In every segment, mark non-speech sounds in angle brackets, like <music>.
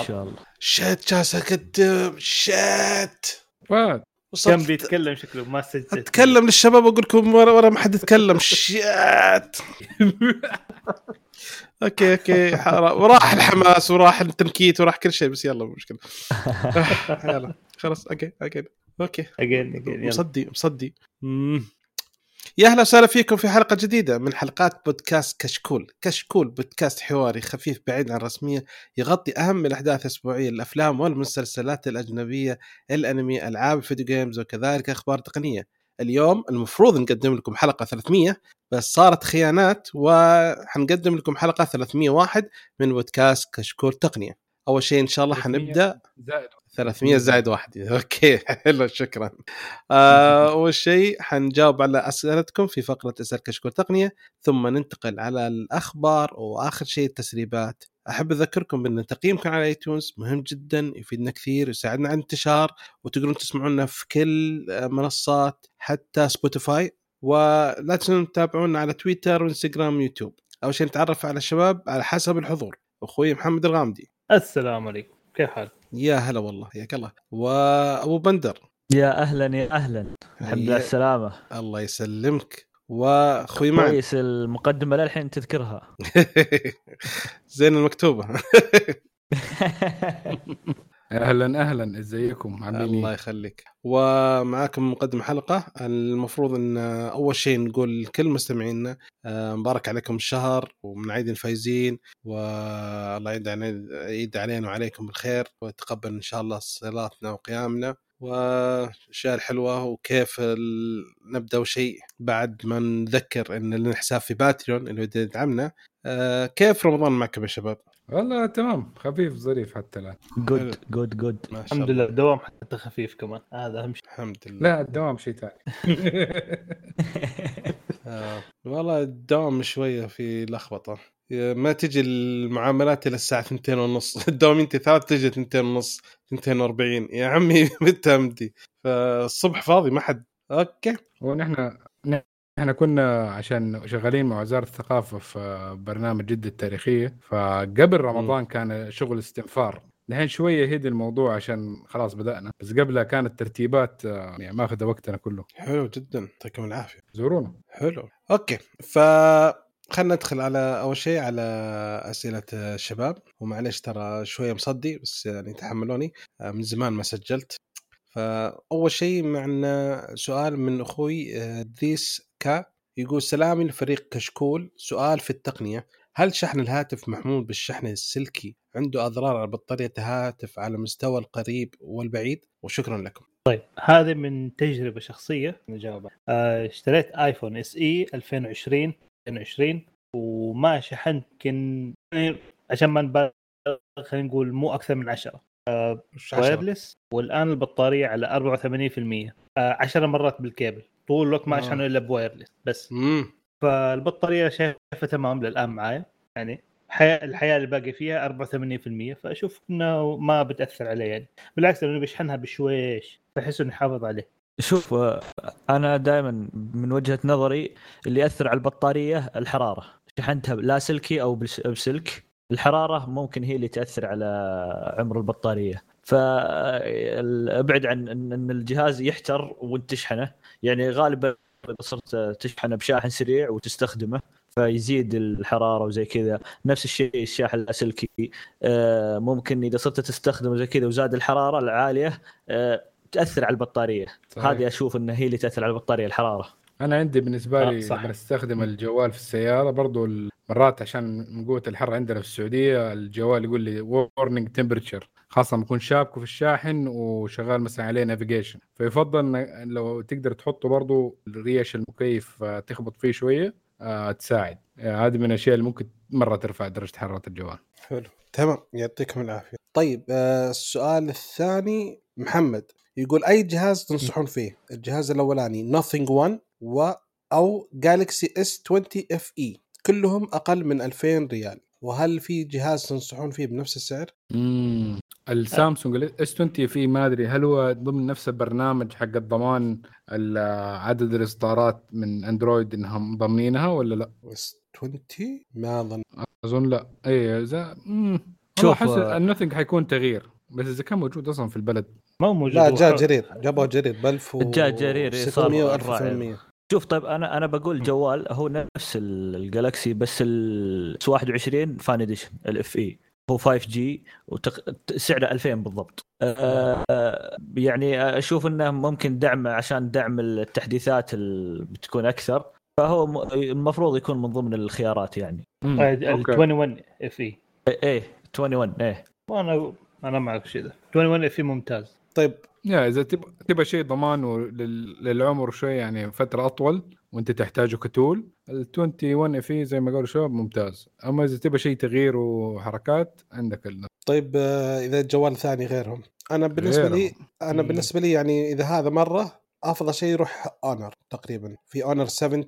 إن شاء الله. شت جالس أقدم شت كان بيتكلم شكله ما سجل. أتكلم للشباب أقول لكم ورا ورا ما حد يتكلم. شات <laughs> أوكي أوكي حرام. وراح الحماس وراح التنكيت وراح كل شيء بس يلا مو مشكلة. <laughs> يلا خلاص أوكي أوكي. أوكي. أجين أجين مصدي مصدي. يا أهلا وسهلا فيكم في حلقة جديدة من حلقات بودكاست كشكول، كشكول بودكاست حواري خفيف بعيد عن الرسمية يغطي أهم الأحداث الأسبوعية الأفلام والمسلسلات الأجنبية، الأنمي، ألعاب ال video games وكذلك أخبار تقنية. اليوم المفروض نقدم لكم حلقة 300 بس صارت خيانات وحنقدم لكم حلقة 301 من بودكاست كشكول تقنية. أول شيء إن شاء الله حنبدأ زائد 300 زائد واحد. <laughs> okay حلو شكرا. آه، <laughs> أول شيء حنجاوب على أسئلتكم في فقرة إسأل كشكول تقنية ثم ننتقل على الأخبار وآخر شيء التسريبات. أحب أذكركم بأن تقييمكم على iTunes مهم جدا يفيدنا كثير يساعدنا على الانتشار وتقدرون تسمعونا في كل آه، منصات حتى Spotify ولا تنسون تتابعونا على تويتر وانستغرام ويوتيوب أول شيء نتعرف على الشباب على حسب الحضور. أخوي محمد الغامدي. السلام عليكم. كيف حالك؟ يا هلا والله حياك الله وابو بندر. يا أهلا يا أهلا. الحمد لله السلامة. الله يسلمك. وأخوي معن. كويس المقدمة للحين تذكرها. <laughs> زين المكتوبة. <laughs> أهلا أهلا. إزيكم؟ عاملين الله إيه؟ يخليك. ومعاكم مقدم حلقة. المفروض إن أول شيء نقول لكل مستمعينا آه، مبارك عليكم الشهر ومن عيد الفايزين والله يعيد علينا علينا وعليكم بالخير. ويتقبل إن شاء الله صلاتنا وقيامنا. والأشياء الحلوة وكيف ال... نبدأ شيء بعد ما نذكر إن لنا حساب في Patreon اللي يدعمنا آه، كيف رمضان معكم يا شباب؟ والله تمام خفيف ظريف حتى الآن. good good good الحمد لله دوام حتى خفيف كمان. هذا أهم شيء. الحمد لله. لا الدوام شيء ثاني. آه. والله الدوام شوية في لخبطة. ما تجي المعاملات إلى الساعة 2 ونص. <laughs> الدوام أنت ثلاث تجي 2 ونص 42 يا عمي <laughs> متى امدي فالصبح فاضي ما حد. okay. ونحن إحنا كنا عشان شغالين مع وزارة الثقافة في برنامج جدة التاريخية فقبل رمضان كان شغل استنفار. الحين شوية هدي الموضوع عشان خلاص بدأنا بس قبلها كانت ترتيبات آه، يعني ماخذة وقتنا كله. حلو جدا. يعطيكم العافية. زورونا حلو. أوكي. ف خلينا ندخل على أول شيء على أسئلة الشباب. ومعليش ترى شوية مصدي بس يعني تحملوني. آه، من زمان ما سجلت. فأول شيء معنا سؤال من أخوي آه، ذيس كا يقول سلامي لفريق كشكول سؤال في التقنية هل شحن الهاتف محمول بالشحن السلكي؟ عنده أضرار على بطارية الهاتف على مستوى القريب والبعيد؟ وشكرا لكم. طيب هذه من تجربة شخصية. نجاوب. آه اشتريت آيفون SE 2020 2020 وما شحنت يمكن عشان ما نبالغ خلينا نقول مو أكثر من 10 وش عشرة؟ wireless والآن البطارية على 84% آه 10 مرات بالكيبل. طول الوقت ما آه. اشحنه إلا ب wireless بس. امم فالبطارية شايفة تمام للآن معايا. يعني الحياة الحياة اللي باقي فيها 84% فأشوف إنه ما بتأثر عليه يعني. بالعكس لأنه بشحنها بشويش. بحس إنه يحافظ عليه. شوف آه، أنا دائما من وجهة نظري اللي يأثر على البطارية الحرارة. شحنتها لا سلكي أو بس- بسلك. الحرارة ممكن هي اللي تأثر على عمر البطارية. فابعد عن ان إن الجهاز يحتر وانت تشحنه يعني غالبا صرت تشحنه بشاحن سريع وتستخدمه فيزيد الحرارة وزي كذا. نفس الشيء الشاحن اللاسلكي آه، ممكن إذا صرت تستخدمه زي كذا وزاد الحرارة العالية آه، تأثر على البطارية. صحيح. هذه أشوف ان هي اللي تأثر على البطارية الحرارة. أنا عندي بالنسبة آه، لي. لما أستخدم الجوال في السيارة برضو مرات عشان من قوة الحر عندنا في السعودية الجوال يقول لي warning temperature خاصة يكون شابكه في الشاحن وشغال مثلا عليه navigation فيفضل لو تقدر تحطه برضو ريش المكيف آه، تخبط فيه شوية آه، تساعد. آه، هذه من الأشياء اللي ممكن مرة ترفع درجة حرارة الجوال. حلو. تمام. يعطيكم العافية. طيب السؤال الثاني محمد. يقول أي جهاز تنصحون فيه؟ الجهاز الأولاني Nothing One و أو Galaxy S20 FE كلهم أقل من 2000 ريال. وهل في جهاز تنصحون فيه بنفس السعر؟ امم السامسونج S20 FE ما أدري هل هو ضمن نفس البرنامج حق الضمان ال- عدد الإصدارات من أندرويد انهم ضامنينها ولا لا؟ S20 ما أظن. أظن لا. اي إذا شوف أحس آه، ال Nothing حيكون تغيير. بس إذا كان موجود أصلا في البلد. ما هو موجود. لا جاء جرير. جابوه جرير ب 1000 جاء جرير، إيه، صار 600 و الراعي. 1800 شوف طيب أنا أنا بقول جوال هو نفس ال- ال Galaxy بس ال 21 Fan Edition ال FE. هو 5G وسعره 2000 بالضبط. آه، آه، يعني أشوف إنه ممكن دعم عشان دعم التحديثات اللي بتكون أكثر. فهو المفروض يكون من ضمن الخيارات يعني. ال okay. 21 FE. إيه إيه، 21 إيه. وأنا أنا معك ده. 21 FE ممتاز. طيب. يا إذا تبغى تبغى شيء ضمان للعمر شوي يعني فترة أطول وأنت تحتاجه ك tool ال 21 F زي ما قالوا الشباب ممتاز. أما إذا تبغى شيء تغيير وحركات عندك ال... طيب آه، إذا جوال ثاني غيرهم. أنا بالنسبة لي. أنا. بالنسبة لي يعني إذا هذا مرة أفضل شيء يروح Honor تقريبا. في Honor 70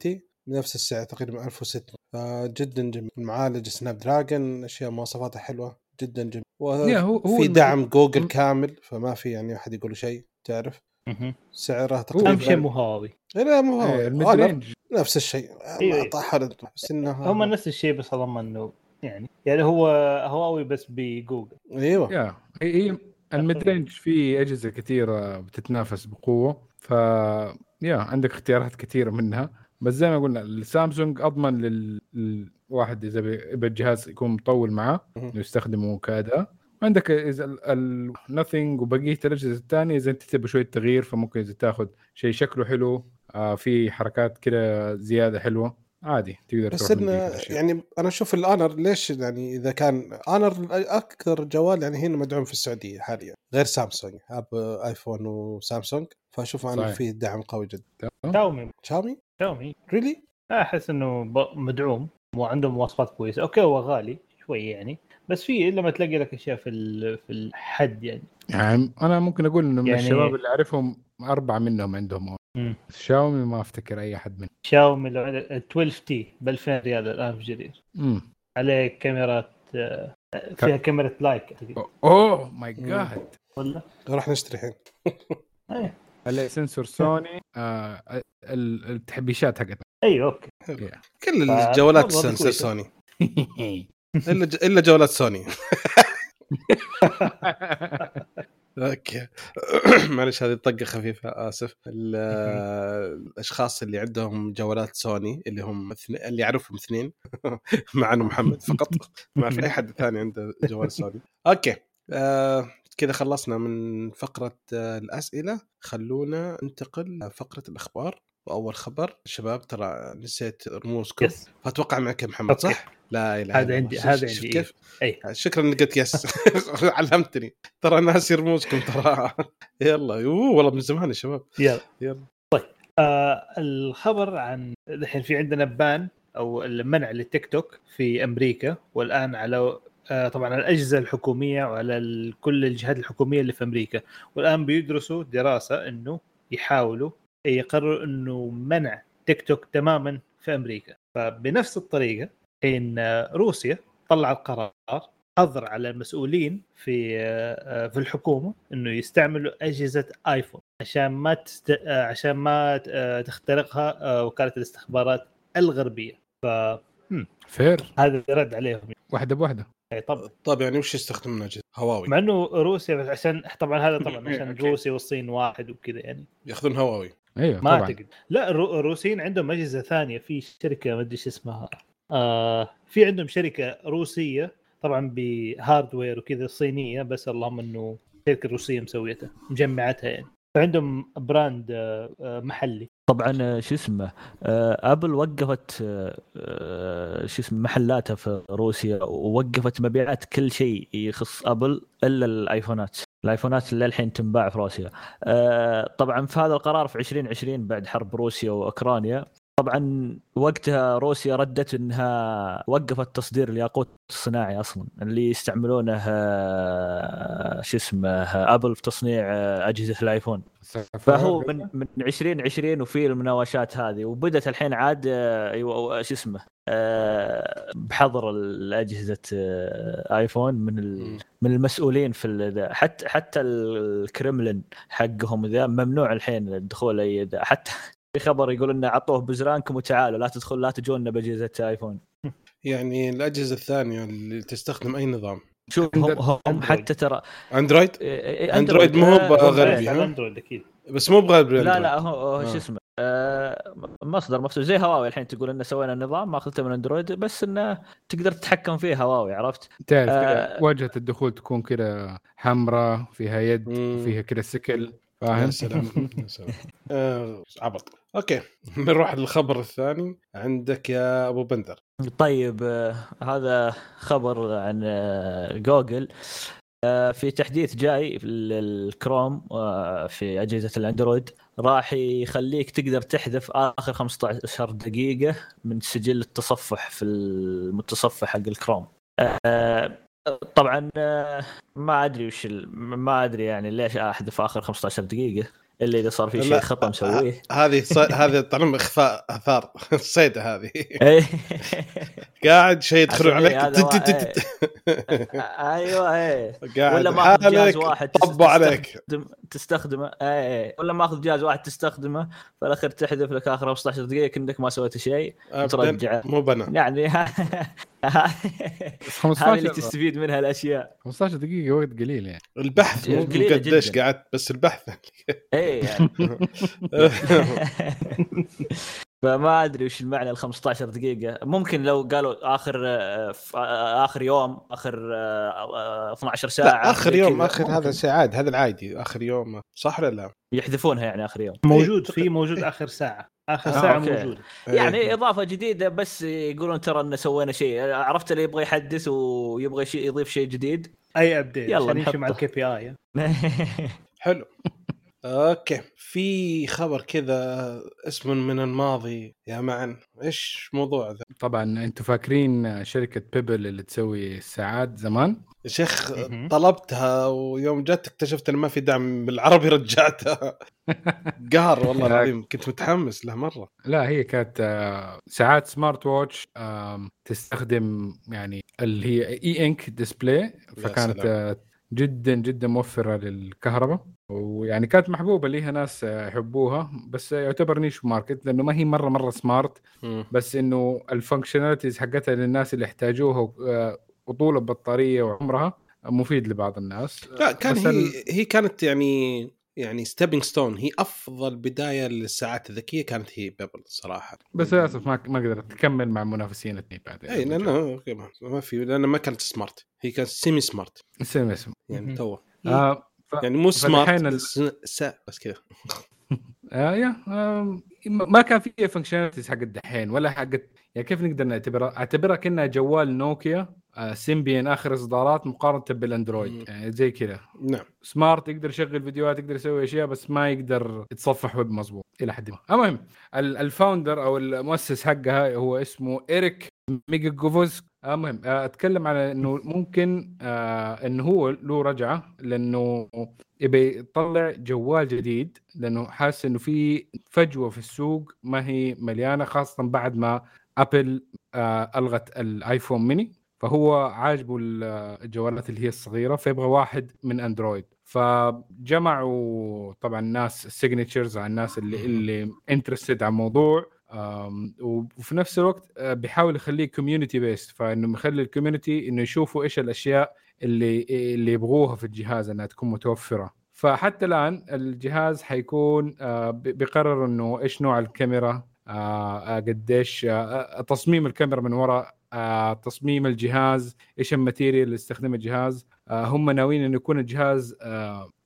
بنفس السعر تقريبا 1600 فجدا جميل. المعالج Snapdragon أشياء مواصفاتها حلوة. جدا جميل. هو- هو في دعم جوجل كامل فما في يعني أحد يقول شيء تعرف. سعره اهم تقريبا شيء مو هواوي لا مو هو إيه، نفس الشيء. أيوة. ما طاح بس انه هم نفس الشيء بس اظن إنه يعني يعني هو هواوي بس بجوجل. أيوه. يا هي هي ال mid range في أجهزة كثيرة بتتنافس بقوة ف يا عندك اختيارات كثيرة منها. بس زي ما قلنا السامسونج أضمن لل- للواحد إذا يبغى الجهاز يكون مطول معاه يستخدمه كاداء عندك إذا ال Nothing وبقية الأجهزة الثانية إذا أنت تبغى شوية تغيير فممكن إذا تاخذ شيء شكله حلو آه في حركات كده زيادة حلوة عادي تقدر بس الأشياء. يعني أنا أشوف ال Honor ليش يعني إذا كان Honor أكثر جوال يعني هنا مدعوم في السعودية حاليا غير سامسونج اب آيفون وسامسونج. فأشوف صحيح. فيه دعم قوي جدا. شاومي شاومي؟ شاومي really أحس إنه مدعوم وعندهم مواصفات كويسة. okay هو غالي شوي يعني بس في لما تلاقي لك أشياء في ال- في الحد يعني. يعني أنا ممكن أقول إنه من يعني- الشباب اللي أعرفهم أربعة منهم عندهم. مم. شاومي ما أفتكر أي أحد منهم. شاومي لو عندك 12 T ب 2000 ريال الآن في جرير. امم عليه كاميرات آه، فيها كاميرا like. أوه my God ولا راح نشتري الحين. إيه. عليه sensor سوني آه ال- التحبيشات حقتها أيوه okay. كل الجوالات كويسة. سوني. <laughs> إلا ج- إلا جوالات سوني. <laughs> okay. <coughs> معلش هذه طقة خفيفة آسف. ال- <laughs> الأشخاص اللي عندهم جوالات سوني اللي هم اثنين اللي اعرفهم اثنين مع محمد فقط ما في أي حد ثاني عنده جوال سوني. okay. آه كذا خلصنا من فقرة آه الأسئلة. خلونا ننتقل لفقرة الأخبار. وأول خبر شباب ترى نسيت رموزكم. yes. فأتوقع معك محمد صح؟ okay. لا إله هذا عندي-. هذا عندي، كيف؟ أي. شكرا انك قلت yes. <laughs> علمتني. ترى ناسي رموزكم ترى. <laughs> يلا. أوه والله من زمان يا شباب. يلا. يلا. آه الخبر عن الحين في عندنا بان أو المنع للتيك توك في أمريكا والآن على آه طبعا على الأجهزة الحكومية وعلى كل الجهات الحكومية اللي في أمريكا. والآن بيدرسوا دراسة إنه يحاولوا يقرروا إنه منع تيك توك تماما في أمريكا. فبنفس الطريقة حين آه، روسيا طلعت قرار حظر على المسؤولين في آه، آه، في الحكومة إنه يستعملوا أجهزة آيفون عشان ما تست... آه، عشان ما آه، تخترقها آه، وكالة الاستخبارات الغربية. فهذا fair رد عليهم. واحدة بواحدة. يعني طبعا طيب يعني وش يستخدمون اجهزه؟ هواوي. مع إنه روسيا بس عشان طبعا هذا طبعا <laughs> عشان. روسيا والصين واحد وكذا يعني. ياخذون هواوي. أيوه ما طبعا. أعتقد. لا الرو- الروسيين عندهم أجهزة ثانية. في شركة ما أدري إيش اسمها. آه في عندهم شركة روسية طبعا ب hardware وكذا صينية بس اللهم إنه شركة روسية مسويتها مجمعتها يعني. فعندهم brand آه، آه، محلي. طبعا آه، شو اسمه آبل وقفت شو اسمه محلاتها في روسيا ووقفت مبيعات كل شيء يخص آبل إلا الآيفونات. الآيفونات اللي الحين تنباع في روسيا. طبعا في هذا القرار في 2020 بعد حرب روسيا وأوكرانيا. طبعا وقتها روسيا ردت إنها وقفت تصدير الياقوت الصناعي أصلا. اللي يستعملونه آه، شو اسمه آه، أبل في تصنيع آه، أجهزة الآيفون. فهو من من 2020 وفي المناوشات هذه. وبدت الحين عاد شو اسمه بحظر الأجهزة آيفون من من المسؤولين في حتى حتى الكرملين حقهم ذا ممنوع الحين الدخول أي حتى في خبر يقول إنه عطوه بزرانكم وتعالوا لا تدخل لا تجونا بأجهزة آيفون يعني الأجهزة الثانية اللي تستخدم أي نظام شوف هم, هم. حتى ترى أندرويد إيه، أندرويد مو هو آه، غربي، على ها؟ أندرويد أكيد بس مو بغرب لا لا هو آه. شو اسمه آه مصدر مفتوح زي هواوي الحين تقول انه سوينا نظام ما اخذته من أندرويد بس إنه تقدر تتحكم فيه هواوي عرفت؟ تعرف آه. واجهة الدخول تكون كذا حمراء فيها يد. وفيها كذا سكل يا فاهم؟ سلام يا سلام <laughs> آه، عبط أوكي <laughs> نروح للخبر الثاني عندك يا أبو بندر. طيب آه هذا خبر عن آه جوجل. آه في تحديث جاي آه في أجهزة الأندرويد راح يخليك تقدر تحذف آخر 15 دقيقة من سجل التصفح في المتصفح حق الكروم. طبعا ما أدري وش ما أدري يعني ليش أحذف آخر 15 دقيقة. الا إذا صار في شيء خطأ مسويه. هذه ص... <laughs> هذه طالما إخفاء آثار صيده هذه. إيه. قاعد شيء <laughs> يدخلون عشان عليك. إيه، <laughs> أيوه إيه. ولا ماخذ جهاز واحد طبوا عليك. تستخدم تستخدمه. اي اي ولا ماخذ جهاز واحد تستخدمه في الأخير تحذف لك آخر 15 دقيقة كأنك ما سويت شيء أبداً. ترجع. مو بنا. يعني هذه اللي 15 تستفيد منها الأشياء. 15 دقيقة وقت قليل يعني. البحث مو قليلة قديش. قعدت بس البحث اي يعني. <laughs> فما أدري وش المعنى ال 15 دقيقة، ممكن لو قالوا آخر آه، آه، آخر يوم آخر آه، آه، 12 ساعة لا آخر يوم آخر ممكن هذا شيء عادي هذا العادي. آخر يوم صح ولا لا؟ يحذفونها يعني آخر يوم. موجود في موجود آخر ساعة. آخر آه، ساعة okay. موجود إيه. يعني إضافة جديدة بس يقولون ترى إن سوينا شيء عرفت اللي يبغى يحدث ويبغى شيء يضيف شيء جديد أي update يلا عشان يمشي مع. ال KPI حلو okay. في خبر كذا اسم من الماضي. يا معن إيش موضوع ذا؟ طبعا أنتم فاكرين شركة بيبل اللي تسوي الساعات زمان؟ يا شيخ. طلبتها ويوم جت اكتشفت إن ما في دعم بالعربي رجعتها. <laughs> قهر والله العظيم. كنت متحمس له مرة. لا هي كانت آه، ساعات smart watch تستخدم يعني اللي هي E Ink display. فكانت. آه، جدا جدا موفرة للكهرباء. ويعني كانت محبوبة ليها ناس يحبوها بس يعتبر niche market لأنه ما هي مرة مرة smart. بس إنه ال functionalities حقتها للناس اللي يحتاجوها آه، وطول البطاريه وعمرها مفيد لبعض الناس لا كان هي ال- هي كانت يعني يعني stepping stone هي أفضل بداية للساعات الذكية كانت هي بيبل صراحة بس للأسف ما ما قدرت تكمل مع منافسين اثنين بعدين إي لأنه okay، ما- في لأنه ما كانت smart هي كانت semi smart اسم اسم يعني. تو آه. يعني مو smart ال- بس. بس كذا <laughs> آه يا آه ما كان فيها functionalities حق الدحين ولا حقت يعني كيف نقدر نعتبرها؟ اعتبرها كانها جوال نوكيا آه سيمبيان آخر إصدارات مقارنة. بالأندرويد يعني زي كذا نعم smart يقدر يشغل فيديوهات يقدر يسوي أشياء بس ما يقدر يتصفح ويب مظبوط إلى حد ما المهم ال- ال founder أو المؤسس حقها هو اسمه إيريك ميجيكوفسكي المهم آه، أتكلم على إنه ممكن آه إنه هو له رجعة لأنه يبي يطلع جوال جديد لأنه حاسس إنه في فجوة في السوق ما هي مليانة خاصة بعد ما ابل آه ألغت الآيفون ميني. فهو عاجبه ال- الجوالات اللي هي الصغيرة فيبغى واحد من أندرويد. فجمعوا طبعا ناس ال signatures على الناس اللي اللي interested على الموضوع. وفي نفس الوقت آه، بيحاول يخليه community based فإنه مخلي ال community إنه يشوفوا إيش الأشياء اللي اللي يبغوها في الجهاز إنها تكون متوفرة. فحتى الآن الجهاز حيكون آه، بي- بيقرر إنه إيش نوع الكاميرا آه، قديش تصميم الكاميرا من وراء تصميم الجهاز إيش ال material اللي يستخدم الجهاز. هم ناويين إنه يكون الجهاز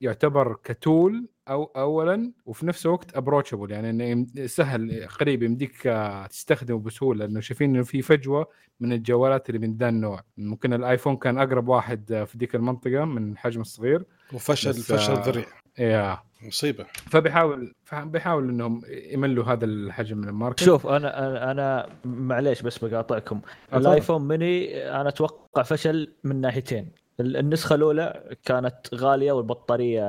يعتبر ك tool أو اولا وفي نفس الوقت approachable يعني إنه سهل قريب يمديك آه، تستخدمه بسهولة لأنه شايفين إنه في فجوة من الجوالات اللي من ذا النوع. ممكن الآيفون كان أقرب واحد آه، في ديك المنطقة من الحجم الصغير. وفشل بس، فشل آه، ذريع. يا مصيبة. فبيحاول بيحاول إنهم يملوا هذا الحجم من ال market. شوف أنا أنا, أنا معليش بس بقاطعكم. الآيفون ميني أنا أتوقع فشل من ناحيتين. ال- النسخة الأولى كانت غالية والبطارية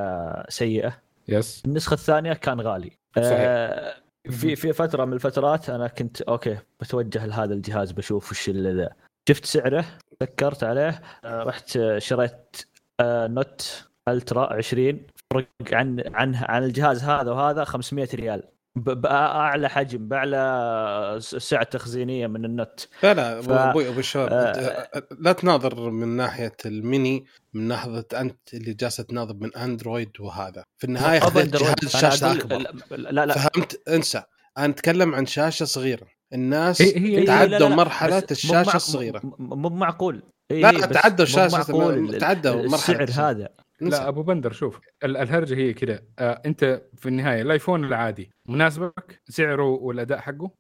سيئة. yes. النسخة الثانية كان غالي. صحيح. آه في في فترة من الفترات أنا كنت okay بتوجه لهذا الجهاز بشوف وش اللي ذا. شفت سعره فكرت عليه آه رحت آه، شريت آه Note Ultra 20 فرق عن عن عن الجهاز هذا وهذا 500 ريال. باعلى حجم بأعلى سعة تخزينية من النت. لا لا ف- ابو ابو الشباب آه، لا تناظر من ناحية الميني من ناحية أنت اللي جالس تناظر من أندرويد وهذا. في النهاية أندرويد. جهاز أنا شاشه أقول- أكبر. لا لا فهمت؟ انسى. أنا أتكلم عن شاشة صغيرة. الناس هي- هي- تعدوا لا، لا، لا، مرحلة الشاشة الصغيرة. مو معقول. إيه، لا، تعدوا معقول تعدوا مرحلة السعر. هذا. لا أبو بندر شوف ال- الهرجة هي كذا آه أنت في النهاية الآيفون العادي مناسبك؟ سعره والأداء حقه؟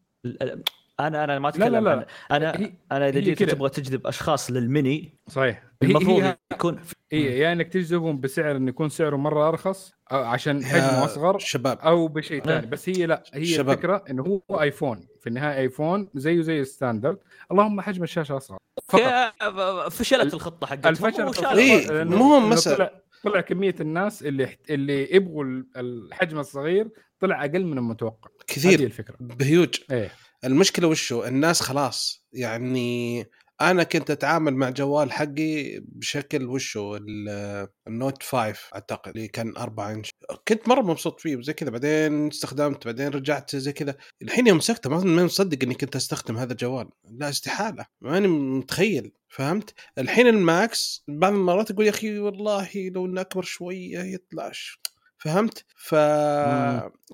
أنا أنا ما لا، أتكلم لا. عن أنا هي- أنا إذا هي جيت. تبغى تجذب أشخاص للميني صحيح. هي المفروض هي يكون هي يا إنك تجذبهم بسعر إنه يكون سعره مرة أرخص أو عشان حجمه أصغر شباب. أو بشيء ثاني. بس هي لا هي شباب. الفكرة إنه هو آيفون. في النهاية آيفون زيه زي الستاندرد. اللهم حجم الشاشة أصغر. فقط. فشلت الخطة حقتهم الفشل إيه، مو مسألة. طلع كمية الناس اللي اللي يبغوا ال- الحجم الصغير طلع أقل من المتوقع. هذه كثير الفكرة. بهيوج. إيه. المشكلة وشو؟ الناس خلاص يعني أنا كنت أتعامل مع جوال حقي بشكل وشو؟ ال- النوت 5 أعتقد اللي كان 4 إنش. كنت مرة مبسوط فيه وزي كذا. بعدين استخدمت بعدين رجعت زي كذا. الحين يوم مسكته ما مصدق إني كنت أستخدم هذا الجوال. لا استحالة. ماني متخيل. فهمت؟ الحين الماكس بعض المرات يقول يا أخي والله لو إنه أكبر شوية يطلع ش- فهمت؟ ف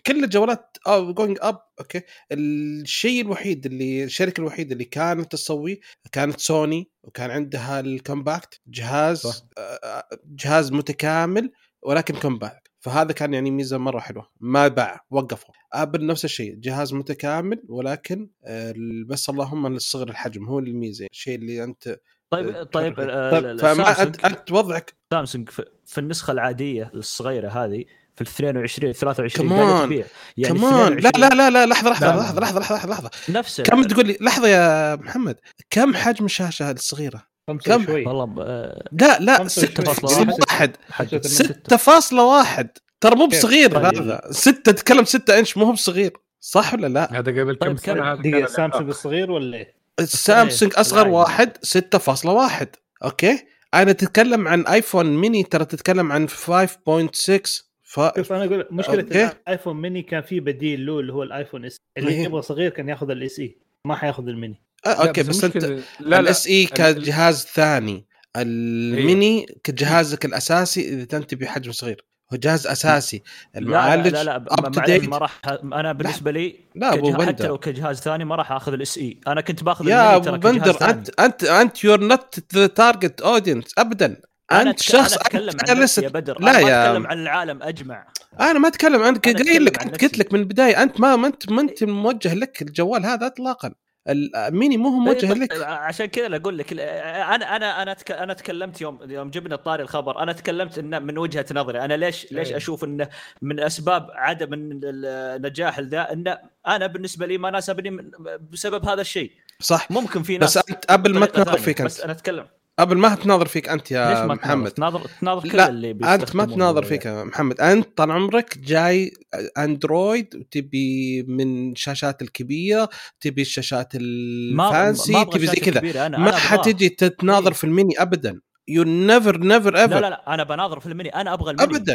كل الجوالات going up okay. الشيء الوحيد اللي الشركة الوحيدة اللي كانت تسويه كانت سوني وكان عندها ال compact جهاز صح. آه، جهاز متكامل ولكن compact فهذا كان يعني ميزة مرة حلوة. ما باع وقفوا. Apple نفس الشيء جهاز متكامل ولكن آه، بس اللهم للصغر الحجم هو الميزة. الشيء اللي أنت طيب طيب آه، طيب فما أنت وضعك سامسونج في في النسخة العادية الصغيرة هذه في ال 22 23 كمان. تبيع يعني كمان لا 22 لا لا لا لحظة لحظة لا، لا. لحظة لحظة لحظة لحظة نفس كم تقول لي لحظة يا محمد كم حجم الشاشة الصغيرة؟ كم؟ شوي والله آه، لا لا خمسة ستة وعشرين. واحد حجم ستة. 6.1 ترى مو؟ بصغير طيب. هذا 6 تتكلم 6 إنش مو هو بصغير صح ولا لا؟ هذا قبل كم طيب، سنة سامسونج الصغير ولا إيه؟ السامسونج إيه، أصغر. واحد 6.1 okay؟ أنا تتكلم عن آيفون ميني ترى تتكلم عن 5.6 ف... شوف أنا أقول مشكلة أوكي. الايفون ميني كان في بديل له اللي هو الايفون SE. اللي إيه. يبغى صغير كان ياخذ ال SE ما حياخذ الميني آه، okay بس أنت لا لا. ال SE كجهاز ثاني. الميني كجهازك الأساسي إذا تنتبه حجم صغير. هو جهاز أساسي. المعالج لا لا, لا, date. ما راح أنا بالنسبة لي لا أبو كجه- حتى بندر لو كجهاز ثاني ما راح آخذ ال SE أنا كنت بآخذ يا أبو بندر. انت انت أنت you're not the target audience ابدا. أنا أنت شخص أنا أتكلم عن نفسي يا بدر. لا لا أنا يا- أتكلم عن العالم أجمع. أنا ما أتكلم أنا قايل لك قلت. لك من البداية أنت ما انت ما أنت موجه لك الجوال هذا اطلاقا. الميني مو هو موجه طيب، لك. عشان كذا أقول لك أنا أنا أنا أنا تكلمت يوم يوم جبنا طاري الخبر أنا تكلمت انه من وجهة نظري أنا ليش ليش إيه. أشوف انه من أسباب عدم النجاح ذا انه أنا بالنسبة لي ما ناسبني بسبب هذا الشيء. صح. ممكن في ناس بس أنت قبل ما بطريقة تناظر ثانية، فيك بس أنا أتكلم. قبل ما تناظر فيك أنت ليش يا ما محمد. تناظر تناظر كل لا، اللي أنت ما تناظر فيك يا محمد. أنت طال عمرك جاي أندرويد وتبي من شاشات الكبيرة تبي الشاشات ال fancy ما تبي زي كذا. ما. حتجي تتناظر إيه. في الميني ابدا. you never never لا ever لا لا أنا بناظر في الميني أنا أبغى الميني ابدا.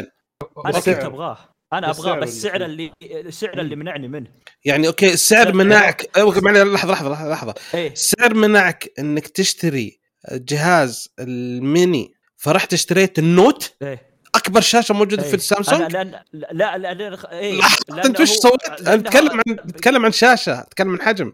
أنا. كنت أبغاه. أنا أبغاه بس السعر اللي- السعر اللي منعني منه. يعني okay السعر منعك. لحظة لحظة لحظة. لحظه السعر منعك إنك تشتري جهاز الميني فرحت اشتريت النوت إيه. أكبر شاشة موجودة إيه. في السامسونج. أنا لأن لا لا لا إيه. لحظة، أنت وش سويت؟ أتكلم عن أتكلم عن شاشة أتكلم عن حجم.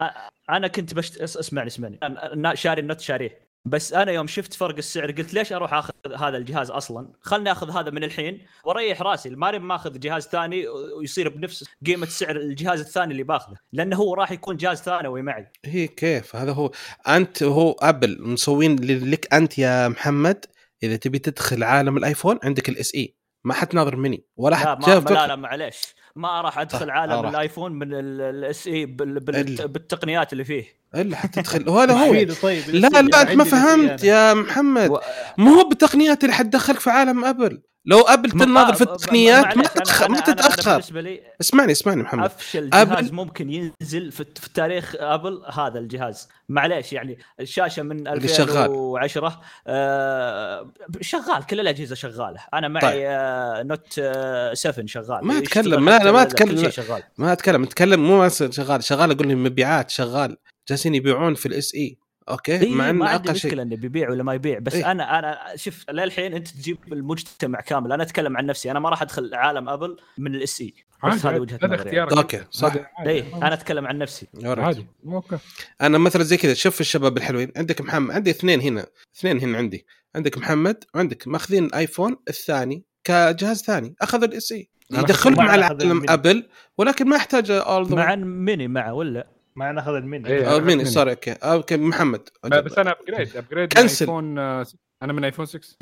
أنا كنت بشت... أس- أسمعني أسمعني. أنا شاري النوت شاريه. بس أنا يوم شفت فرق السعر قلت ليش أروح أخذ هذا الجهاز أصلا؟ خلني أخذ هذا من الحين وأريح رأسي. ماني ماخذ جهاز ثاني ويصير بنفس قيمة سعر الجهاز الثاني اللي باخذه لأنه هو راح يكون جهاز ثانوي معي. هي كيف؟ هذا هو أنت هو أبل مسوين لك أنت يا محمد إذا تبي تدخل عالم الآيفون عندك ال SE ما حتناظر ميني ولا لا ما لا لا معليش. ما راح أدخل طيب، عالم. الآيفون من ال SE. بالتقنيات اللي فيه. إلا حتدخل وهذا هو. طيب لا لا أنت ما فهمت يا محمد. و... مو هو بالتقنيات اللي حتدخلك في عالم أبل. لو ابل تناظر في التقنيات ما تتخ... أنا- ما تتأخر. لي اسمعني اسمعني محمد. أفشل أبل- جهاز ممكن ينزل في, في تاريخ أبل هذا الجهاز. معليش يعني الشاشة من اللي شغال. 2010 آه شغال كل الأجهزة شغالة. أنا معي طيب. آه نوت آه 7 شغال. ما أتكلم، لا، أنا ما شيء شغال. ما أتكلم أتكلم مو شغال شغال أقول لهم مبيعات شغال. جالسين يبيعون في ال SE okay إيه مع ما عندي شيء. مشكلة انه بيبيع ولا ما يبيع بس إيه. أنا أنا شوف للحين أنت تجيب المجتمع كامل. أنا أتكلم عن نفسي أنا ما راح أدخل عالم أبل من ال SE. بس هذه وجهة هذا نظري يعني. أوكي صح. إيه أنا أتكلم عن نفسي. عادي okay. أنا مثلا زي كذا شوف الشباب الحلوين. عندك محمد عندي اثنين هنا اثنين هنا عندي. عندك محمد وعندك ماخذين ايفون الثاني كجهاز ثاني أخذ ال SE. يدخلهم أخذ- على عالم. أبل ولكن ما يحتاج اول مع ميني معه ولا؟ ما ناخذ الميني. إيه. أخذ مين. سوري أوكي. أوكي محمد. بس أنا ابجريد ابجريد كنسل. ايفون آه، أنا من ايفون 6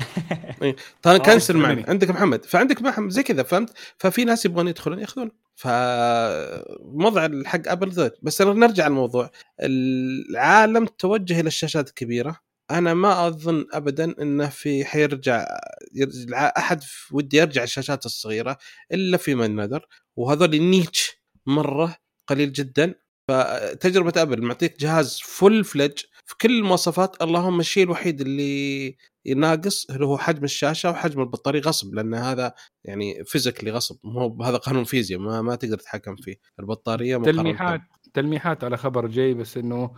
طيب كنسل. معنا عندك محمد. فعندك محمد زي كذا فهمت؟ ففي ناس يبغون يدخلون ياخذون. فوضع حق ابل ذا. بس نرجع الموضوع العالم توجه إلى الشاشات الكبيرة. أنا ما أظن ابدا إنه في حيرجع يرجع أحد ودي يرجع الشاشات الصغيرة إلا في من ندر وهذول niche مرة قليل جدا. فتجربة Apple معطيك جهاز full-fledged في كل المواصفات اللهم الشيء الوحيد اللي ناقص اللي هو حجم الشاشة وحجم البطارية غصب لأن هذا يعني physically غصب مو هذا قانون فيزياء ما, ما تقدر تتحكم فيه البطارية. تلميحات تلميحات على خبر جاي بس إنه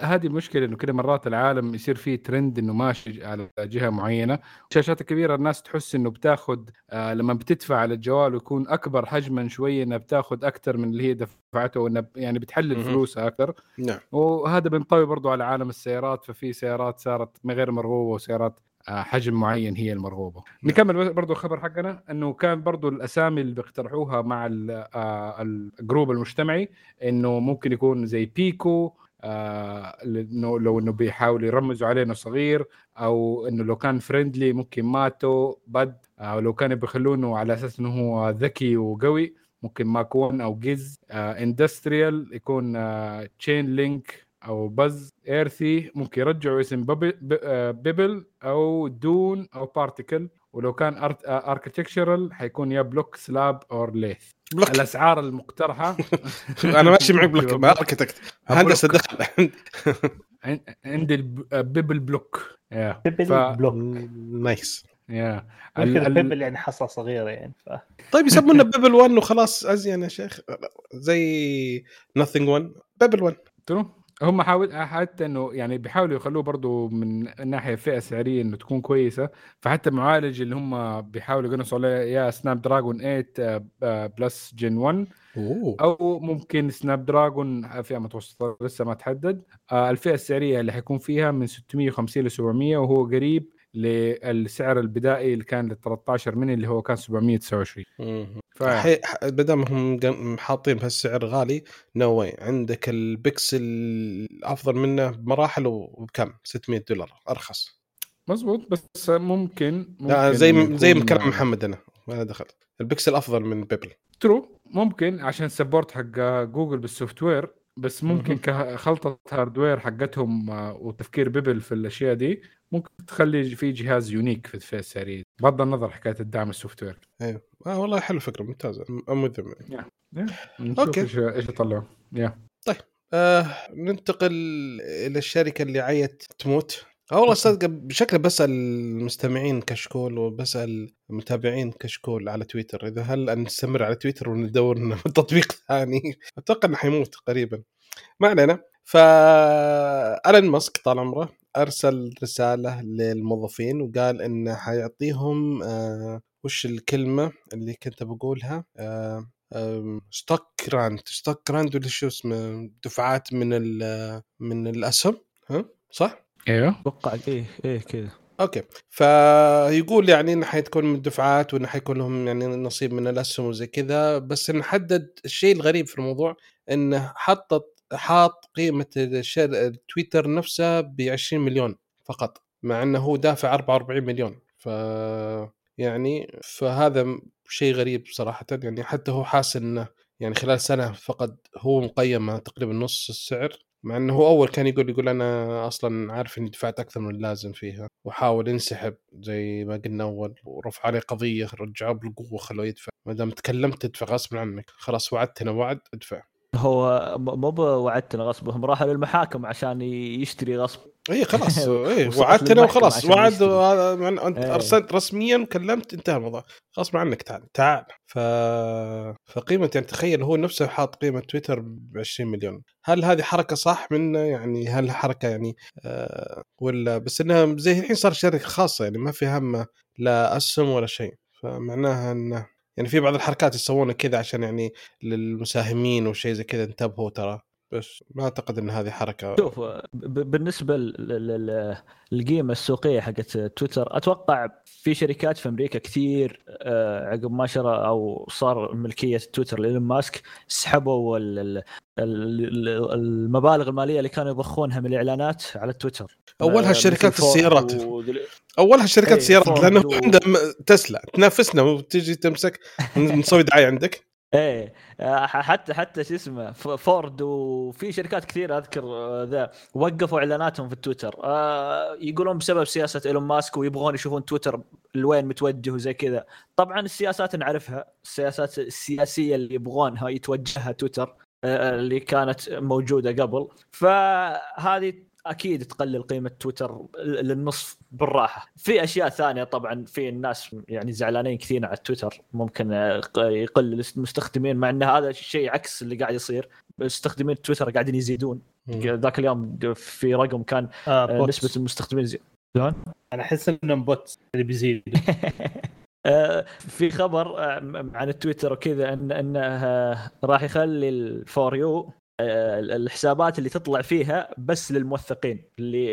هذه المشكلة إنه كده مرات العالم يصير فيه ترند إنه ماشي على جهة معينة. الشاشات الكبيره الناس تحس إنه بتاخذ آه لما بتدفع على الجوال ويكون أكبر حجما شوية إنها بتاخذ أكثر من اللي هي دفعته وإنها يعني بتحلل. فلوسها أكثر نعم. وهذا بنطوي برضو على عالم السيارات ففي سيارات صارت غير مرغوبة وسيارات حجم معين هي المرغوبة نعم. نكمل برضو الخبر حقنا إنه كان برضو الأسامي اللي بيقترحوها مع آه، الجروب المجتمعي إنه ممكن يكون زي بيكو آه، لو إنه بيحاولوا يرمزوا عليه إنه صغير أو إنه لو كان فريندلي ممكن ماتو بد أو لو كانوا بيخلونه على أساس إنه هو ذكي وقوي ممكن ماك 1 أو جيز اندستريال يكون تشين لينك أو باز ايرثي ممكن يرجعوا اسم بيبل أو دون أو بارتيكل ولو كان اركتكشرال حيكون يا بلوك سلاب اور ليث بلوك الأسعار المقترحة. <laughs> أنا ماشي معك بلوك ما أركتكت. هندسة. دخل. عن- عندي ال pebble block يا pebble. block nice يا ال- مشكلة ال- بيبل يعني حصة صغيرة يعني ف... طيب يسمونه <laughs> Pebble 1 وخلاص أزين يا شيخ. زي Nothing 1 Pebble 1 true؟ هم حاول حتى إنه يعني بيحاولوا يخلوه برضو من ناحية فئة سعرية إنه تكون كويسة. فحتى المعالج اللي هم بيحاولوا يقنصوا عليه يا Snapdragon 8 آه، آه، plus gen 1 أوه. أو ممكن Snapdragon فئة متوسطة لسه ما تحدد. آه، الفئة السعرية اللي حيكون فيها من 650 ل 700 وهو قريب للسعر البدائي اللي كان لل 13 مني اللي هو كان 729 ف حي... ما هم حاطين بهالسعر غالي no way عندك البكسل الأفضل منه بمراحل وبكم؟ 600 دولار. أرخص. مزبوط بس ممكن, ممكن لا زي زي كلام محمد أنا. ما دخل. البكسل افضل من Pebble. true ممكن عشان ال support حق جوجل بال software بس ممكن كخلطه hardware حقتهم آه، وتفكير Pebble في الأشياء دي ممكن تخلي في جهاز unique في الفئه السعريه بغض النظر حكاية الدعم ال software. أيوه آه والله حلو فكرة ممتازة. them. نشوف okay. إيش إيش يطلعوا يا آه ننتقل إلى الشركة اللي عيت تموت. آه والله صدق بشكل بسأل المستمعين كشكول وبسأل المتابعين كشكول على تويتر. إذا هل نستمر على تويتر وندور <laughs> تطبيق ثاني؟ أتوقع إنه حيموت قريبا. ما علينا. فإيلون ماسك طال عمره. أرسل رسالة للموظفين وقال انه حيعطيهم آه وش الكلمة اللي كنت بقولها؟ آه stock grant stock grant ولا شو اسمه؟ دفعات من ال- من الأسهم ها؟ صح؟ أيوه أتوقع إيه إيه كذا. أوكي. فيقول يعني انه حتكون من الدفعات وانه حيكون لهم يعني نصيب من الأسهم وزي كذا بس انه حدد الشيء الغريب في الموضوع انه حطت حاط قيمة الشر... التويتر نفسه ب 20 مليون فقط مع إنه هو دافع 44 مليون. ف يعني فهذا شيء غريب صراحة. يعني حتى هو حاس إنه يعني خلال سنة فقد هو مقيم تقريبا نص السعر مع إنه هو أول كان يقول يقول أنا أصلا عارف إني دفعت أكثر من اللازم فيها وحاول ينسحب زي ما قلنا أول ورفع عليه قضية رجعوه بالقوة خلوه يدفع. ما دام تكلمت تدفع غصب عنك خلاص وعدتنا وعد ادفع. هو مو بوعدتنا غصبهم راحوا للمحاكم عشان يشتري غصب. اي خلاص. <laughs> اي وعدتنا وخلاص. وعد أنت إيه. أرسلت رسميا كلمت انتهى الموضوع. غصب عنك تعال تعال ف... فقيمة يعني تخيل هو نفسه حاط قيمة تويتر ب 20 مليون. هل هذه حركة صح منه؟ يعني هل حركة يعني آه ولا بس إنها زي الحين صار شركة خاصة يعني ما في همه لا أسهم ولا شيء. فمعناها إنه يعني في بعض الحركات يسوونها كذا عشان يعني للمساهمين وشيء زي كذا انتبهوا ترى. بس ما أعتقد إن هذه حركة شوف بالنسبة لل- لل- للقيمه السوقية حقت تويتر أتوقع في شركات في أمريكا كثير آه، عقب ما شرى أو صار ملكية تويتر لإيلون ماسك سحبوا ال- ال- ال- المبالغ المالية اللي كانوا يضخونها من الإعلانات على تويتر. اولها آه، شركات السيارات. ودل- اولها شركات إيه، السيارات لأنه و- عنده م- تسلا تنافسنا وتجي تمسك <laughs> نسوي دعاية عندك. إيه حتى حتى شو اسمه فورد وفي شركات كثير أذكر آه، ذا وقفوا إعلاناتهم في التويتر آه، يقولون بسبب سياسة إيلون ماسك ويبغون يشوفون تويتر لوين متوجه وزي كذا. طبعا السياسات نعرفها السياسات السياسية اللي يبغونها يتوجهها تويتر آه، اللي كانت موجودة قبل. فهذه أكيد تقلل قيمة تويتر للنصف بالراحة. في أشياء ثانية طبعا في الناس يعني زعلانين كثير على تويتر ممكن يقل المستخدمين مع إن هذا الشيء عكس اللي قاعد يصير. مستخدمين تويتر قاعدين يزيدون. ذاك اليوم في رقم كان آه آه،. نسبة المستخدمين زي... شلون؟ أنا أحس إنهم bots اللي بيزيد <laughs> آه، في خبر آه، عن التويتر وكذا ان إنه راح يخلي ال for you الحسابات اللي تطلع فيها بس للموثقين اللي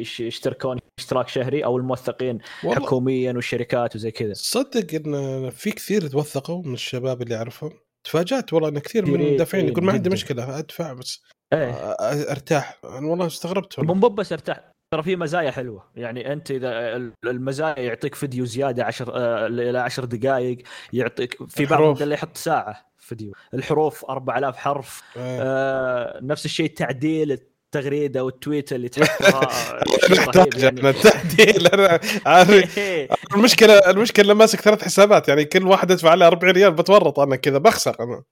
يش- يشتركون اشتراك شهري أو الموثقين والله حكوميا والشركات وزي كذا. تصدق إن في كثير توثقوا من الشباب اللي أعرفهم. تفاجأت والله إن كثير من المدافعين يقول ما عندي. مشكلة أدفع بس إيه. آه، أرتاح. أنا والله استغربت والله. مو بس أرتاح. ترى في مزايا حلوة. يعني أنت إذا ال- المزايا يعطيك فيديو زيادة 10 إلى 10 دقائق يعطيك في الحروف. اللي يحط ساعة. فيديو الحروف 4000 حرف. آه. آه نفس الشيء تعديل التغريدة والتويت اللي <laughs> تحطها. يعني. التعديل أنا عارف. <laughs> المشكلة المشكلة لما ماسك ثلاث حسابات يعني كل واحد ادفع عليه 40 ريال بتورط أنا كذا بخسر أنا.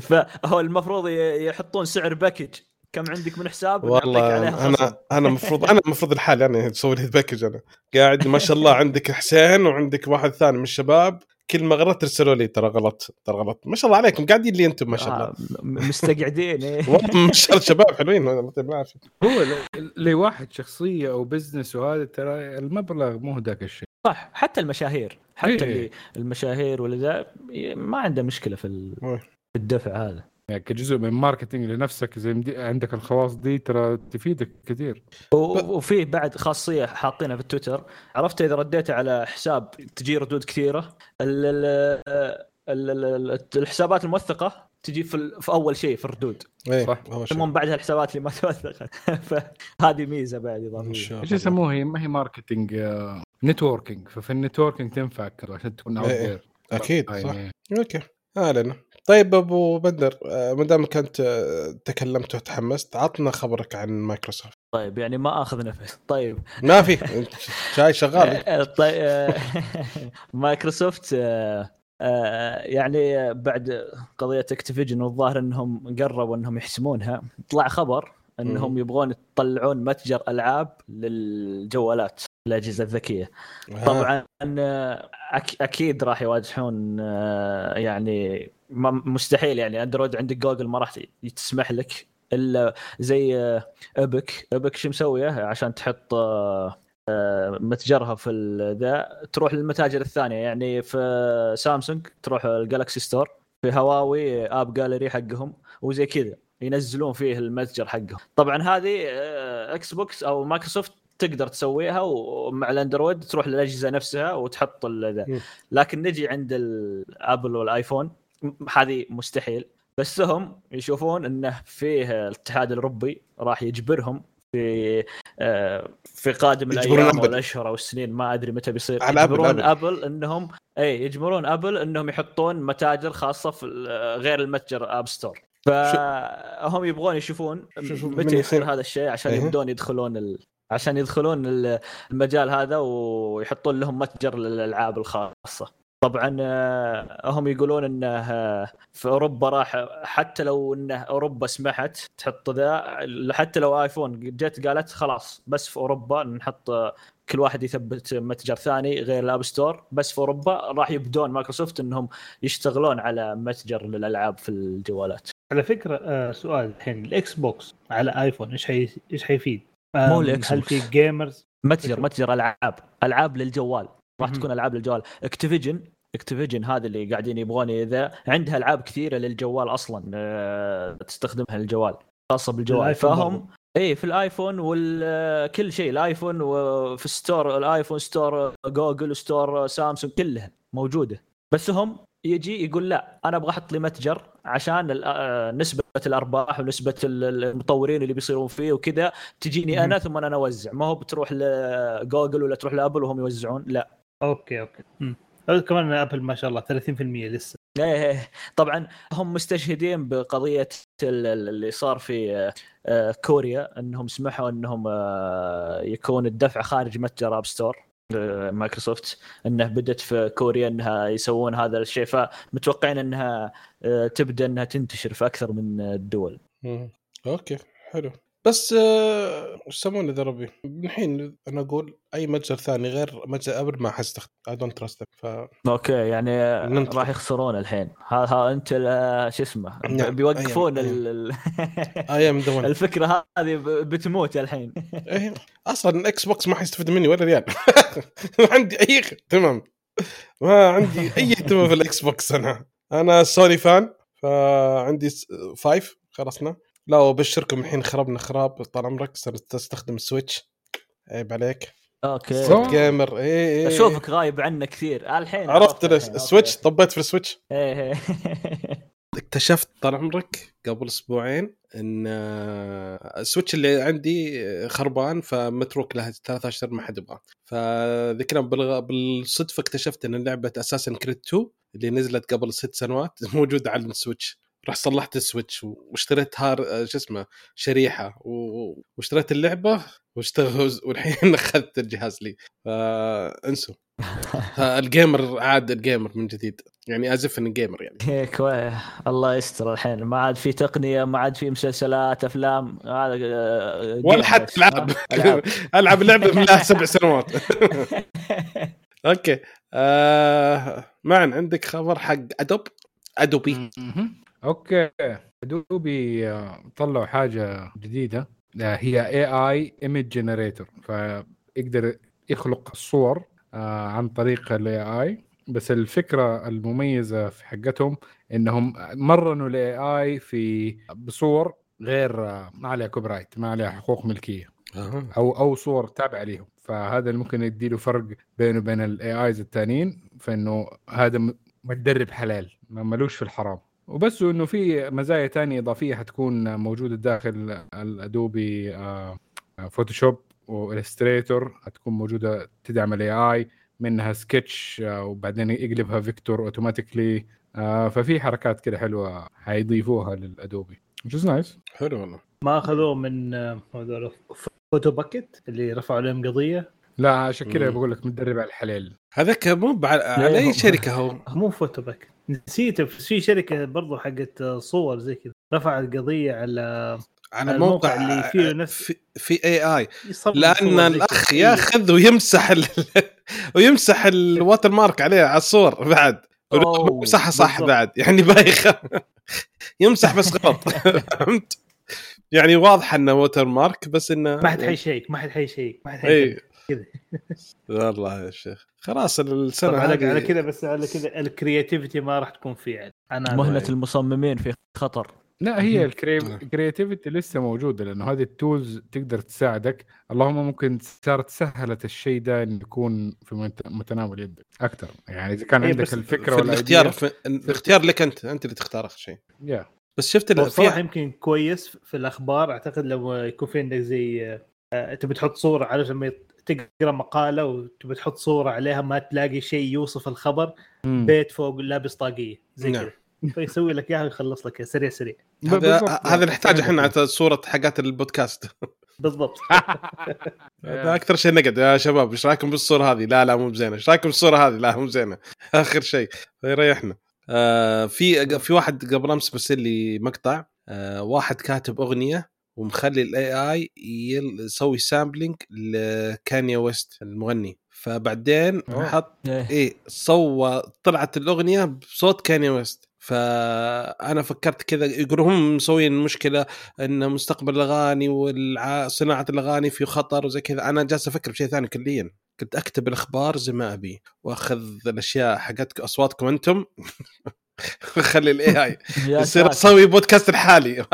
<laughs> فهو المفروض يحطون سعر package كم عندك من حساب؟ والله. أنا أنا المفروض أنا المفروض الحال يعني أسوي لي package أنا. قاعد ما شاء الله عندك حسين وعندك واحد ثاني من الشباب. كل ما غلط ترسلوا لي ترى غلط ترى غلط ما شاء الله عليكم قاعدين لي أنتم ما شاء الله آه، مستقعدين إيه. <laughs> والله ما شاء الله شباب حلوين ما أعرف هو لواحد شخصية أو business وهذا ترى المبلغ مو ذاك الشيء صح حتى المشاهير حتى إيه. اللي المشاهير ولا ذا ما عنده مشكلة في ال- إيه. في الدفع هذا يعني كجزء من marketing لنفسك زي مدي... عندك الخواص دي ترى تفيدك كثير. و- وفيه بعد خاصية حاطينها في تويتر. عرفت إذا رديت على حساب تجي ردود كثيرة؟ ال ال ال ال ال الحسابات الموثقة تجي في, ال- في أول شيء في الردود. إيه صح. ثم بعدها الحسابات اللي ما <laughs> توثقت. فهذه ميزة بعد اضافيه إيش يسموها؟ هي ما هي marketing آه، networking ففي ال networking تنفعك عشان تكون out إيه. there أكيد صح. يعني okay ما علينا طيب أبو بدر آه، ما دامك انت آه، تكلمت وتحمست عطنا خبرك عن مايكروسوفت. طيب يعني ما آخذ نفس. طيب. ما في شاي شغال. <laughs> آه، طيب <laughs> مايكروسوفت يعني بعد قضية Activision والظاهر إنهم قربوا إنهم يحسمونها طلع خبر إنهم. يبغون يطلعون متجر ألعاب للجوالات الأجهزة الذكية. آه. طبعا أك أكيد راح يواجهون يعني مستحيل يعني Android عندك جوجل ما راح تسمح لك إلا زي آه، Epic Epic شو مسوية؟ عشان تحط آه، آه، متجرها في ذا تروح للمتاجر الثانية. يعني في سامسونج تروح ال Galaxy Store في هواوي App Gallery حقهم وزي كذا ينزلون فيه المتجر حقهم. طبعا هذه إكس بوكس أو مايكروسوفت تقدر تسويها ومع الأندرويد تروح للأجهزة نفسها وتحط ذا. لكن نجي عند الابل والآيفون. هذه مستحيل بس هم يشوفون انه فيه الاتحاد الأوروبي راح يجبرهم في آه، في قادم الأيام أو أبل. الاشهر أو السنين ما أدري متى بيصير على أبل، يجبرون أبل. أبل إنهم اي يجبرون أبل إنهم يحطون متاجر خاصة في ال- غير المتجر App Store فهم يبغون يشوفون متى يصير هذا الشيء عشان إيه. يبدون يدخلون ال... عشان يدخلون ال- المجال هذا ويحطون لهم متجر للألعاب الخاصة طبعا آه، هم يقولون إنه آه، في أوروبا راح حتى لو انه أوروبا سمحت تحط ذا حتى لو آيفون جت قالت خلاص بس في أوروبا نحط آه، كل واحد يثبت متجر ثاني غير ال App Store بس في أوروبا راح يبدون مايكروسوفت إنهم يشتغلون على متجر للألعاب في الجوالات على فكرة سؤال الحين الإكس بوكس على آيفون إيش حي... إيش حيفيد؟ مو آم، الإكس هل. في gamers؟ متجر. متجر ألعاب ألعاب للجوال راح. تكون ألعاب للجوال. أكتيفيجن أكتيفيجن هذا اللي قاعدين يبغون إذا عندها ألعاب كثيرة للجوال أصلا آه، تستخدمها للجوال خاصة بالجوال. فهم. اي في الآيفون وكل شيء الآيفون وفي store الآيفون store جوجل store سامسونج كلها موجودة. بس هم يجي يقول لا أنا أبغى أحط لي متجر عشان آه، نسبة الأرباح ونسبة ال- المطورين اللي بيصيرون فيه وكذا تجيني أنا ثم أنا أوزع. ما هو بتروح لجوجل ولا تروح لأبل وهم يوزعون؟ لا. okay okay مم. هذا كمان أبل ما شاء الله 30% لسه إيه إيه. طبعا هم مستشهدين بقضية ال- ال- اللي صار في آه، كوريا إنهم سمحوا إنهم آه، يكون الدفع خارج متجر App Store آه، مايكروسوفت إنه بدت في كوريا إنها يسوون هذا الشيء فمتوقعين إنها تبدأ إنها تنتشر في أكثر من الدول. okay حلو بس آه، إيش يسمونه ذا ربي؟ الحين أنا أقول أي متجر ثاني غير متجر أبل ما حستخدم I don't trust ف okay يعني آه، ننتظر. راح يخسرون الحين ها, ها أنت ال- شو اسمه نعم. بيوقفون. ال- ذا <laughs> الفكرة هذه بتموت الحين إيه أصلا الاكس بوكس ما حيستفيد مني ولا ريال <laughs> ما عندي أي تمام ما عندي أي اهتمام في الإكس بوكس أنا أنا سوني fan فعندي five خلصنا لا وابشركم الحين خربنا خراب طال عمرك صرت استخدم ال Switch. عيب عليك. okay. gamer اي اي أشوفك غايب عنا كثير. الحين عرفت. السويتش؟ طبيت في السويتش. <laughs> إيه إيه. اكتشفت طال عمرك قبل أسبوعين إن آه، السويتش اللي عندي خربان فمتروك له ثلاث اشهر ما حد يبغاه. فذكرا بالغ... بالصدفة اكتشفت إن لعبة Assassin's Creed 2 اللي نزلت قبل ست سنوات <laughs> موجودة على السويتش. رحت صلحت السويتش واشتريت hard آه، شو اسمه شريحة. واشتريت اللعبة واشتغل <laughs> والحين أخذت الجهاز لي. فانسوا <laughs> ال gamer عاد ال gamer من جديد. يعني as if اني gamer يعني. إيه، كويس الله يستر الحين. ما عاد في تقنية ما عاد في مسلسلات أفلام هذا آه، ولا حتى. ألعاب. <laughs> ألعاب. ألعب لعبه من لها سبع سنوات. okay. آه معن عندك خبر حق أدوبي؟ أدوبي. okay. أدوبي آه، طلعوا حاجة جديدة. آه، هي AI image generator فيقدر يخلق الصور آه، عن طريق ال AI بس الفكرة المميزة في حقتهم إنهم مرنوا ال AI في بصور غير ما عليها copyright ما عليها حقوق ملكية. أو أو صور تابعة ليهم. فهذا اللي ممكن يديله فرق بينه وبين ال AIs الثانيين فإنه هذا متدرب حلال ما ملوش في الحرام. وبس إنه في مزايا تانية إضافية حتكون موجودة داخل الادوبي آه، فوتوشوب و Illustrator حتكون موجودة تدعم ال AI منها سكتش آه، وبعدين يقلبها vector automatically ففي حركات كده حلوة حيضيفوها للادوبي which is nice. حلو والله. ما أخذوه من آه، هذول Photobucket اللي رفعوا عليهم قضية؟ لا عشان كذا مم. بقول لك متدرب على الحلال هذاك مو على أي شركة هو؟ مو Photobucket نسيت في شركة برضو حقت آه، صور زي كذا رفعت قضية على على الموقع موقع اللي فيه نفس- في, في AI لأن الأخ كذا. ياخذ ويمسح ال... <laughs> ويمسح ال watermark <laughs> عليه على الصور بعد. صح صح. بعد يعني بايخ <laughs> يمسح بس غلط. فهمت؟ يعني واضح إنه watermark بس إنه ما حد حيشيك ما حد حيشيك ما حد اي حيشيك. كذا. والله يا شيخ. خلاص السنة على هذه على كذا بس على كذا ال creativity ما راح تكون فيه يعني. أنا مهنة. المصممين في خطر. لا هي. ال creativity لسه موجودة لأنه هذه ال tools تقدر تساعدك. اللهم ممكن صارت سهلت الشيء ده إنه يكون في مت- متناول يدك أكثر يعني إذا كان إيه، عندك الفكرة في الاختيار والاختيار في الاختيار لك أنت أنت اللي تختار آخر شيء. يا بس شفت هو ال- بصراحه في يمكن كويس في الأخبار. أعتقد لو يكون في عندك زي آه، تبي تحط صورة على لما تقرأ مقالة وتبي تحط صورة عليها ما تلاقي شيء يوصف الخبر مم. بيت فوق لابس طاقية زي نعم. كذا فيسوي لك إياها ويخلص لك سريع سريع هذا بالضبط. هذا نحتاج إحنا على صورة حقات البودكاست بالضبط هذا <laughs> أكثر شيء نقد يا شباب إيش رأيكم بالصورة هذه؟ لا لا مو بزينة، إيش رأيكم بالصورة هذه؟ لا مو بزينة، <laughs> آخر شيء يريحنا. آه في في واحد قبل أمس مرسل لي مقطع آه واحد كاتب أغنية ومخلي ال AI يسوي sampling لكانيا ويست المغني فبعدين أوه. حط إيه. إيه سوى طلعت الأغنية بصوت كاني ويست فأنا فكرت كذا يقولوا هم مسوين مشكلة إن مستقبل الأغاني وصناعه الأغاني في خطر وزي كذا أنا جالس أفكر بشيء ثاني كليا كنت أكتب الأخبار زي ما أبي وأخذ الأشياء حقتكم اصواتكم أنتم <laughs> وخلي ال <laughs> AI يصير. أسوي بودكاست لحالي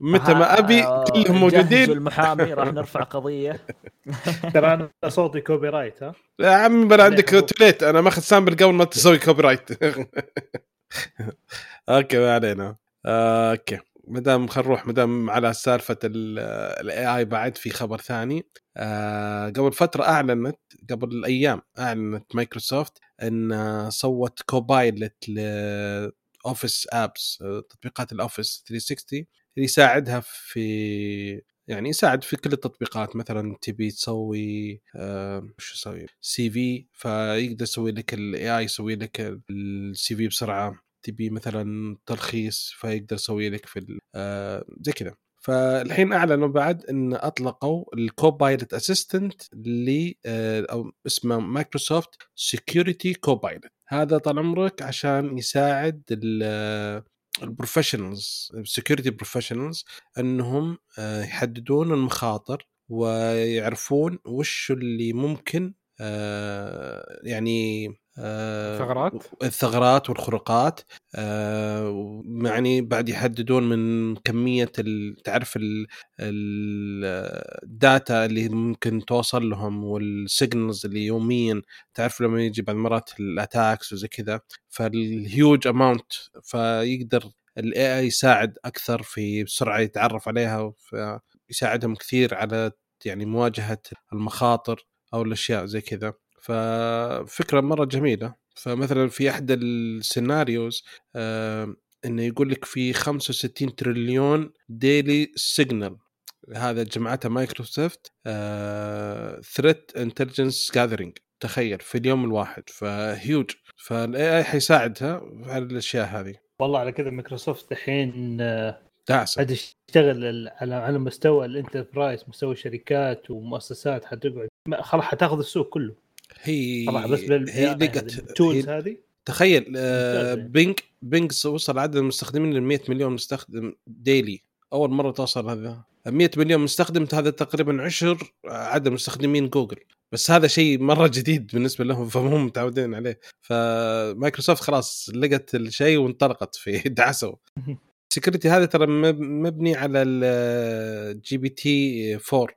متى ما أبي آه، كلهم موجودين. المحامي راح نرفع قضية. <laughs> ترى أنا صوتي copyright ها؟ يا عمي بلا عندك too late أنا ماخذ sample قبل ما تسوي copyright. <laughs> Okay ما علينا. آه، okay. ما دام خلينا نروح ما دام على سالفة ال AI بعد في خبر ثاني. آه، قبل فترة أعلنت قبل أيام أعلنت مايكروسوفت إن صوت Copilot ل Office apps تطبيقات ال Office 360 اللي يساعدها في يعني يساعد في كل التطبيقات. مثلا تبي تسوي آه شو يسوي؟ CV. فيقدر يسوي لك ال AI يسوي لك ال CV بسرعة. تبي مثلا تلخيص فيقدر يسوي لك في آه زي كذا. فالحين أعلنوا بعد إن أطلقوا ال Copilot assistant اللي آه أو اسمه Microsoft Security Copilot هذا طال عمرك عشان يساعد ال- ال professionals ال security professionals إنهم آه، يحددون المخاطر ويعرفون وش اللي ممكن يعني آه، ثغرات؟ الثغرات والخروقات آه، يعني بعد يحددون من كمية تعرف ال- ال- ال data اللي ممكن توصل لهم وال signals اللي يوميا تعرف لما يجي بعض المرات ال attacks وزي كذا فال huge amount فيقدر ال AI يساعد أكثر في بسرعة يتعرف عليها فيساعدهم كثير على يعني مواجهة المخاطر أو الأشياء زي كذا. ففكرة مرة جميلة. فمثلا في أحد ال scenarios آه إنه يقول لك في 65 تريليون daily signal هذا جمعتها مايكروسوفت threat intelligence gathering تخيل في اليوم الواحد. فهيوج. فالاي اي حيساعدها على الأشياء هذه. والله على كذا مايكروسوفت الحين آه، دعسه قاعد يشتغل على على مستوى ال enterprise مستوى الشركات ومؤسسات حتقعد. خلاص حتاخذ السوق كله. هي بس هي لقت ال tools هي هذه. تخيل آه ممتازة. Bing Bing وصل عدد المستخدمين ل 100 مليون مستخدم daily أول مرة توصل هذا. 100 مليون مستخدم هذا تقريبا عشر عدد مستخدمين جوجل بس هذا شيء مرة جديد بالنسبة لهم فهم متعودين عليه. فمايكروسوفت خلاص لقت الشيء وانطلقت في <laughs> دعسوا <laughs> ال security هذا ترى مب- مبني على ال GPT 4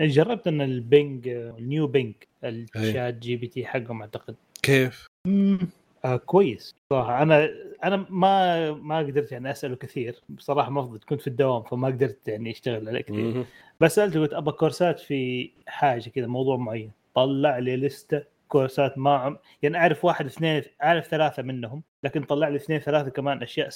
جربت إن ال Bing ال new Bing إيه. ال ChatGPT حقهم أعتقد. كيف؟ مم، آه كويس. صراحة أنا أنا ما ما قدرت يعني أسأله كثير. بصراحة ما كنت في الدوام فما قدرت يعني أشتغل عليه كثير. بس سألته قلت ابى courseات في حاجة كذا موضوع معين. طلع لي لستة courseات ما عم يعني أعرف واحد اثنين أعرف ثلاثة منهم لكن طلع لي اثنين ثلاثة كمان أشياء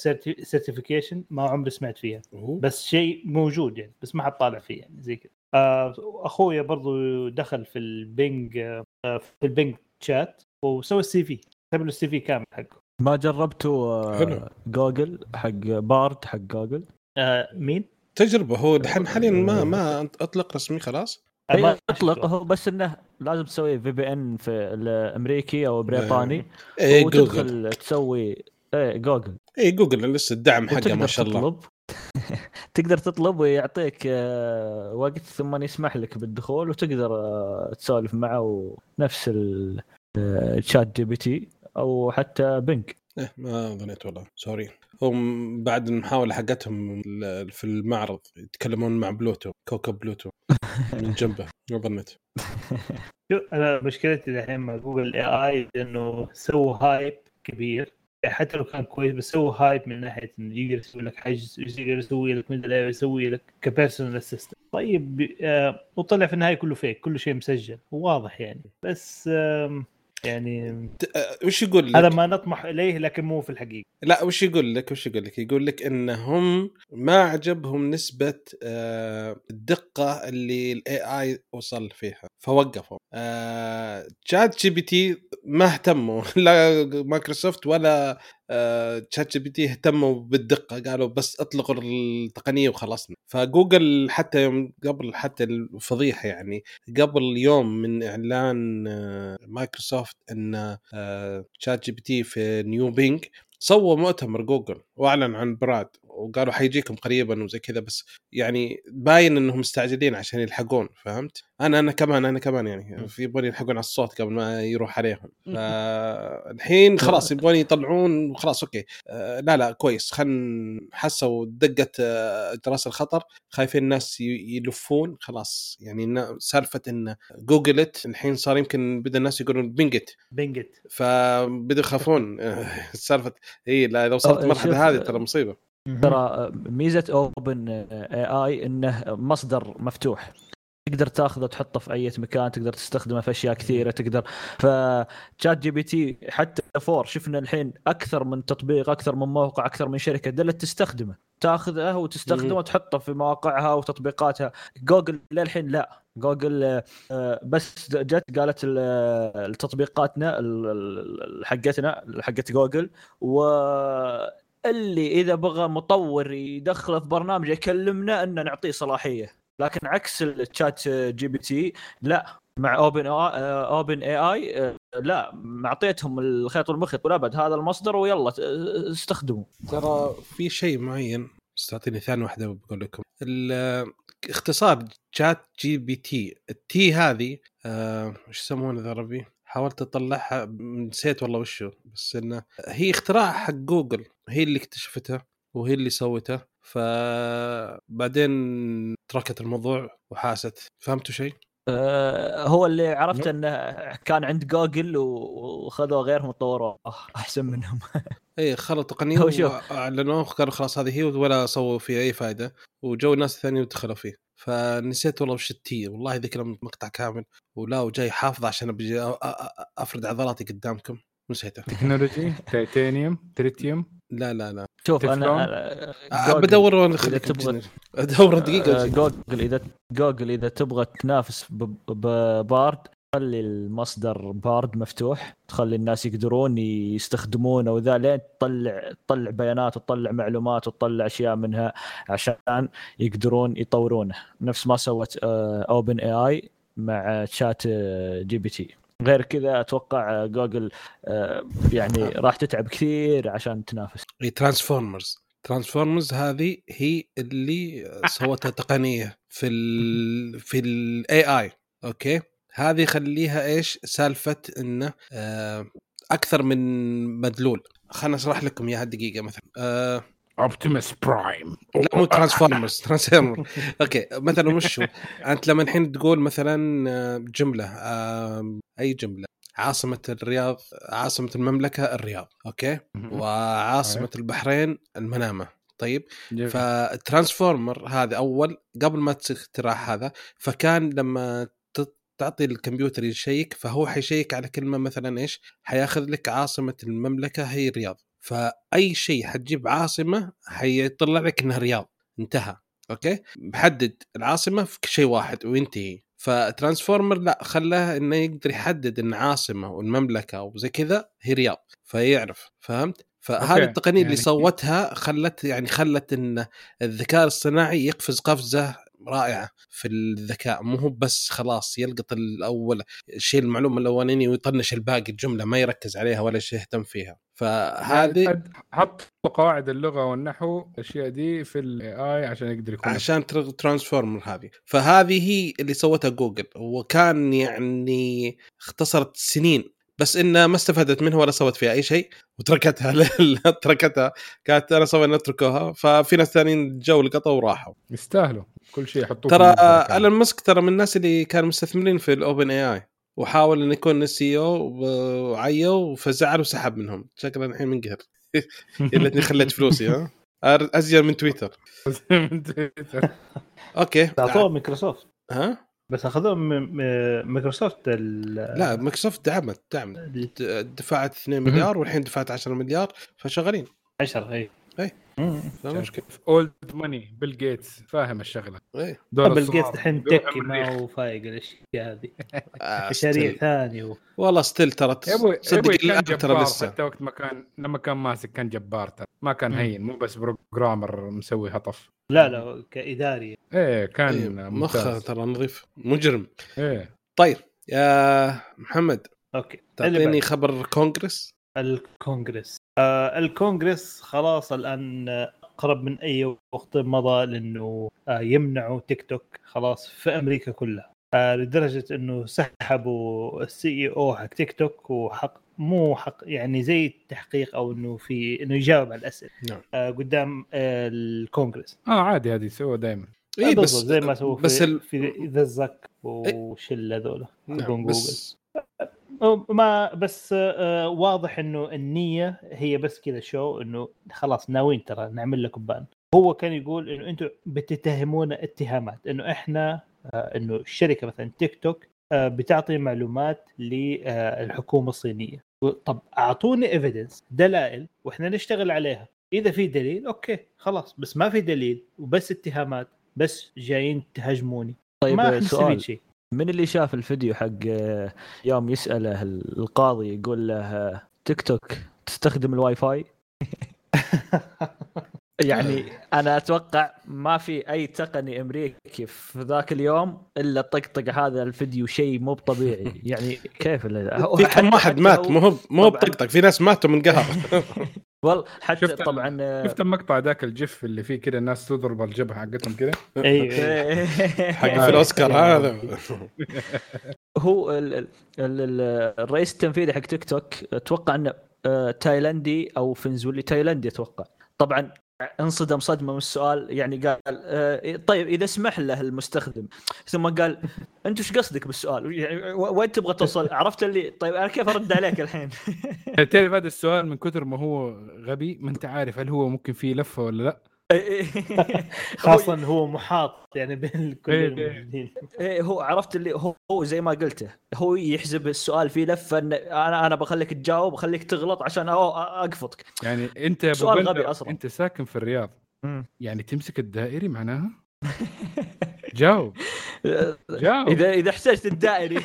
certification ما عمري سمعت فيها أوه. بس شيء موجود يعني بس ما حد طالع فيه يعني زي كذا آه، أخويا برضو دخل في ال Bing آه، في ال Bing chat وسوى ال CV كتب له ال CV كامل حقه ما جربتوا حلو. آه، جوجل حق Bard حق جوجل آه، مين؟ تجربة هو الحين حاليا ما ما أطلق رسمي خلاص ما هي اطلق شفته. هو بس إنه لازم تسوي VPN في الأمريكي أو بريطاني. إيه جوجل وتدخل تسوي إيه جوجل. اي جوجل لسه الدعم حقه ما شاء الله. تطلب. <laughs> تقدر تطلب ويعطيك آه، وقت ثم يسمح لك بالدخول وتقدر آه، تسولف معه آه، ال ChatGPT أو حتى Bing إيه ما ظنيت والله. sorry هم بعد المحاولة حقتهم في المعرض يتكلمون مع بلوتو كوكب بلوتو <laughs> من جنبه ظنيت. شوف أنا مشكلتي الحين مع جوجل AI انه سووا hype كبير. حتى لو كان كويس بس سووا hype من ناحية إنه يقدر يسوي لك حجز يقدر يسوي لك إيه، يسوي لك ك personal assistant طيب آه وطلع في النهاية كله fake كله شيء مسجل. وواضح يعني. بس آم، يعني وش يقول لك؟ هذا ما نطمح إليه لكن مو في الحقيقة. لا وش يقول لك؟ وش يقول لك؟ يقول لك إنهم ما عجبهم نسبة الدقة اللي ال AI وصل فيها فوقفوا. آه، ChatGPT ما اهتموا <laughs> لا مايكروسوفت ولا آه، ChatGPT اهتموا بالدقة قالوا بس اطلقوا التقنية وخلصنا فجوجل حتى يوم قبل حتى الفضيحة يعني قبل يوم من إعلان آه، مايكروسوفت إن آه، ChatGPT في New Bing سووا مؤتمر جوجل وأعلن عن Bard. وقالوا حيجيكم قريبا وزي كذا بس يعني باين إنهم مستعجلين عشان يلحقون فهمت؟ أنا أنا كمان أنا كمان يعني في يبغون يلحقون على الصوت قبل ما يروح عليهم. فالحين خلاص يبغون يطلعون وخلاص okay. آه لا لا كويس. خل حسوا دقة آه، جرس الخطر. خايفين الناس يلفون. خلاص يعني سالفة إن جوجلت الحين صار يمكن بدأ الناس يقولون بنجت بنجت فبدوا يخافون. <laughs> سالفة اي لا إذا وصلت أه، المرحلة هذه ترى مصيبة. ترى ميزة OpenAI إنه مصدر مفتوح. تقدر تاخذه وتحطه في أي مكان تقدر تستخدمه في أشياء كثيرة تقدر. ف ChatGPT حتى four شفنا الحين أكثر من تطبيق أكثر من موقع أكثر من شركة دلت تستخدمه. تاخذه وتستخدمه مم. وتحطه في مواقعها وتطبيقاتها. جوجل للحين لا. جوجل آه، آه، بس جت قالت ال- آه، التطبيقاتنا ال- ال- حقتنا حقت جوجل و اللي إذا بغى مطور يدخله في برنامج يكلمنا ان نعطيه صلاحية. لكن عكس ال ChatGPT لا مع Open OpenAI لا معطيتهم الخيط والمخيط والأبد هذا المصدر ويلا استخدموا ترى في شيء معين بس تعطيني ثاني واحدة بقول لكم. اختصار ChatGPT ال T هذه آه، وش يسمونه ذا ربي؟ حاولت أطلعها نسيت والله وشو بس إنه هي اختراع حق جوجل هي اللي اكتشفتها وهي اللي سوته فبعدين تركت الموضوع وحاست فهمتوا شيء؟ آه، هو اللي عرفت انه كان عند جوجل و- وخذوا غيرهم وطوروه أحسن منهم <laughs> اي خلوا تقنيه. واعلنوه قالوا خلاص هذه هي ولا سووا فيها أي فائده وجو ناس ثانيين ودخلوا فيه فنسيت والله وش التي. والله ذكر مقطع كامل. ولا وجاي حافظ عشان أ- أفرد عضلاتي قدامكم. نسيته. تكنولوجي تيتانيوم تريتيوم؟ لا لا لا. شوف؟ أنا بدور وأنا إذا اخليك تبغى- <laughs> أدور دقيقة آه،. جوجل اذا جوجل إذا تبغى تنافس ب- ب Bard خلي المصدر Bard مفتوح تخلي الناس يقدرون يستخدمونه وذا لين تطلع تطلع بيانات وتطلع معلومات وتطلع أشياء منها عشان يقدرون يطورونه. نفس ما سوت OpenAI مع شات آه، GPT. غير كذا أتوقع آه، جوجل آه، يعني راح تتعب كثير عشان تنافس. transformers transformers هذه هي اللي سوتها تقنية في ال في ال AI okay؟ هذه خليها إيش؟ سالفة إنه آه أكثر من مدلول. خلنا أشرح لكم إياها دقيقة مثلا. آه Optimus Prime لا مو transformers transformer <laughs> okay مثلا وش هو؟ أنت لما الحين تقول مثلا آه، جملة آه، أي جملة؟ عاصمة الرياض عاصمة المملكة الرياض okay؟ وعاصمة البحرين المنامة. طيب؟ فال transformer هذا أول قبل ما تخترع هذا فكان لما تعطي الكمبيوتر يشيك فهو حيشيك على كلمة مثلا إيش؟ حياخذ لك عاصمة المملكة هي الرياض. فأي شيء حتجيب عاصمة حيطلع لك إنها رياض. انتهى. okay؟ محدد العاصمة في شيء واحد وينتهي. ف transformer لا خلاه إنه يقدر يحدد إن عاصمة والمملكة وزي كذا هي رياض. فيعرف. فهمت؟ فهذه okay، التقنية اللي يعني- سوتها خلت يعني خلت إن الذكاء الصناعي يقفز قفزه رائعة في الذكاء. مو هو بس خلاص يلقط الأول الشيء المعلومة الأولانية ويطنش الباقي الجملة ما يركز عليها ولا شيء يهتم فيها. فهذه يعني حط قواعد اللغة والنحو الأشياء دي في ال AI عشان يقدر يكون عشان تر- transformer هذه. فهذه هي اللي سوتها جوجل وكان يعني اختصرت سنين بس انها ما استفادت منها ولا سوت فيها أي شيء وتركتها <laughs> لل- تركتها. كانت أنا سوي نتركوها ففي ناس ثانيين جو لقطوا وراحوا. يستاهلوا. كل شيء يحطوه ترى. الون مسك ترى من الناس اللي كانوا مستثمرين في ال OpenAI وحاول انه يكون ال CEO وعيوا فزعل وسحب منهم. شكله الحين منقهر <laughs> يا ليتني خليت فلوسي ها. ازين من تويتر. من تويتر. okay. اعطوه مايكروسوفت. ها؟ بس اخذوه من مايكروسوفت ال- لا مايكروسوفت دعمت دعمت. دفعت 2 مليار والحين دفعت 10 مليار فشغالين. 10 اي شايف كيف. اولد ماني بيل جيتس فاهم الشغلة. إيه. بل الصغار جيتس الحين تكي. ما هو فايق الأشياء هذه. <laughs> آه، مشاريع ستيل. ثانية و... والله ستيل ترى يا أبوي يا صدق أبوي كان الآن ترى لسه. حتى وقت ما كان لما كان ماسك كان جبار ترى. ما كان. هين مو بس بروجرامر مسوي هطف. لا لا كإداري. إيه إيه، كان مخه ممتاز. ترى نظيف. مجرم. إيه. طيب يا محمد okay. اللي تعطيني. خبر كونغرس؟ الكونغرس. آه الكونغرس خلاص الآن آه، اقرب من أي وقت مضى لأنه آه يمنعوا تيك توك خلاص في أمريكا كلها. آه لدرجة أنه سحبوا ال CEO حق تيك توك وحق مو حق يعني زي التحقيق أو إنه في إنه يجاوب على الأسئلة. نعم. آه قدام آه الكونغرس. آه عادي هذه يسووها دائما اي آه، بس بالضبط، زي ما سووا بس في, ال... في ذا الزك وشل هذول نعم بس ما بس آه، واضح إنه النية هي بس كذا شو إنه خلاص ناويين ترى نعمل لكم بان هو كان يقول إنه أنتم بتتهمونا اتهامات إنه إحنا آه، إنه الشركة مثلا تيك توك آه، بتعطي معلومات للحكومه الصينية. طب أعطوني evidence دلائل وإحنا نشتغل عليها. إذا في دليل okay خلاص. بس ما في دليل وبس اتهامات بس جايين تهاجموني. طيب ما سؤال. شيء. من اللي شاف الفيديو حق آه، يوم يسأله القاضي يقول له آه، تيك توك تستخدم الواي فاي؟ <laughs> يعني أنا أتوقع ما في أي تقني أمريكي في ذاك اليوم إلا طقطق هذا الفيديو شيء مو طبيعي <laughs> يعني كيف في كم واحد مات. مو هو مو. بطقطق في ناس ماتوا من قهر. <laughs> والله حتى شفت طبعا آه، شفت المقطع ذاك ال GIF اللي فيه كده الناس تضرب الجبهة حقتهم كده؟ أيوه أيوة. <laughs> حق في الأوسكار هذا. هو ال ال ال الرئيس التنفيذي حق تيك توك أتوقع إنه آه، تايلندي أو فنزويلي تايلندي أتوقع. طبعا انصدم صدمة من السؤال يعني قال آه، طيب إذا سمح له المستخدم ثم قال أنت إيش قصدك بالسؤال؟ يعني وين تبغى توصل؟ <laughs> عرفت اللي طيب أنا كيف أرد عليك الحين؟ تعرف هذا السؤال من كثر ما هو غبي ما أنت عارف هل هو ممكن فيه لفة ولا لا <laughs> خاصه إنه هو محاط يعني بين كل إيه. الموجودين إيه هو عرفت اللي هو, هو زي ما قلته هو يحسب السؤال فيه لفة إن أنا أنا بخليك تجاوب بخليك تغلط عشان أو أقفطك. يعني أنت سؤال غبي أصلاً. أنت ساكن في الرياض. يعني تمسك الدائري معناها؟ <laughs> جاوب. جاوب. إذا إذا احتجت الدائري. <laughs>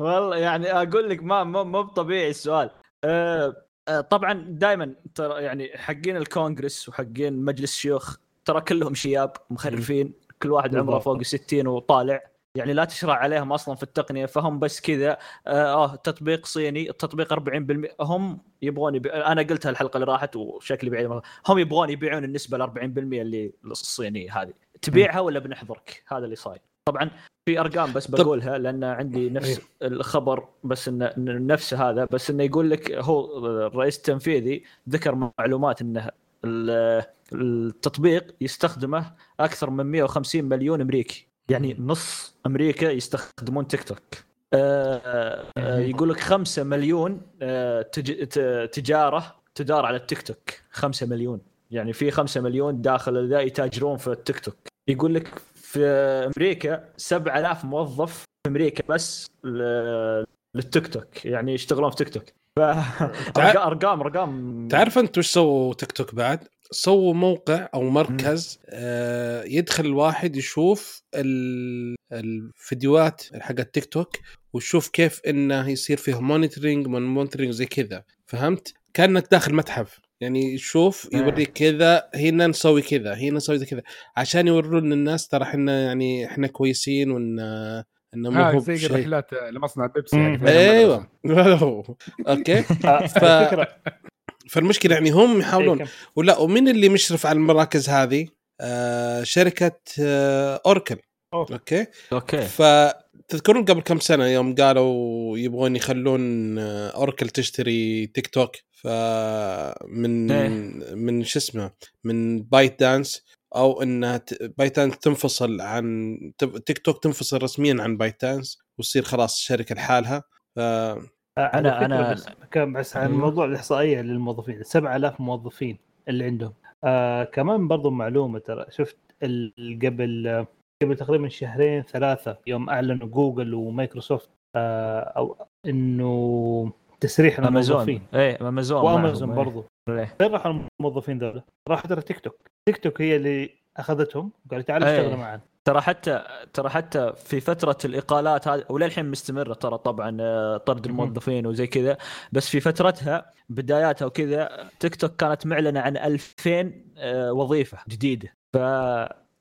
والله يعني أقول لك ما مو مو طبيعي السؤال. أه طبعا دائما ترى يعني حقين الكونغرس وحقين مجلس الشيوخ ترى كلهم شياب مخرفين كل واحد عمره. فوق 60 وطالع. يعني لا تشرع عليهم أصلا في التقنية فهم بس كذا. آه آه، تطبيق صيني التطبيق 40% هم يبغون يبيع أنا قلتها الحلقة اللي راحت وشكلي بعيد هم يبغون يبيعون النسبة ال 40% اللي الصينية هذه. تبيعها ولا بنحضرك؟ هذا اللي صاير. طبعا في أرقام بس بقولها لأن عندي نفس الخبر بس انه نفس هذا بس إنه يقول لك هو الرئيس التنفيذي ذكر معلومات إنه ال- التطبيق يستخدمه أكثر من 150 مليون أمريكي. يعني نص أمريكا يستخدمون تيك توك. آه، آه، يقول لك 5 مليون آه، تجارة تدار على التيك توك. 5 مليون. يعني في 5 مليون داخل ذا يتاجرون في التيك توك. يقول لك في أمريكا 7000 موظف في أمريكا بس للتيك توك يعني يشتغلون في تيك توك. ارقام ارقام تعرف انت وش سووا تيك توك بعد؟ سووا موقع أو مركز آه يدخل الواحد يشوف ال- الفيديوهات حق التيك توك ويشوف كيف إنه يصير فيه monitoring من monitoring زي كذا. فهمت؟ كأنك داخل متحف. يعني يشوف آه. يوريك كذا هنا نسوي كذا هنا نسوي زي كذا عشان يورون الناس ترى إحنا يعني إحنا كويسين وان انه مو آه هو زي. الرحلات لمصنع بيبسي. يعني. أيوه <laughs> okay آه، ف- فالمشكلة يعني هم يحاولون إيه، ولا ومين اللي مشرف على المراكز هذه؟ آه شركة آه Oracle أوه. okay okay فتذكرون قبل كم سنة يوم قالوا يبغون يخلون آه، Oracle تشتري تيك توك فمن إيه. من شو اسمه من ByteDance أو إنها ت- ByteDance تنفصل عن تب- تيك توك تنفصل رسميا عن ByteDance وتصير خلاص شركة لحالها ف فكرة أنا- بس كم بس عن. موضوع الإحصائية للموظفين 7000 موظفين اللي عندهم آه كمان برضو معلومة ترى شفت قبل قبل تقريبا شهرين ثلاثة يوم اعلنوا جوجل ومايكروسوفت آه، أو إنه تسريح الموظفين أمازون إيه أمازون وأمازون إيه. برضو إيه. فين راحوا الموظفين ذولا؟ راحوا ترى تيك توك تيك توك هي اللي أخذتهم تعالوا إيه. اشتغلوا معنا ترى حتى ترى حتى في فترة الإقالات هذه وللحين مستمرة ترى طبعا آه، طرد الموظفين وزي كذا بس في فترتها بداياتها وكذا تيك توك كانت معلنة عن 2000 آه، وظيفة جديدة ف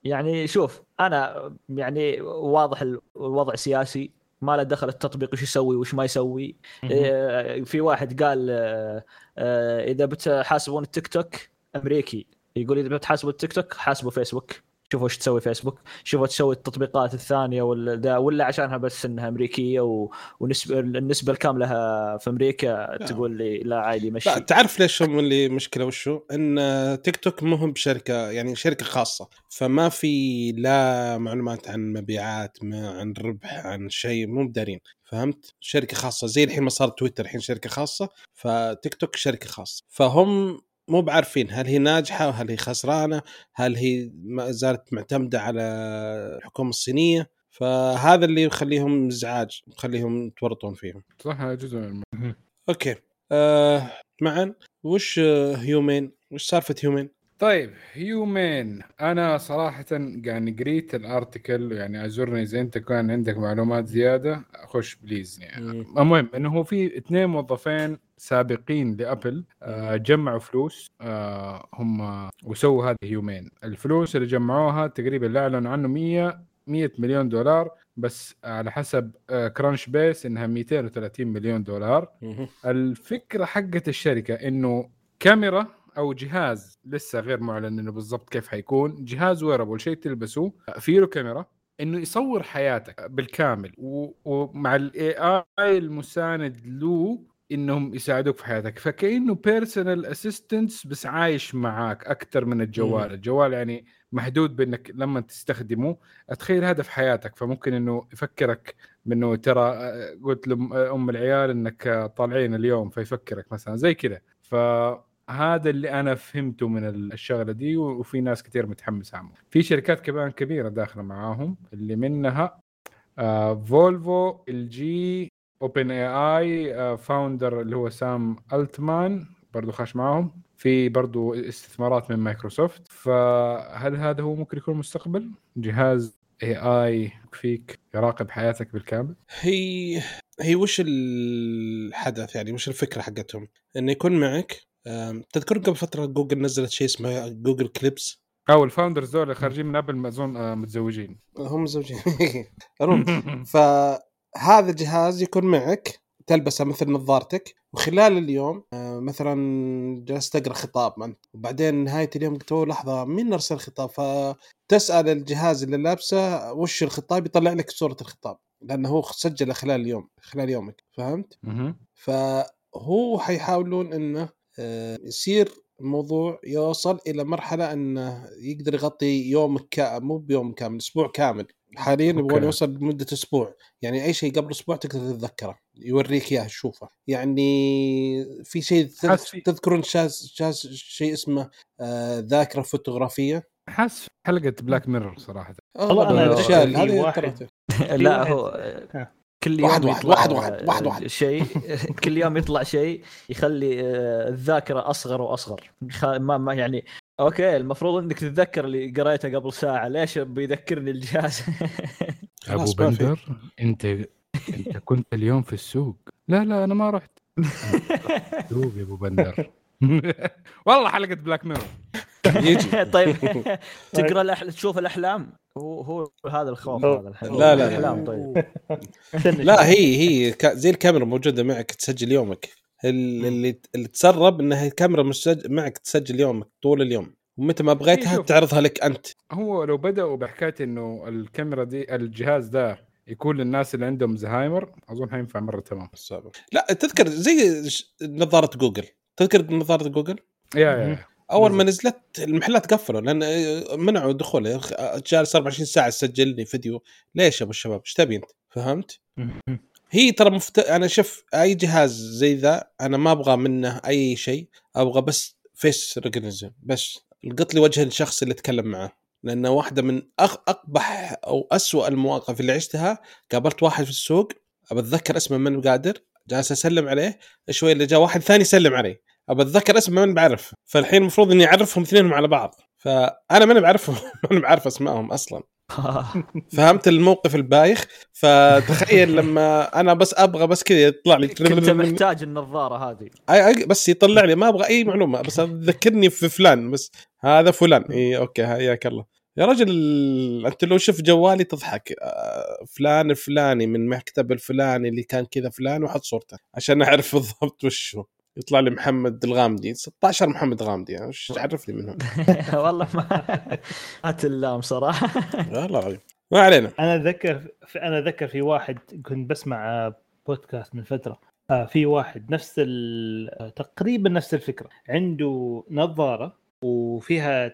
يعني شوف أنا يعني واضح ال- الوضع سياسي ما له دخل التطبيق وش يسوي وش ما يسوي. آه، في واحد قال آه، آه، إذا بتحاسبون التيك توك أمريكي يقول إذا بتحاسبوا التيك توك حاسبوا فيسبوك. شوفوا وش تسوي فيسبوك شوفوا تسوي التطبيقات الثانية ولا ولا عشانها بس إنها أمريكية و... ونسبه النسبة الكاملة في أمريكا تقول لي لا عادي مشي لا تعرف ليش هم اللي مشكلة وشو؟ إن تيك توك مو هم بشركة يعني شركة خاصة فما في لا معلومات عن مبيعات ما عن ربح عن شيء مو بدارين فهمت؟ شركة خاصة زي الحين ما صار تويتر الحين شركة خاصة فتيك توك شركة خاصة فهم مو بعارفين هل هي ناجحة وهل هي خسرانة هل هي ما زالت معتمدة على الحكومة الصينية. فهذا اللي يخليهم ازعاج يخليهم يتورطون فيهم. صح هذا جزء من okay. آه معا. وش آه، Humane؟ وش سالفة Humane؟ طيب Humane أنا صراحة يعني قريت ال article يعني اعذرني إذا أنت كان عندك معلومات زيادة خش please يعني المهم إنه هو في اثنين موظفين سابقين لأبل آه جمعوا فلوس آه هم وسووا هذه Humane الفلوس اللي جمعوها تقريبا اللي اعلنوا عنه 100 100 مليون دولار بس على حسب آه Crunchbase إنها 230 مليون دولار. الفكرة حقت الشركة إنه كاميرا أو جهاز لسه غير معلن إنه بالضبط كيف حيكون. جهاز wearable شيء تلبسه. فيه له كاميرا. إنه يصور حياتك بالكامل. و- ومع ال AI المساند له إنهم يساعدوك في حياتك. فكأنه personal assistants بس عايش معاك أكثر من الجوال. مم. الجوال يعني محدود بإنك لما تستخدمه اتخيل هذا في حياتك. فممكن إنه يفكرك بإنه ترى قلت لام أم العيال إنك طالعين اليوم فيفكرك مثلا. زي كذا فهذا اللي أنا فهمته من الشغلة دي وفي ناس كثير متحمسه عنه في شركات كمان كبيرة داخلة معاهم اللي منها آه فولفو الجي OpenAI founder اللي هو سام ألتمان برضو خاش معاهم. في برضو استثمارات من مايكروسوفت. فهل هذا هو ممكن يكون المستقبل جهاز AI فيك يراقب حياتك بالكامل؟ هي هي وش الحدث يعني؟ وش الفكرة حقتهم؟ إنه يكون معك تذكر قبل فترة جوجل نزلت شيء اسمه Google Clips؟ أو ال founders دول خارجين من أبل ما أظن آه، متزوجين. هم زوجين <laughs> المهم <laughs> فهذا الجهاز يكون معك تلبسه مثل نظارتك وخلال اليوم آه، مثلا جلست تقرأ خطاب أنت. وبعدين نهاية اليوم قلت "أوه، لحظة مين أرسل خطاب فتسأل الجهاز اللي لابسه وش الخطاب؟ يطلع لك صورة الخطاب لأنه هو سجله خلال اليوم خلال يومك. فهمت؟ فهو حيحاولون إنه آه، يصير الموضوع يوصل إلى مرحلة إنه يقدر يغطي يومك كا... مو بيوم كامل أسبوع كامل. حاليا يبغون. يوصل لمدة أسبوع. يعني أي شيء قبل أسبوع تقدر تتذكره يوريك إياه تشوفه يعني في شيء تذكرون شاز شاز شيء اسمه آه ذاكرة فوتوغرافية؟ حس حلقة Black Mirror صراحة. والله أنا الاشياء هذه واحد- <laughs> لا هو ها. كل يوم واحد واحد يطلع واحد واحد واحد واحد. شيء. <laughs> كل يوم يطلع شيء يخلي آه، الذاكرة أصغر وأصغر. ما ما يعني okay المفروض إنك تتذكر اللي قريته قبل ساعة. ليش بيذكرني الجهاز؟ <laughs> أبو. بندر أنت أنت كنت اليوم في السوق. لا لا أنا ما رحت. <laughs> السوق يا أبو بندر. والله حلقة Black Mirror يجي طيب تقرأ الأحل... تشوف الأحلام. هو هو هذا الخوف هو- هذا الحين لا، لا، لا. الاحلام طيب. <laughs> لا. هي هي. زي الكاميرا موجودة معك تسجل يومك. ال- اللي اللي تسرب انها الكاميرا. معك تسجل يومك طول اليوم. ومتى ما بغيتها شوف. تعرضها لك أنت. هو لو بدأوا بحكاية إنه الكاميرا دي الجهاز ده يكون للناس اللي عندهم زهايمر أظن حينفع مرة تمام. السابق لا تذكر زي نظارة جوجل. تذكر نظارة جوجل؟ يا يا. أول ما نزلت المحلات قفلوا لأن منعوا دخوله أخي، جالس 24 ساعة تسجل لي فيديو. ليش يا أبو الشباب؟ إيش تبي أنت؟ فهمت؟ هي ترى مفت... أنا شوف أي جهاز زي ذا أنا ما أبغى منه أي شيء أبغى بس face recognition بس يلقط لي وجه الشخص اللي أتكلم معه. لأنه واحدة من أخ أقبح أو أسوأ المواقف اللي عشتها قابلت واحد في السوق أبى أتذكر اسمه من قادر جالس أسلم عليه شوي اللي جاء واحد ثاني يسلم علي أبى أتذكر اسمه من بعرف. فالحين المفروض إني أعرفهم اثنينهم على بعض. فأنا ماني بعرفهم. <laughs> ماني بعرف أسمائهم أصلا. <laughs> فهمت الموقف البايخ؟ فتخيل <laughs> لما أنا بس أبغى بس كذا يطلع لي كنت محتاج النظارة هذه. أي بس يطلع لي. ما أبغى أي معلومة. بس ذكرني في فلان. بس هذا فلان. إي okay. حياك الله. يا رجل أنت لو شفت جوالي تضحك. آه، فلان الفلاني من مكتب الفلاني اللي كان كذا فلان وحط صورته. عشان أعرف بالضبط وش هو يطلع لي محمد الغامدي 16 محمد غامدي يعني وش عرفني منهم؟ <laughs> والله ما <laughs> هات اللام صراحة. <laughs> والله العظيم ما علينا. أنا اتذكر في أنا اتذكر في واحد كنت بسمع بودكاست من فترة. آه، في واحد نفس ال- تقريبا نفس الفكرة. عنده نظارة وفيها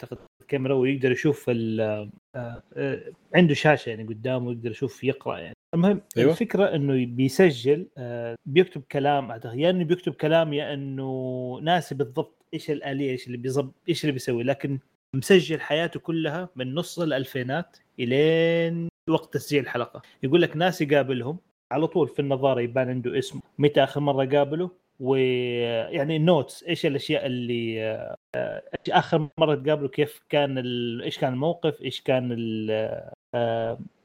كاميرا ويقدر يشوف ال- آه، آه، عنده شاشة يعني قدامه يقدر يشوف يقرأ يعني. المهم أيوة. الفكرة إنه بيسجل آه، بيكتب كلام أعتقد يا إنه بيكتب كلام يا إنه ناسي بالضبط إيش الآلية إيش اللي بيظب إيش اللي بيسوي لكن مسجل حياته كلها من نص الألفينات إلين وقت تسجيل الحلقة يقول لك ناس يقابلهم على طول في النظارة يبان عنده اسمه متى آخر مرة قابله ويعني notes إيش الأشياء اللي آه، إيش آخر مرة تقابله كيف كان ال... إيش كان الموقف إيش كان ال...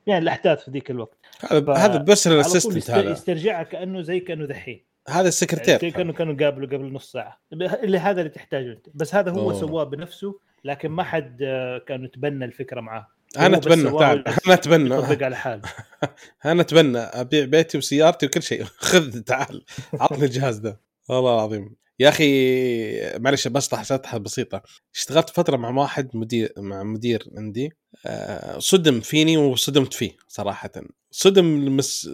يعني الأحداث في ذيك الوقت. هذا هذا personal assistant يست... هذا يسترجعها كأنه زي كأنه دحين. هذا يعني السكرتير كانوا كانوا قابله قبل نص ساعة. اللي هذا اللي تحتاجه أنت. بس هذا هو. سواه بنفسه لكن ما حد آه، كان يتبنى الفكرة معاه. أنا أتبنى تعال. أنا أتبنى. يطبق على حاله. <laughs> أنا أتبنى. أبيع بيتي وسيارتي وكل شيء. <laughs> خذ تعال. عطني الجهاز ده والله العظيم. يا أخي معلش بشطح شطحه بسيطة اشتغلت فترة مع واحد مدير مع مدير عندي آه، صدم فيني وصدمت فيه صراحة صدم المس...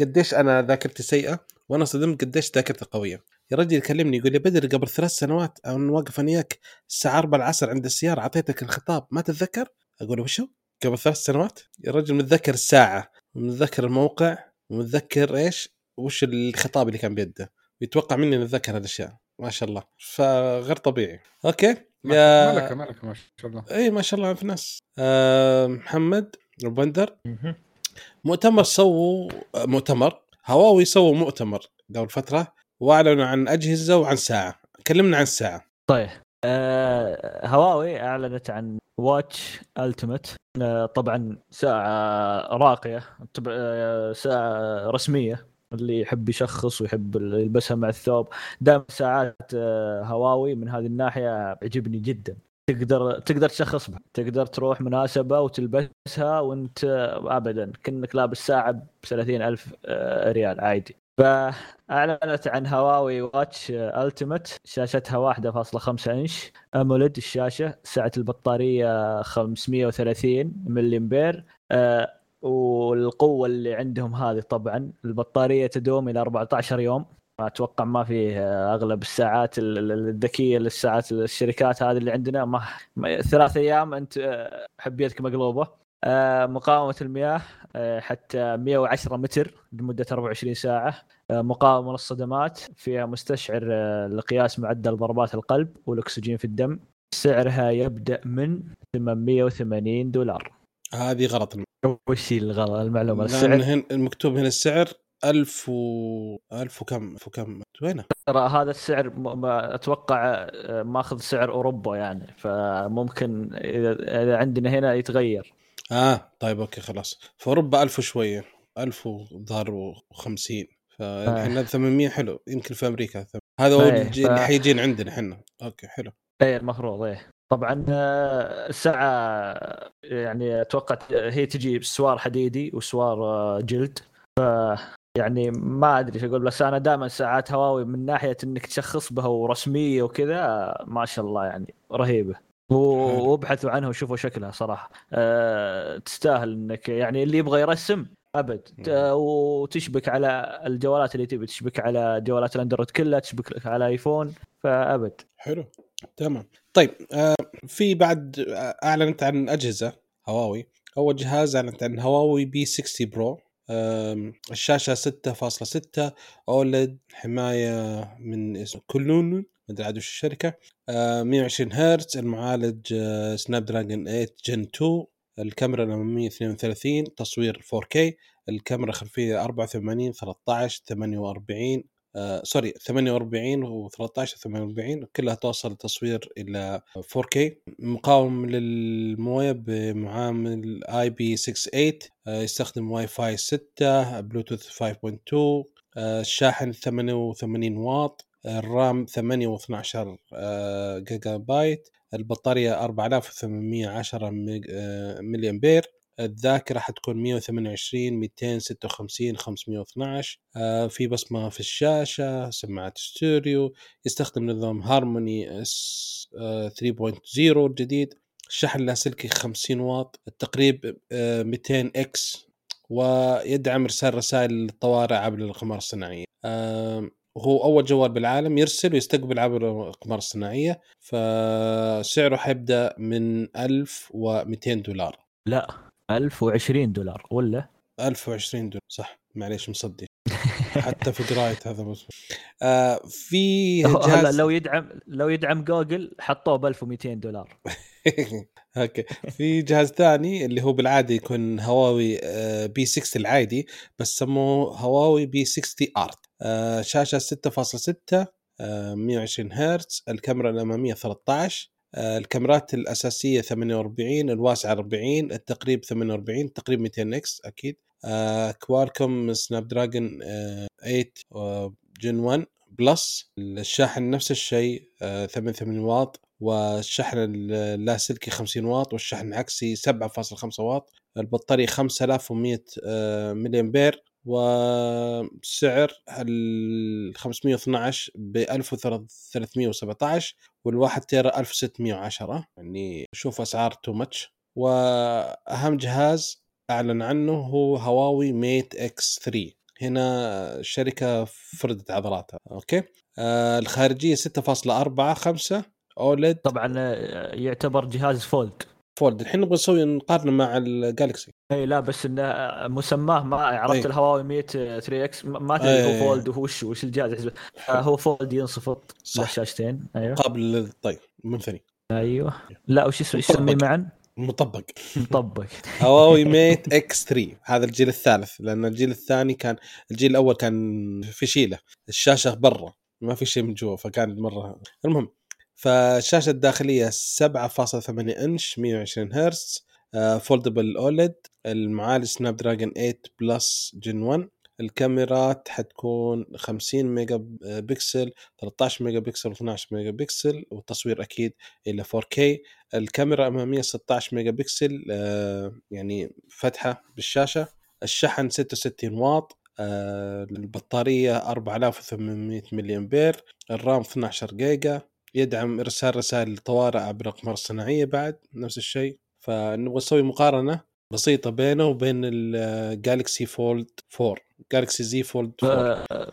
قديش أنا ذاكرتي سيئة وأنا صدمت قديش ذاكرتي قوية يا رجل يكلمني يقول لي بدر قبل ثلاث سنوات أنا واقف أنا وياك الساعة 4 العصر عند السيارة أعطيتك الخطاب ما تتذكر؟ أقول له وشو؟ قبل ثلاث سنوات؟ يا رجل متذكر الساعة ومتذكر الموقع ومتذكر إيش؟ وش الخطاب اللي كان بيده ويتوقع مني ان أتذكر هالاشياء ما شاء الله. فغير طبيعي. okay؟ يا ملكه ملكه ما شاء الله. إي ما شاء الله في ناس. آه محمد وبندر مؤتمر سووا مؤتمر. هواوي سووا مؤتمر قبل فترة وأعلنوا عن أجهزة وعن ساعة. كلمنا عن الساعة طيب. آه هواوي أعلنت عن واتش التيمت آه طبعا ساعة راقية آه ساعة رسمية. اللي يحب يشخص ويحب يلبسها مع الثوب. دائما ساعات آه هواوي من هذه الناحية عجبني جدا. تقدر تقدر تشخص بها. تقدر تروح مناسبة وتلبسها وانت ابدا. كأنك لابس ساعة ب 30000 آه، ريال عادي. فأعلنت عن Huawei Watch Ultimate شاشتها 1.5 إنش. AMOLED الشاشة. سعة البطارية 530 ملي امبير آه، والقوة اللي عندهم هذه طبعا. البطارية تدوم إلى 14 يوم. أتوقع ما آه، أغلب الساعات ال- ال- الذكية للساعات الشركات هذه اللي عندنا. ما ثلاث أيام أنت آه، حبيتك مقلوبة. آه، مقاومة المياه آه، حتى 110 متر لمدة 24 ساعة. مقاومة للصدمات. فيها مستشعر لقياس معدل ضربات القلب والأكسجين في الدم. سعرها يبدأ من 880 دولار. هذه غلط. وش الغلط المعلومة؟ السعر؟ هن المكتوب هنا السعر 1000 و 1000 وكم 1000 وكم. وينه؟ ترى هذا السعر م- ما أتوقع آه، ماخذ سعر أوروبا يعني فممكن اذا إذا عندنا هنا يتغير. آه طيب okay خلاص. في أوروبا 1000 وشوية. 1000 وظهر و50 فالحين هذا 800 حلو. يمكن في أمريكا ثم- هذا هو إيه، اللي حيجين عندنا إحنا. okay حلو. إيه المفروض إيه. طبعا آه، الساعة يعني أتوقع هي تجي بسوار حديدي وسوار آه، جلد. ف يعني ما أدري إيش أقول بس أنا دائما ساعات هواوي من ناحية إنك تشخص بها ورسميه وكذا ما شاء الله يعني رهيبة. وابحثوا عنها وشوفوا شكلها صراحة. أه تستاهل إنك يعني اللي يبغى يرسم أبد. وتشبك على الجوالات اللي تبي تشبك على جوالات الأندرويد كلها تشبك على آيفون فأبد. حلو تمام. طيب آه في بعد آه، أعلنت عن أجهزة هواوي. أول جهاز أعلنت عن Huawei P 60 Pro. الشاشة 6.6 OLED حماية من اسمه Kunlun أدري عاد وش الشركة. آه 120 هرتز المعالج آه Snapdragon 8 Gen 2 الكاميرا الأمامية 32 تصوير 4K الكاميرا الخلفيه 84 13 48 sorry 48 و13 48 كلها توصل التصوير إلى 4K مقاوم للموية بمعامل IP 68 آه يستخدم واي فاي 6 بلوتوث 5.2 آه الشاحن 88 واط ال RAM 8 و12 آه جيجا بايت البطارية 4810 ملي امبير الذاكرة حتكون 128 256 512 آه في بصمة في الشاشة سماعات ستوريو يستخدم نظام Harmony OS آه 3.0 الجديد. الشحن اللاسلكي 50 واط التقريب آه 200 X ويدعم إرسال رسائل الطوارئ عبر الأقمار الصناعية. آه وهو أول جوال بالعالم يرسل ويستقبل عبر الاقمار الصناعية فسعره حيبدأ من 1200 دولار. لا. 1020 دولار ولا؟ 1020 دولار صح. معليش مصدي <laughs> حتى في قراية هذا بس آه في جهاز لو يدعم لو يدعم جوجل حطوه ب 1200 دولار. <laughs> okay. في جهاز ثاني اللي هو بالعادة يكون هواوي آه، P 6 العادي بس سموه Huawei P 60 Art. آه، شاشة 6.6 آه، 120 هرتز الكاميرا الأمامية 13 آه، الكاميرات الأساسية 48 الواسعه 40 التقريب 48 تقريب 200 X أكيد. آه، Qualcomm Snapdragon آه، 8 آه، Gen 1 Plus الشاحن نفس الشيء آه، 88 واط والشحن اللاسلكي 50 واط والشحن العكسي 7.5 واط. البطارية 5100 آه، ملي أمبير وسعر ال 512 ب 1317 والواحد تيرا 1610 يعني شوف أسعار too much وأهم جهاز أعلن عنه هو Huawei Mate X 3 هنا الشركة فردت عضلاتها okay؟ آه الخارجية 6.4 5 OLED طبعا آه، يعتبر جهاز fold fold الحين نبغى نسوي نقارنه مع ال Galaxy اي لا بس إنه مسماه ما عرفت. ال Huawei Mate 3 X. ما تدري. هو fold وهو وش وش الجهاز آه، هو fold ينصفط شاشتين. أيوه. قابل طيب منثني أيوه. لا وش اسمه؟ إيش يسميه معا؟ مطبق. مطبق. <laughs> هواوي Mate X3 هذا الجيل الثالث لأن الجيل الثاني كان الجيل الأول كان في شيلة. الشاشة برا ما في شيء من جوا فكان مره المهم فالشاشة الداخلية 7.8 إنش 120 هرتز foldable OLED المعالج Snapdragon 8 Plus Gen 1 الكاميرات حتكون 50 ميجا بكسل 13 ميجا بكسل و12 ميجا بكسل والتصوير أكيد إلى 4K الكاميرا الاماميه 16 ميجا بكسل آه، يعني فتحة بالشاشة. الشحن 66 واط آه، البطارية 4800 ملي أمبير. الرام 12 جيجا. يدعم إرسال رسائل الطوارئ عبر الاقمار الصناعية بعد نفس الشيء. فنبغى نسوي مقارنة بسيطة بينه وبين الجالكسي Fold 4 جالكسي Z Fold 4 آه،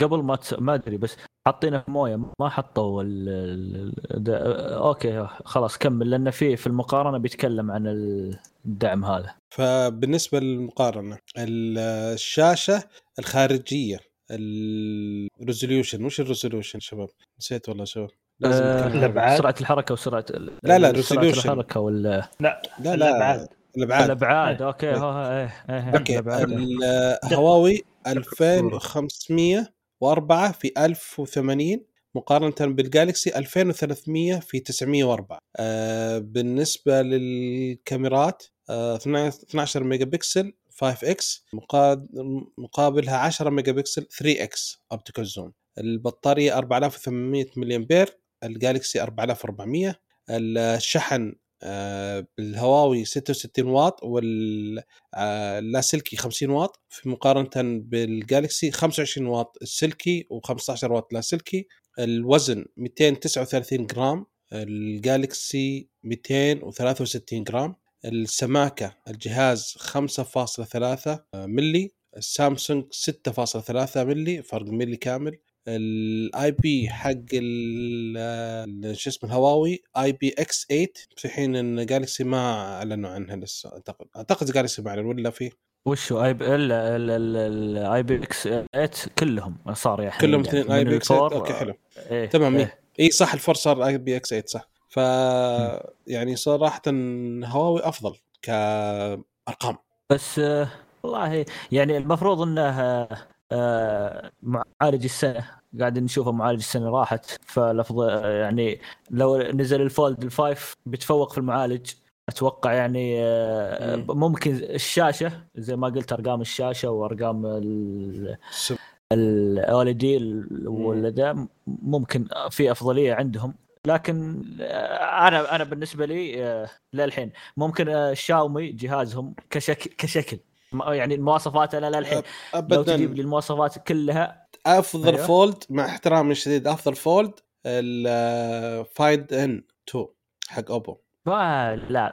قبل ما تس... ما أدري بس حاطينه في موية ما حطوا ال... ال... ده... أوكي خلاص كمل لأن في في المقارنة بيتكلم عن الدعم هذا. فبالنسبة للمقارنة الشاشة الخارجية ال resolution وش ال resolution شباب؟ نسيت والله شباب. لازم آه،. سرعة الحركة وسرعة لا، لا، سرعة. الحركة وال لا لا لا الأبعاد. الأبعاد. الأبعاد إيه. أوكي هو إيه إيه أوكي. الأبعاد. ال- هواوي 2504 في 1080 مقارنة بالجالكسي 2300 في 904 آه بالنسبة للكاميرات آه 12 ميجا بكسل 5X مقابلها 10 ميجا بكسل 3X optical zoom البطارية 4800 ملي امبير الجالكسي 4400 الشحن آه، بالهواوي 66 واط وال آه، اللاسلكي 50 واط في مقارنة بالجالكسي 25 واط السلكي و15 واط لاسلكي الوزن 239 جرام الجالكسي 263 جرام. السماكة الجهاز 5.3 ملي السامسونج 6.3 ملي فرق ملي كامل. ال IP حق ال- شو اسمه الهواوي IPX8 في حين إن جالكسي ما أعلنوا عنها لسه أعتقد أعتقد جالكسي ما اعلن ولا في؟ وشو IP ال ال IPX8 كلهم صار يعني كلهم اثنين IPX8 أوكي حلو. إيه تمام إيه. إيه. اي صح ال four صار IPX8 صح. ف يعني صراحة هواوي أفضل كأرقام. بس آه، والله يعني المفروض إنه آه، آه، معالج السنة قاعد نشوفه معالج السنة راحت. فالأفضل يعني لو نزل ال Fold ال five بيتفوق في المعالج أتوقع يعني آه، مم. ممكن الشاشة زي ما قلت أرقام الشاشة وأرقام ال سب- الأول دي ولا ده ممكن في أفضلية عندهم. لكن آه، أنا أنا بالنسبة لي آه، للحين ممكن شاومي جهازهم كشكل. كشكل يعني المواصفات أنا للحين. لو تجيب لي المواصفات كلها أفضل أيوه. Fold مع احترامي الشديد أفضل Fold ال Find N2 حق أوبو ما لا.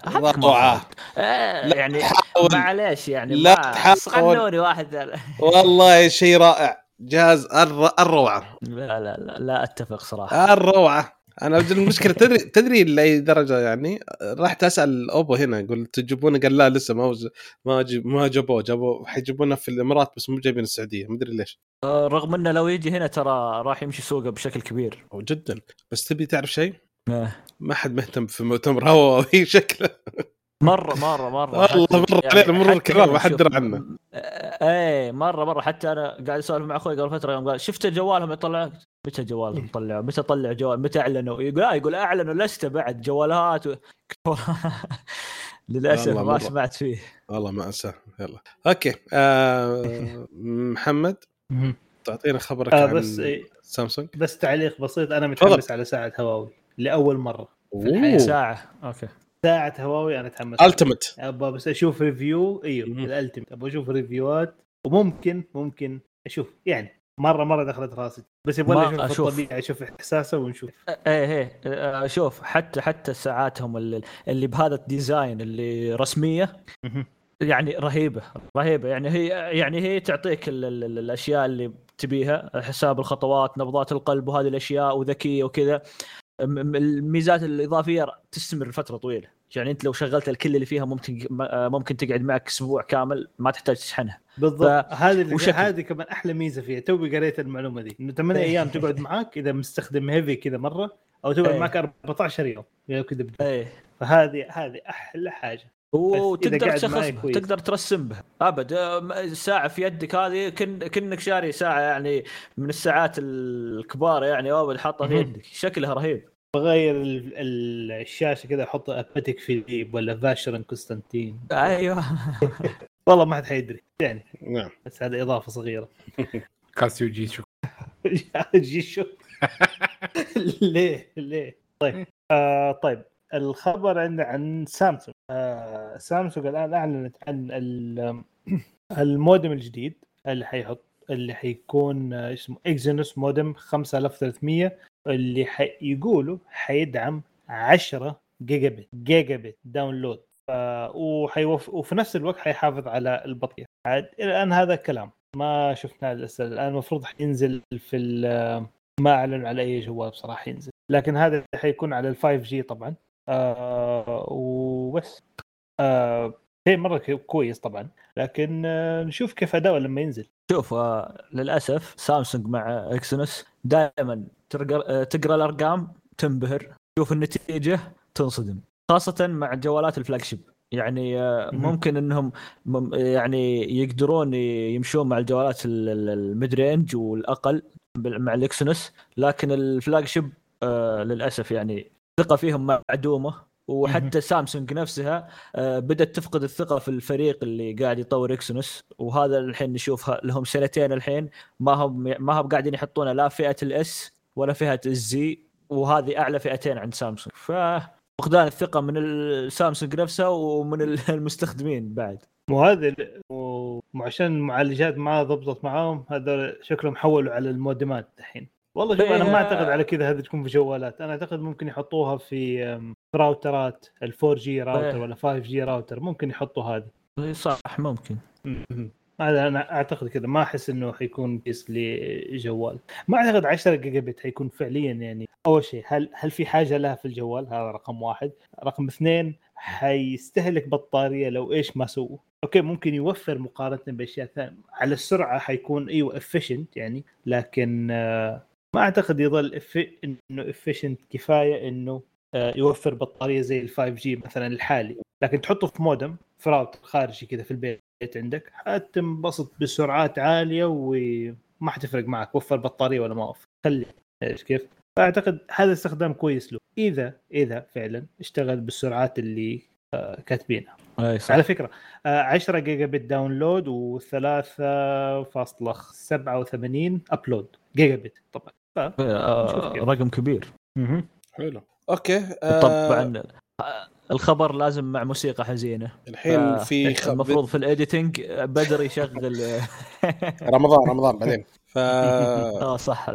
آه لا يعني تحاول. معليش يعني لا تحاول. صغنوني واحد والله شيء رائع جهاز الر- الروعة لا لا لا, لا أتفق صراحة الروعة أنا المشكلة. تدري تدري لأي درجة يعني؟ رحت أسأل أوبو هنا قلت تجيبونه؟ قال لا لسه ما وز... ما جيب ما جابوه. جابوه حيجيبونه في الإمارات بس مو جايبين السعودية. ما أدري ليش. آه، رغم إنه لو يجي هنا ترى راح يمشي سوقه بشكل كبير. جدا. بس تبي تعرف شيء؟ آه. ما حد مهتم في مؤتمر هواوي <laughs> شكله. مرة مرة مرة. والله حتى- مر علينا مرور حتى الكرام، هنا ما حد درى عنه. آه، إيه مرة مرة. حتى أنا قاعد أسولف مع أخوي قبل فترة يوم قال شفت جوالهم يطلع متى جوالهم طلعوا متى طلع جوال؟ متى أعلنوا؟ يقول آه يقول أعلنوا لسته بعد جوالات و... <laughs> للأسف ما مرة. سمعت فيه. والله ما أنساه. يلا. okay. آه <laughs> محمد تعطينا خبرك آه عن بس إيه، سامسونج. بس تعليق بسيط. أنا متحمس على ساعة هواوي لأول مرة في الحياة. أوه. ساعة. okay. ساعة هواوي أنا أتحمس Ultimate أبغى بس أشوف review أيوه مهم. ال Ultimate أبغى أشوف review ات وممكن ممكن أشوف. يعني مرة مرة دخلت راسي. بس يبغى أشوف أشوف. الطبيعي أشوف إحساسه ونشوف. إيه إيه آه، شوف حتى حتى ساعاتهم اللي, اللي بهذا الديزاين اللي رسمية. يعني رهيبة رهيبة. يعني هي يعني هي تعطيك ال ال ال الأشياء اللي تبيها. حساب الخطوات نبضات القلب وهذه الأشياء وذكية وكذا. الميزات الإضافية تستمر لفترة طويلة. يعني انت لو شغلت الكل اللي فيها ممكن ممكن تقعد معك أسبوع كامل ما تحتاج تشحنها بالضبط هذه وشكل. هذه كمان أحلى ميزة فيها توي قريت المعلومة دي إنه 8 أيام تقعد معاك إذا مستخدم هيفي كذا مرة أو تقعد إيه. معك 14 يوم يعني كذا. إيه فهذه هذه أحلى حاجة وتقدر تشخص. تقدر ترسم بها أبد الساعة في يدك هذه كن كنك شاري ساعة يعني من الساعات الكبار يعني ابد حاطها في. يدك شكلها رهيب بغير ال- ال- الشاشة كذا أحط باتيك فيليب ولا فاشرون كونستانتين. أيوه. <laughs> والله ما حد حيدري يعني. نعم. بس هذه إضافة صغيرة. <laughs> كاسيو جي شو. <laughs> جي شو. ليه ليه؟ طيب آه طيب. الخبر عندنا عن سامسونج. آه سامسونج الآن أعلنت عن ال- <clears throat> المودم الجديد اللي حيحط اللي حيكون آه، اسمه Exynos Modem 5300 اللي. يقولوا حيدعم 10 gigabit gigabit download. وفي نفس الوقت حيحافظ على البطارية عاد إلى الآن هذا الكلام ما شفنا لسه الآن المفروض حينزل في ما اعلنوا على أي جوال بصراحة ينزل لكن هذا حيكون على ال 5G طبعا. آه وبس. آه شيء مرة كو- كويس طبعا. لكن آه نشوف كيف أداؤه لما ينزل. شوف آه، للأسف سامسونج مع Exynos دائما تقرا تقرأ الأرقام تنبهر تشوف النتيجة تنصدم. خاصة مع جوالات ال flagship يعني آه،. ممكن إنهم يعني يقدرون يمشون مع الجوالات ال- ال- ال mid-range والاقل مع الإكسينوس لكن ال flagship آه، للأسف يعني الثقة فيهم معدومة. وحتى سامسونج نفسها آه، بدأت تفقد الثقة في الفريق اللي قاعد يطور إكسينوس. وهذا الحين نشوفها لهم سنتين الحين. ما هم ما هم قاعدين يحطونها لا فئة ال S ولا فئة ال Z وهذه أعلى فئتين عند سامسونج ففقدان الثقة من السامسونج نفسها ومن <laughs> المستخدمين بعد وهذا ال- و- وعشان المعالجات ما ضبطت معاهم هذا شكلهم حولوا على المودمات الحين والله شوف أنا ما إيه. أعتقد على كذا هذه تكون في جوالات أنا أعتقد ممكن يحطوها في راوترات ال 4 جي راوتر إيه. ولا 5 جي راوتر ممكن يحطوا هذه صح ممكن. هذا أنا أعتقد كذا ما أحس إنه حيكون base لجوال. ما أعتقد 10 جيجا بت حيكون فعليا يعني أول شيء هل هل في حاجة لها في الجوال؟ هذا رقم واحد. رقم اثنين حيستهلك بطارية لو إيش ما سووا. أوكي ممكن يوفر مقارنة بأشياء ثانية. على السرعة حيكون أيوه efficient يعني لكن آه، ما أعتقد يظل إنه efficient كفاية إنه آه، يوفر بطارية زي ال 5G مثلا الحالي. لكن تحطه في مودم في راوتر خارجي كذا في البيت عندك. حتنبسط بسرعات عالية وما حتفرق معك. وفر بطارية ولا ما وفر. خلي. إيش كيف؟ فأعتقد هذا استخدام كويس له. اذا إذا فعلا اشتغل بالسرعات اللي آه، كاتبينها. أي صح. على فكرة آه، 10 gigabit download و3.87 upload gigabit طبعا. ف... آه، رقم كبير. حلو. أوكي آه طبعا آه، الخبر لازم مع موسيقى حزينة. الحين ف- في خ... المفروض في ال editing بدر يشغل <laughs> رمضان رمضان بعدين. ف <laughs> آه صح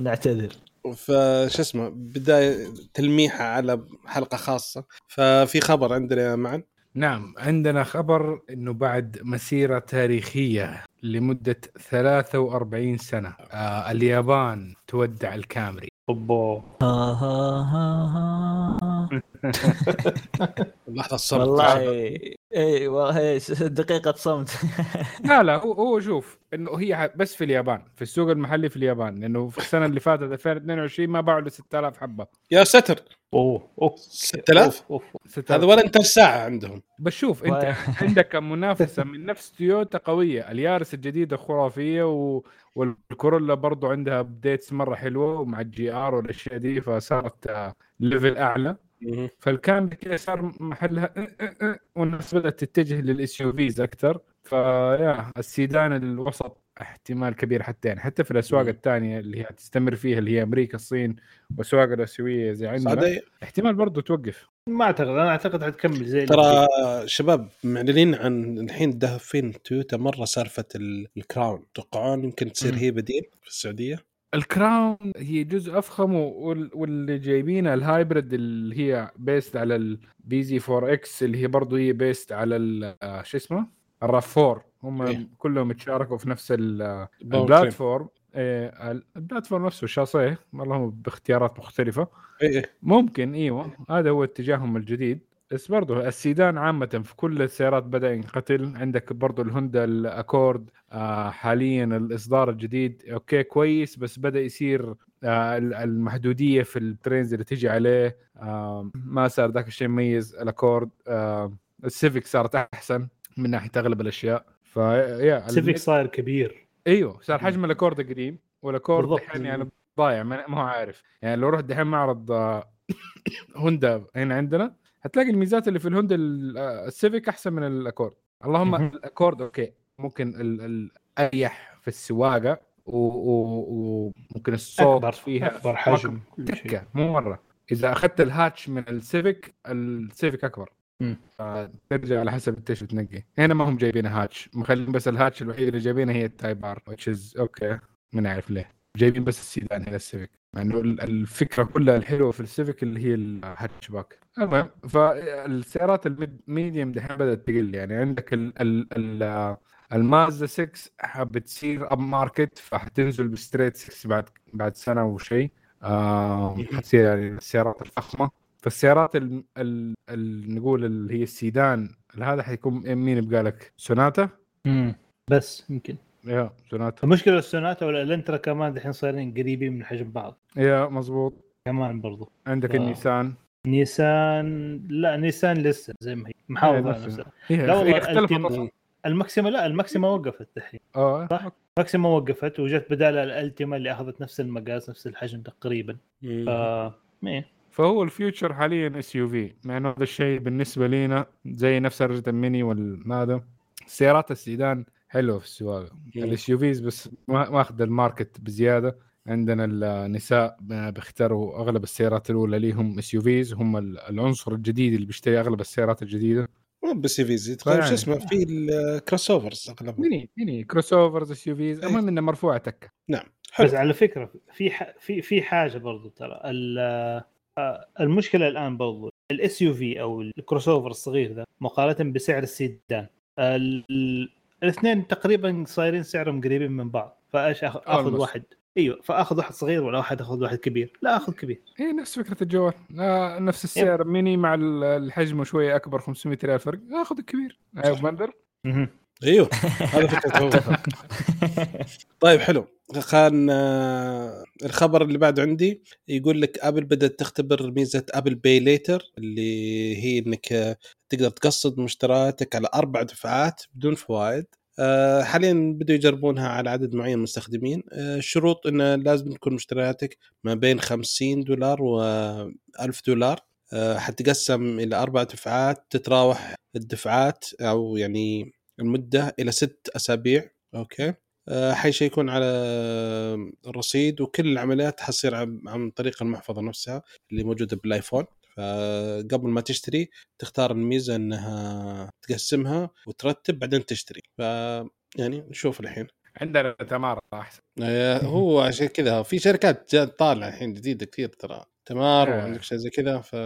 نعتذر. فش اسمه بداية تلميحة على حلقة خاصة. ففي خبر عندنا معا؟ نعم عندنا خبر إنه بعد مسيرة تاريخية لمدة 43 سنة آه اليابان تودع الكامري. أوبا. ها ها ها. ها. <laughs> لحظه الصمت. والله. <laughs> اي والله دقيقة صمت. <laughs> لا لا هو هو شوف إنه هي بس في اليابان في السوق المحلي في اليابان لأنه في السنة اللي فاتت 2022 ما باعوا له 6000 حبة. يا ستر. أوه أوه. 6000 اوف اوف 6000 هذا ولا انت ساعة عندهم. بس شوف أنت عندك منافسة من نفس تويوتا قوية. اليارس الجديدة خرافية و... والكورولا برضو عندها updates مرة حلوة ومع ال GR والأشياء دي فصارت آه، level أعلى. فالكامري كذا صار محلها أه أه أه، والناس بدأت تتجه لل SUVs أكثر فيا السيدان الوسط احتمال كبير حتى يعني حتى في الأسواق. الثانية اللي هي تستمر فيها اللي هي أمريكا الصين والاسواق الأسيوية زي عندنا السعودية احتمال برضو توقف. ما أعتقد أنا أعتقد حتكمل زي ترى شباب معلنين عن الحين دافين تويوتا مرة سالفة ال- الكراون توقعون يمكن تصير. هي بديل في السعودية؟ الكراون هي جزء أفخم وال- واللي جايبينها ال hybrid اللي هي based على ال bZ4X اللي هي برضه هي based على ال- آه، شو اسمه؟ الراف 4 هم إيه. كلهم يتشاركوا في نفس آه، ال platform. إيه، ال- ال platform نفسه الشاصيه والله باختيارات مختلفة. اي إيه. ممكن إيوه. هذا هو اتجاههم الجديد. بس برضه السيدان عامة في كل السيارات بدأ ينقتل. عندك برضه الهوندا الأكورد آه حاليا الإصدار الجديد. أوكي كويس بس بدأ يصير آه ال- المحدودية في ال trims اللي تيجي عليه. آه ما صار ذاك الشيء مميز. الأكورد آه السيفيك صارت أحسن من ناحية أغلب الأشياء. فيا سيفيك صاير كبير. أيوه صار حجم الأكورد قديم. والأكورد بالضبط. دحين يعني ضايع ما هو عارف. يعني لو رحت دحين معرض <coughs> هوندا هنا عندنا هتلاقي الميزات اللي في الهوندا ال- آه، السيفيك أحسن من الأكورد. اللهم. الأكورد أوكي. ممكن ال- ال- أريح في السواقة وممكن الصوت أكبر فيها أكبر حجم. تكه مو مرة. إذا أخذت ال hatch من السيفيك السيفيك أكبر. ترجع على حسب انت إيش بتنقي هنا ما هم جايبين hatch. مخلين بس ال hatch الوحيد اللي جايبينه هي ال Type R which is أوكي. ما نعرف ليه. جايبين بس السيدان هنا السيفيك. مع إنه ال- الفكرة كلها الحلوة في السيفيك اللي هي الهاتش باك. المهم فالسيارات ال medium دحين بدأت تقل. يعني عندك ال ال ال المازدا 6 بتصير upmarket فحتنزل ب straight 6 بعد بعد سنة وشيء آه حتصير يعني السيارات الفخمة. فالسيارات ال ال ال نقول اللي هي السيدان هذا حيكون مين يبقى لك؟ سوناتا؟ مم. بس يمكن. يا سوناتا. المشكلة السوناتا ولا الإلنترا كمان دحين صايرين قريبين من حجم بعض. يا مظبوط كمان برضو. عندك آه. النيسان. نيسان لا نيسان لسه زي ما هي محافظة على نفسها. لا والله الماكسيما لا الماكسيما وقفت الحين آه. صح. ماكسيما وقفت وجت بدالها الالتيما اللي اخذت نفس المقاس نفس الحجم تقريبا. ف إيه. فهو ال future حاليا SUV مع إنه هذا الشيء بالنسبة لنا زي نفس الرجل الميني والماذا سيارات السيدان حلوة في السواقة. ال SUVs بس ما- ماخذ ال market بزيادة. عندنا النساء بيختاروا أغلب السيارات الأولى ليهم SUVs هم ال- العنصر الجديد اللي بيشتري أغلب السيارات الجديدة. مو بس SUVs فيعني. شو اسمه في ال crossovers أغلبهم. mini mini crossovers SUVs المهم انها مرفوعه تكة. حلو بس على فكرة في ح... في في حاجة برضو ترى. ال- آه، المشكلة الآن برضو ال SUV أو ال crossover الصغير ذا مقارنة بسعر السيدان. ال- ال- الاثنين تقريبا صايرين سعرهم قريبين من بعض فايش أخذ. واحد. إيوه فأخذ واحد صغير ولا واحد أخذ واحد كبير. لا أخذ كبير. هي نفس فكرة الجوال. آه نفس السعر. ميني مع ال- الحجم وشويه أكبر 500 ريال فرق. أخذ الكبير. أيوه بندر. <laughs> أيوه. هذا فكرته هو طيب حلو. كان آه، الخبر اللي بعده عندي يقول لك أبل بدأت تختبر ميزة Apple Pay Later اللي هي إنك آه، تقدر تقسط مشترياتك على أربع دفعات بدون فوائد. حاليا بدوا يجربونها على عدد معين من المستخدمين. آه، الشروط انه لازم تكون مشترياتك ما بين 50 دولار و 1000 دولار. آه، حتقسم إلى أربع دفعات تتراوح الدفعات أو يعني المدة إلى ست أسابيع. أوكي؟ آه، حيشيكون على الرصيد وكل العمليات حتصير عن طريق المحفظة نفسها اللي موجودة بالآيفون. فقبل ما تشتري تختار الميزة إنها تقسمها وترتب بعدين تشتري. ف يعني نشوف الحين. عندنا تمارا أحسن. آه، هو عشان كذا في شركات طالعة الحين جديدة كثير ترى. تمارا آه. وعندك شيء زي كذا ف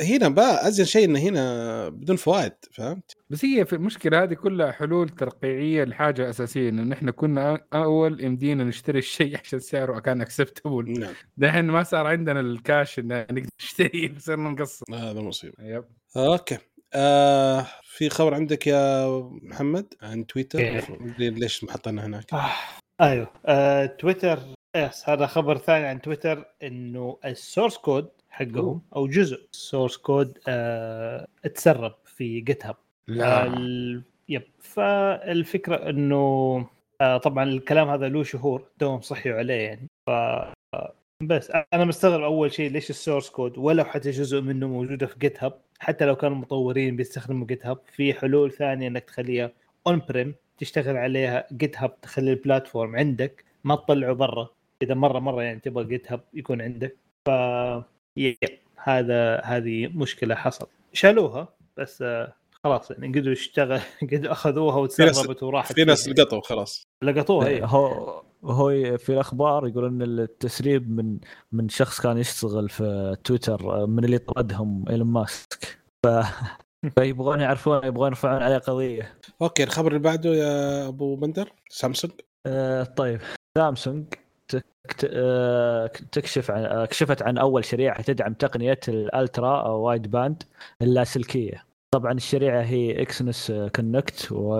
هنا بقى أزين شيء إنه هنا بدون فوائد فهمت؟ بس هي في المشكلة هذه كلها حلول ترقيعية لحاجة أساسية انه نحن كنا أول يمدينا نشتري الشيء <laughs> عشان سعره كان acceptable نعم. دحين ما صار عندنا الكاش إن نقدر نشتري صرنا نقسط هذا مصيبة. yep. okay. آه في خبر عندك يا محمد عن تويتر إيه. ليش محطنا هناك؟ آه. أيوه آه، تويتر yes هذا خبر ثاني عن تويتر إنه ال source code حقهم أو جزء ال source code آه اتسرب في GitHub ال... yep فالفكرة إنه آه طبعا الكلام هذا له شهور توهم صحيوا عليه يعني ف بس أنا مستغرب أول شيء ليش ال source code ولو حتى جزء منه موجوده في GitHub حتى لو كانوا مطورين بيستخدموا GitHub في حلول ثانية إنك تخليها on-prem تشتغل عليها GitHub تخلي ال platform عندك ما تطلعه برا. إذا مرة مرة يعني تبغى GitHub يكون عندك. ف هذا هذه مشكلة حصل شالوها بس آه، خلاص يعني قدروا يشتغل <laughs> قدروا أخذوها وتسربت وراحت في ناس. لقطوا خلاص. لقطوها اي هو هو في الأخبار يقول إن التسريب من من شخص كان يشتغل في تويتر من اللي طردهم إيلون ماسك. ف <laughs> فيبغون يعرفون يبغون يرفعون عليه قضية. okay الخبر اللي بعده يا أبو بندر سامسونج؟ آه، طيب. سامسونج تكت... آه، تكشف عن آه، كشفت عن أول شريحة تدعم تقنية ال ultra أو wideband اللاسلكيه طبعا الشريحه هي Exynos Connect و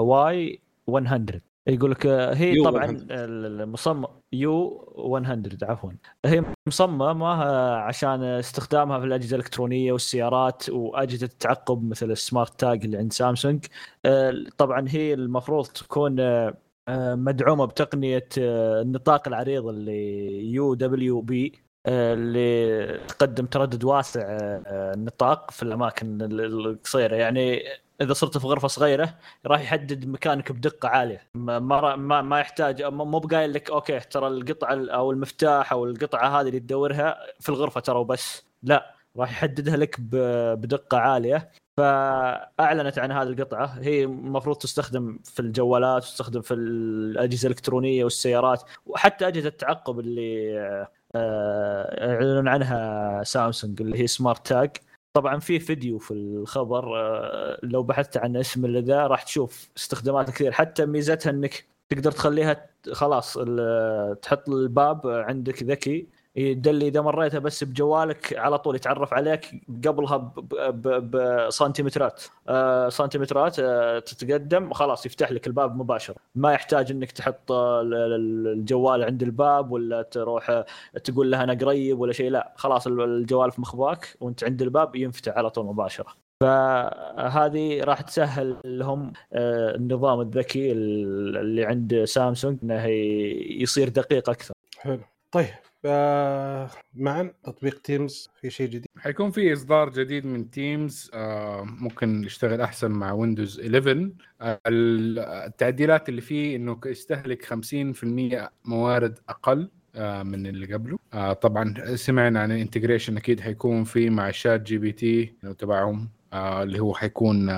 U100 يقول لك هي طبعا 100. المصمم U100 عفوا. هي مصممة عشان استخدامها في الأجهزة الإلكترونية والسيارات وأجهزة التعقب مثل ال SmartTag اللي عند سامسونج. آه، طبعا هي المفروض تكون آه، آه، مدعومة بتقنية النطاق العريض اللي UWB. اللي تقدم تردد واسع آه، آه، النطاق في الأماكن ال- ال- القصيرة. يعني إذا صرت في غرفة صغيرة راح يحدد مكانك بدقة عالية. ما ما ما, يحتاج مو بقايل لك okay ترى القطعة ال- أو المفتاح أو القطعة هذه اللي تدورها في الغرفة ترى وبس. لا راح يحددها لك بدقة عالية. فأعلنت عن هذه القطعة. هي المفروض تستخدم في الجوالات تستخدم في الأجهزة الإلكترونية والسيارات وحتى أجهزة التعقب اللي آه، اعلنوا عنها سامسونج اللي هي SmartTag طبعا في فيديو في الخبر آه، لو بحثت عن اسم ذا راح تشوف استخدامات كثير. حتى ميزتها إنك تقدر تخليها خلاص تحط الباب عندك ذكي يدلي إذا مريتها بس بجوالك على طول يتعرف عليك قبلها بسنتيمترات. آه، سنتيمترات آه، تتقدم خلاص يفتح لك الباب مباشره ما يحتاج إنك تحط ال- ال- الجوال عند الباب ولا تروح آه، تقول له أنا قريب ولا شيء لا. خلاص ال- الجوال في مخباك وأنت عند الباب ينفتح على طول مباشرة. فهذه راح تسهل لهم النظام الذكي ال- اللي عند سامسونج إنه يصير دقيق أكثر. حلو. طيب معا تطبيق Teams في شيء جديد. حيكون في إصدار جديد من Teams آه ممكن يشتغل أحسن مع Windows 11 آه ال- التعديلات اللي فيه إنه يستهلك 50% موارد أقل آه من اللي قبله. آه طبعا سمعنا عن ال integration أكيد حيكون في مع ChatGPT تبعهم اللي هو حيكون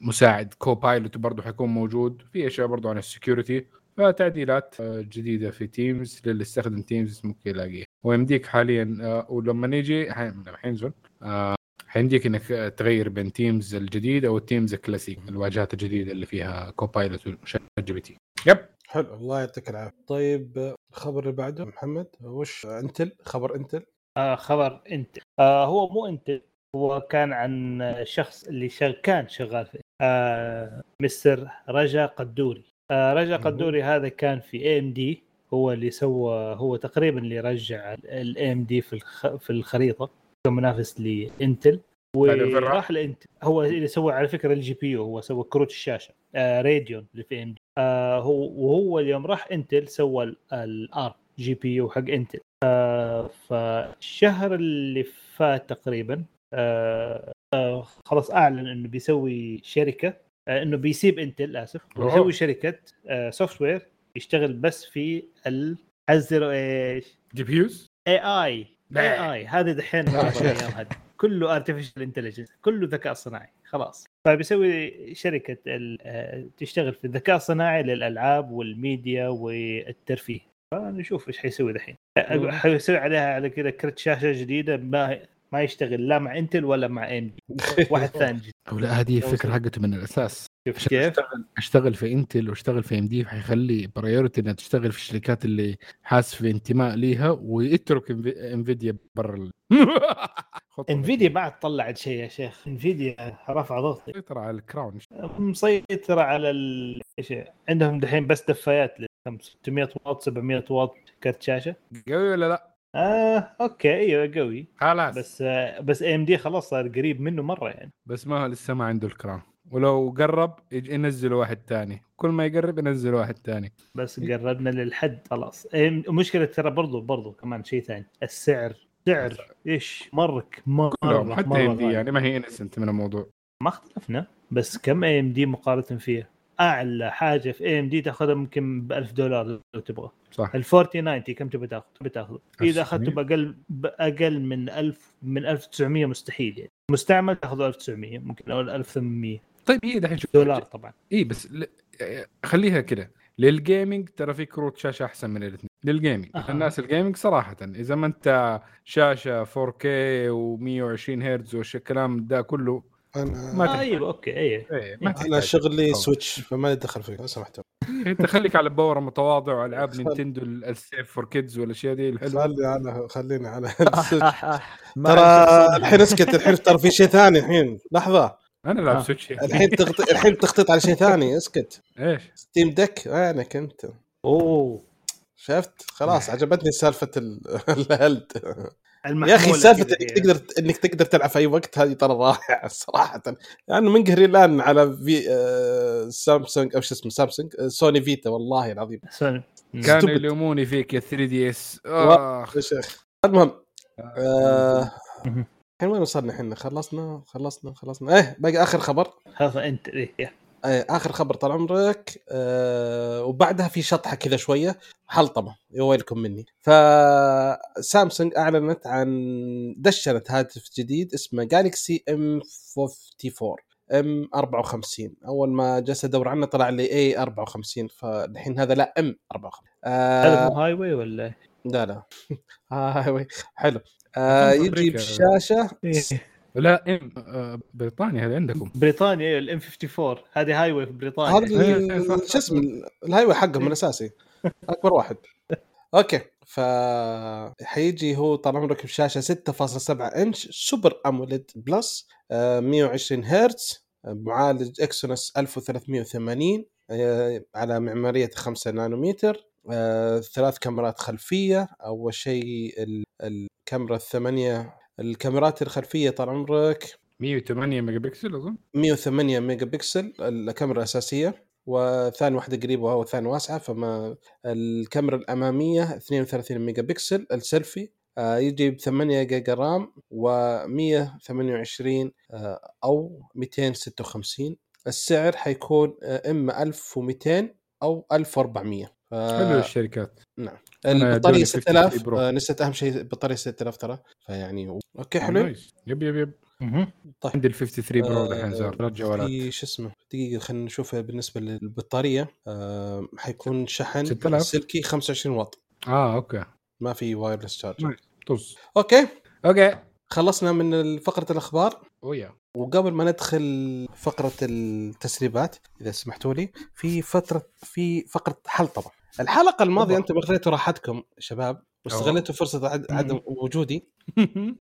مساعد Copilot برضه حيكون موجود. في أشياء برضه عن ال security فتعديلات آه، جديدة في Teams للي استخدم Teams ممكن يلاقيها. ويمديك حاليا آه، ولما نيجي ح- حينزل آه، حيمديك إنك تغير بين Teams الجديد أو ال Teams ال classic الواجهات الجديدة اللي فيها Copilot و ChatGPT yep. حلو الله يعطيك العافية. طيب الخبر اللي بعده محمد وش انتل خبر انتل آه خبر إنتل آه هو مو إنتل هو كان عن شخص اللي شغ... كان شغال في آه مستر رجا قدوري. رجا مهم. قدوري هذا كان في AMD هو اللي سوى هو تقريبا اللي رجع ال AMD في الخ... في الخريطة. كمنافس لإنتل. بعدين فين راح؟ وراح لانتل هو اللي سوى على فكرة ال GPU هو سوى كروت الشاشة آه Radeon اللي في AMD آه هو وهو اليوم راح إنتل سوى ال Arc GPU حق إنتل. آه فالشهر اللي فات تقريبا آه آه خلاص أعلن إنه بيسوي شركة آه إنه بيسيب إنتل آسف. ويسوي شركة آه software يشتغل بس في ال حذروا إيش؟ جي بي يوز؟ اي اي اي اي هذا دحين. الأيام هذه كله artificial intelligence كله ذكاء صناعي خلاص. فبيسوي شركة آه، تشتغل في الذكاء الصناعي للألعاب والميديا والترفيه. فنشوف إيش حيسوي دحين. حيسوي عليها على كذا كرت شاشة جديدة ما ما يشتغل لا مع انتل ولا مع AMD <laughs> واحد ثاني. أو لا هذه الفكرة حقته من الأساس. شوف كيف؟ اشتغل أشتغل في انتل وأشتغل في AMD حيخلي priority إنها تشتغل في الشركات اللي حاسس في انتماء ليها ويترك انفيديا برا انفيديا <laughs> بعد طلعت شيء يا شيخ. انفيديا رفع ضغطي. مسيطرة على الكراون. مسيطرة على ال... عندهم دحين بس دفايات ل 600 واط 700 واط كرت شاشة. قوي ولا لا؟ آه أوكي إيوه قوي. خلاص. بس بس آه بس AMD خلاص صار قريب منه مرة يعني. بس ما هو لسه ما عنده ال crown ولو قرب ينزلوا واحد تاني. كل ما يقرب ينزل واحد تاني. بس قربنا للحد خلاص. AMD مشكلة ترى برضو برضو كمان شيء ثاني. السعر سعر. إيش؟ مرك مرة حتى AMD. يعني ما هي انسنت من الموضوع. ما اختلفنا. بس كم AMD مقارنة فيها؟ أعلى حاجة في AMD تاخذها ممكن ب 1000 دولار لو تبغى. صح. ال 4090 كم تبغى تاخذ؟ تبغى تاخذه إذا 1900. اخذته بأقل بأقل من 1000 من 1900 مستحيل يعني. مستعمل تاخذه 1900 ممكن أو 1800 طيب هي دحين شوف. دولار طبعا. اي بس ل... خليها كده. لل gaming ترى في كروت شاشة أحسن من الاثنين لل gaming أها. الناس ال gaming صراحة إذا ما أنت شاشة 4K و120 هرتز والكلام ده كله أنا ما آه. أيوه أوكي إيه إيه ما أنا تحتاج. شغلي طبعاً. سويتش فما لي دخل فيه لو سمحتوا أنت خليك على power متواضع والعاب نينتندو ال- ال safe for kids والأشياء دي الحلوة. خلي على خليني على آه،. آه، آه. ترى الحين اسكت الحين ترى في شيء ثاني الحين. لحظة. أنا ألعب آه. سويتش الحين تغط... الحين تخطيط على شيء ثاني اسكت. إيش؟ ستيم ديك وينك أنت. أوه. شفت؟ خلاص عجبتني سالفة ال- <laughs> ال handheld. يا أخي سالفة إنك. تقدر إنك تقدر تلعب في أي وقت هذه ترى رائعة <laughs> صراحة يعني منقهري الآن على في آه، سامسونج أو شو اسمه سامسونج آه، سوني فيتا والله العظيم سوني. كانوا. يلوموني فيك يا 3 دي إس اخ يا شيخ المهم آه،. الحين وين وصلنا إحنا خلصنا خلصنا خلصنا إيه باقي آخر خبر خلاص أنت. إيه آخر خبر طال عمرك آه وبعدها في شطحة كذا شوية حلطمة يا ويلكم مني فسامسونج أعلنت عن دشنت هاتف جديد اسمه جالكسي ام 54 ام 54 أول ما جلست ادور عنه طلع لي اي 54 فالحين هذا لا ام 54 هذا آه مو هاي واي ولا لا لا <laughs> آه وي. حلو آه يجي. بشاشه. لا M آه، بريطانيا هذا عندكم. بريطانيا أيوه ال M 54 هذه هاي واي في بريطانيا. هذا إيه، إيه، شو اسمه الهاي واي حقهم الأساسي. أكبر واحد. أوكي. ف حيجي هو طال عمرك بشاشه 6.7 إنش Super AMOLED Plus آه، 120 هرتز آه، معالج إكسينوس 1380 آه، على معمارية 5 نانومتر ثلاث كاميرات خلفية. أول شيء ال- الكاميرا الثمانية الكاميرات الخلفية طال عمرك. 108 ميجا بكسل أظن. 108 ميجا بكسل الكاميرا الاساسيه وثاني واحدة قريبة والثاني واسعة فما الكاميرا الأمامية 32 ميجا بكسل السيلفي آه، يجي ب 8 جيجا RAM و128 أو 256 السعر حيكون آه، إما 1200 أو 1400 ف- حلو الشركات. نعم. البطارية جوني 6000 53 Pro. آه، نسيت أهم شيء البطاريه 6000 ترى فيعني أوكي حلو. yep yep yep. طيب. عندي ال 53 Pro آه، دحين صار ثلاث جوالات. في شو اسمه دقيقة خلينا نشوف بالنسبة للبطارية. آه حيكون شحن 6000. سلكي 25 واط. آه أوكي. ما في wireless charge. طز. أوكي. أوكي. خلصنا من فقرة الأخبار. ويا وقبل ما ندخل فقرة التسريبات إذا سمحتوا لي في فترة في فقرة حلطمة الحلقة الماضية طبعا. أنتم أخذتوا راحتكم شباب واستغليتوا فرصة عد- عدم وجودي. <laughs>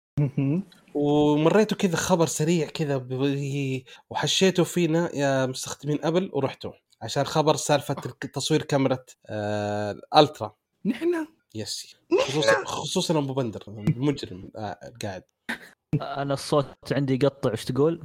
ومريتوا كذا خبر سريع كذا ب- وحشيتوا فينا يا مستخدمين أبل ورحتوا عشان خبر سالفة تصوير كاميرا آه Ultra. نحن؟ yes. خصوصا خصوصا أبو بندر المجرم آه قاعد. أنا الصوت عندي يقطع إيش تقول؟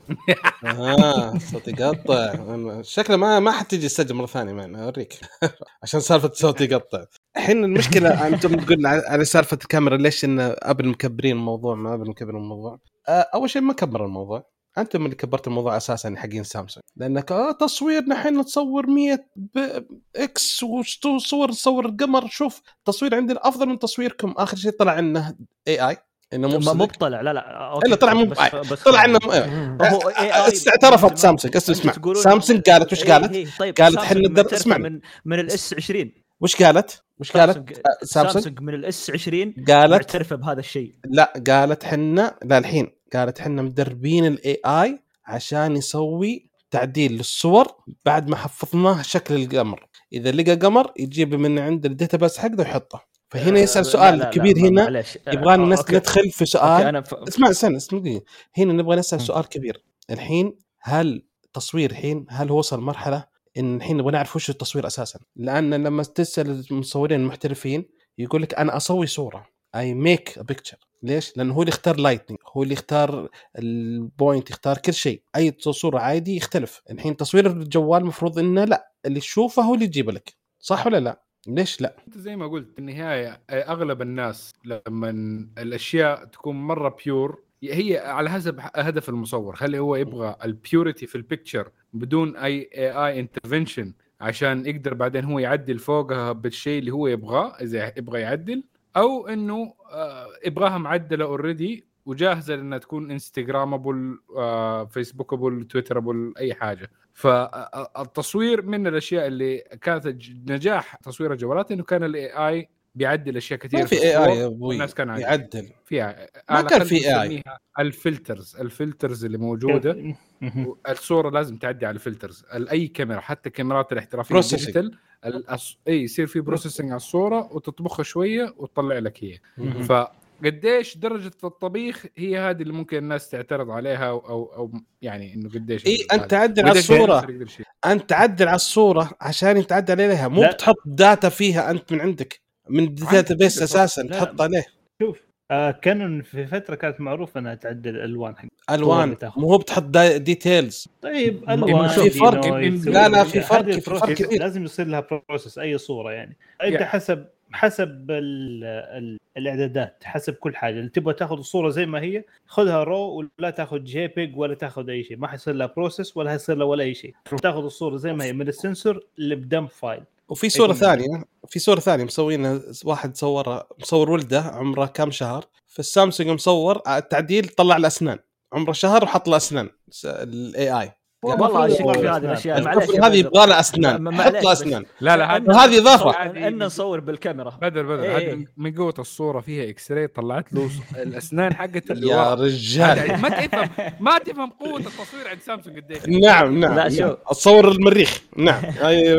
آه صوتي يقطع. شكله ما ما حتجي تسجل مرة ثانية معنا أوريك. <laughs> عشان سالفة صوتي يقطع. الحين المشكلة أنتم تقولون على سالفة الكاميرا ليش إن أبل مكبرين الموضوع؟ ما أبل مكبرين الموضوع. آه أول شيء ما كبر الموضوع. أنتم اللي كبرت الموضوع أساسا حقين سامسونج. لأنك آه تصوير نحن نصور 100 ب- X وصور تصور القمر شوف تصوير عندنا أفضل من تصويركم. آخر شيء طلع إنه AI إنه مو مو. بطلع لا لا أوكي. إلا طلع مو بس-. بس- طلع إنه هو AI اعترفت سامسونج اسمع اسمع سامسونج قالت وش إيه قالت؟ إيه طيب قالت ندر- معترفة اسمعني. من من ال S 20 وش قالت؟ وش قالت؟ سامسونج سامسونج من ال S 20 قالت معترفه بهذا الشيء لا قالت حنا لا الحين قالت حنا مدربين ال AI عشان يسوي تعديل للصور بعد ما حفظناه شكل القمر إذا لقى قمر يجيب من عند ال data حقه ويحطه فهنا يسأل آه، سؤال لا، لا، كبير لا، هنا. آه، يبغى الناس okay. ندخل في سؤال أنا ف... اسمع استنى اسمع. هنا نبغى نسأل م. سؤال كبير الحين هل تصوير الحين هل هو وصل مرحلة إن الحين نبغى نعرف وش التصوير أساسا لأن لما تسأل المصورين المحترفين يقول لك أنا أسوي صورة I make picture ليش؟ لأنه هو اللي يختار lighting هو اللي يختار ال point يختار كل شيء أي صورة عادي يختلف الحين تصوير الجوال المفروض إنه لا اللي تشوفه هو اللي يجيبه لك صح ولا لا؟ ليش لا؟ أنت زي ما قلت في النهايه أغلب الناس لما الأشياء تكون مرة pure هي على حسب هدف المصور هل هو يبغى ال purity في ال picture بدون أي أي intervention عشان يقدر بعدين هو يعدل فوقها بالشيء اللي هو يبغاه إذا يبغى يعدل أو إنه آه، يبغاها معدلة already وجاهزة لأنها تكون Instagrammable آه، Facebookable Twitterable أي حاجة فالتصوير من الأشياء اللي كانت نجاح تصوير الجوالات إنه كان ال AI بيعدل أشياء كثيرة ما في AI يا أبوي والناس كان. يعدل فيها ما كان في AI. نسميها ال filters ال filters اللي موجودة. <laughs> الصورة لازم تعدي على ال filters أي كاميرا حتى الكاميرات الاحترافية الأس... إي يصير في processing على الصورة وتطبخها شوية وتطلع لك هي مهم. فقديش درجة الطبيخ هي هذه اللي ممكن الناس تعترض عليها أو أو, أو يعني إنه قديش إي. أنت تعدل على الصورة. أنت تعدل على الصورة عشان تعدل عليها مو لا. بتحط data فيها أنت من عندك من ال database. أساسا لا. تحط عليه شوف آه كانون في فترة كانت معروفة إنها تعدل الالوان حق ألوان. مو هو بتحط دا- details طيب ما- ألوان في فرق. لا، لا، في فرق- في فرق كبير. لازم يصير لها process أي صورة يعني أنت يعني- حسب حسب ال ال الإعدادات حسب كل حاجة. اللي تبغى تاخذ الصورة زي ما هي خذها raw ولا تاخذ JPEG ولا تاخذ أي شيء. ما حيصير لها process ولا حيصير لها ولا أي شيء. تاخذ الصورة زي ما هي من ال sensor ل dump file وفي صورة ثانية في صورة ثانية مسوينها. واحد صورها مصور ولده عمره كم شهر. في السامسونج مصور على التعديل طلع الأسنان. عمره شهر وحط له اسنان ال AI والله يبغى في. هذه الأشياء معلش هذه. يبغى له أسنان. حط معليش له بس. أسنان. لا لا هذا وهذه إضافة. ان نصور بالكاميرا. بدر بدر إيه. هذه من قوة الصورة فيها X-ray طلعت له <laughs> الأسنان حقت يا رجال. هذا ما تفهم ما تفهم قوة التصوير عند سامسونج قديش. <laughs> نعم نعم لا، نعم. شوف. أتصور المريخ. نعم.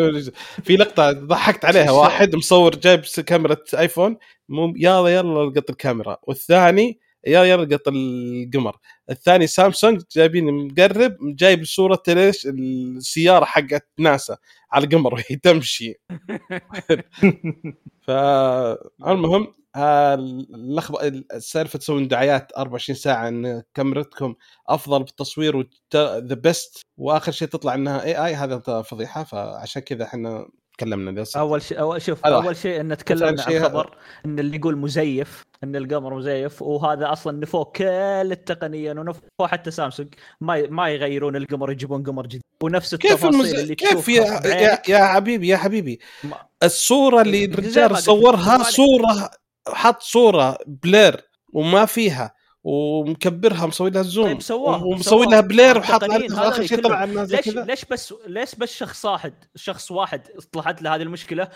<laughs> في لقطة ضحكت عليها. شو- واحد مصور جايب كاميرا إيفون مو يلا يلا القط الكاميرا. والثاني يلا القط القمر. الثاني سامسونج جايبين مقرب جايب صورة ليش؟ السيارة حقت ناسا على القمر وهي تمشي. <laughs> فالمهم اللخبه السالفه تسوون دعايات 24 ساعة إن كاميرتكم أفضل بالتصوير the best وآخر شيء تطلع إنها AI هذا فضيحة فعشان كذا إحنا تكلمنا للاسف أول شيء أول شوف أول شيء إن تكلمنا عن خبر إن اللي يقول مزيف إن القمر مزيف وهذا أصلا نفوه كل التقنية ونفوه حتى سامسونج. ما ما يغيرون القمر يجيبون قمر جديد. ونفس كيف التفاصيل المز... اللي كيف يا... يا يا حبيبي يا حبيبي. ما- الصورة اللي الرجال صورها. صوره حط صورة blur وما فيها. ومكبرها مسوي لها زوم طيب سواها ومسوي. لها بلير وحاط لها آخر شيء. طلع ليش ليش بس ليش بس شخص واحد شخص واحد طلعت له هذه المشكلة؟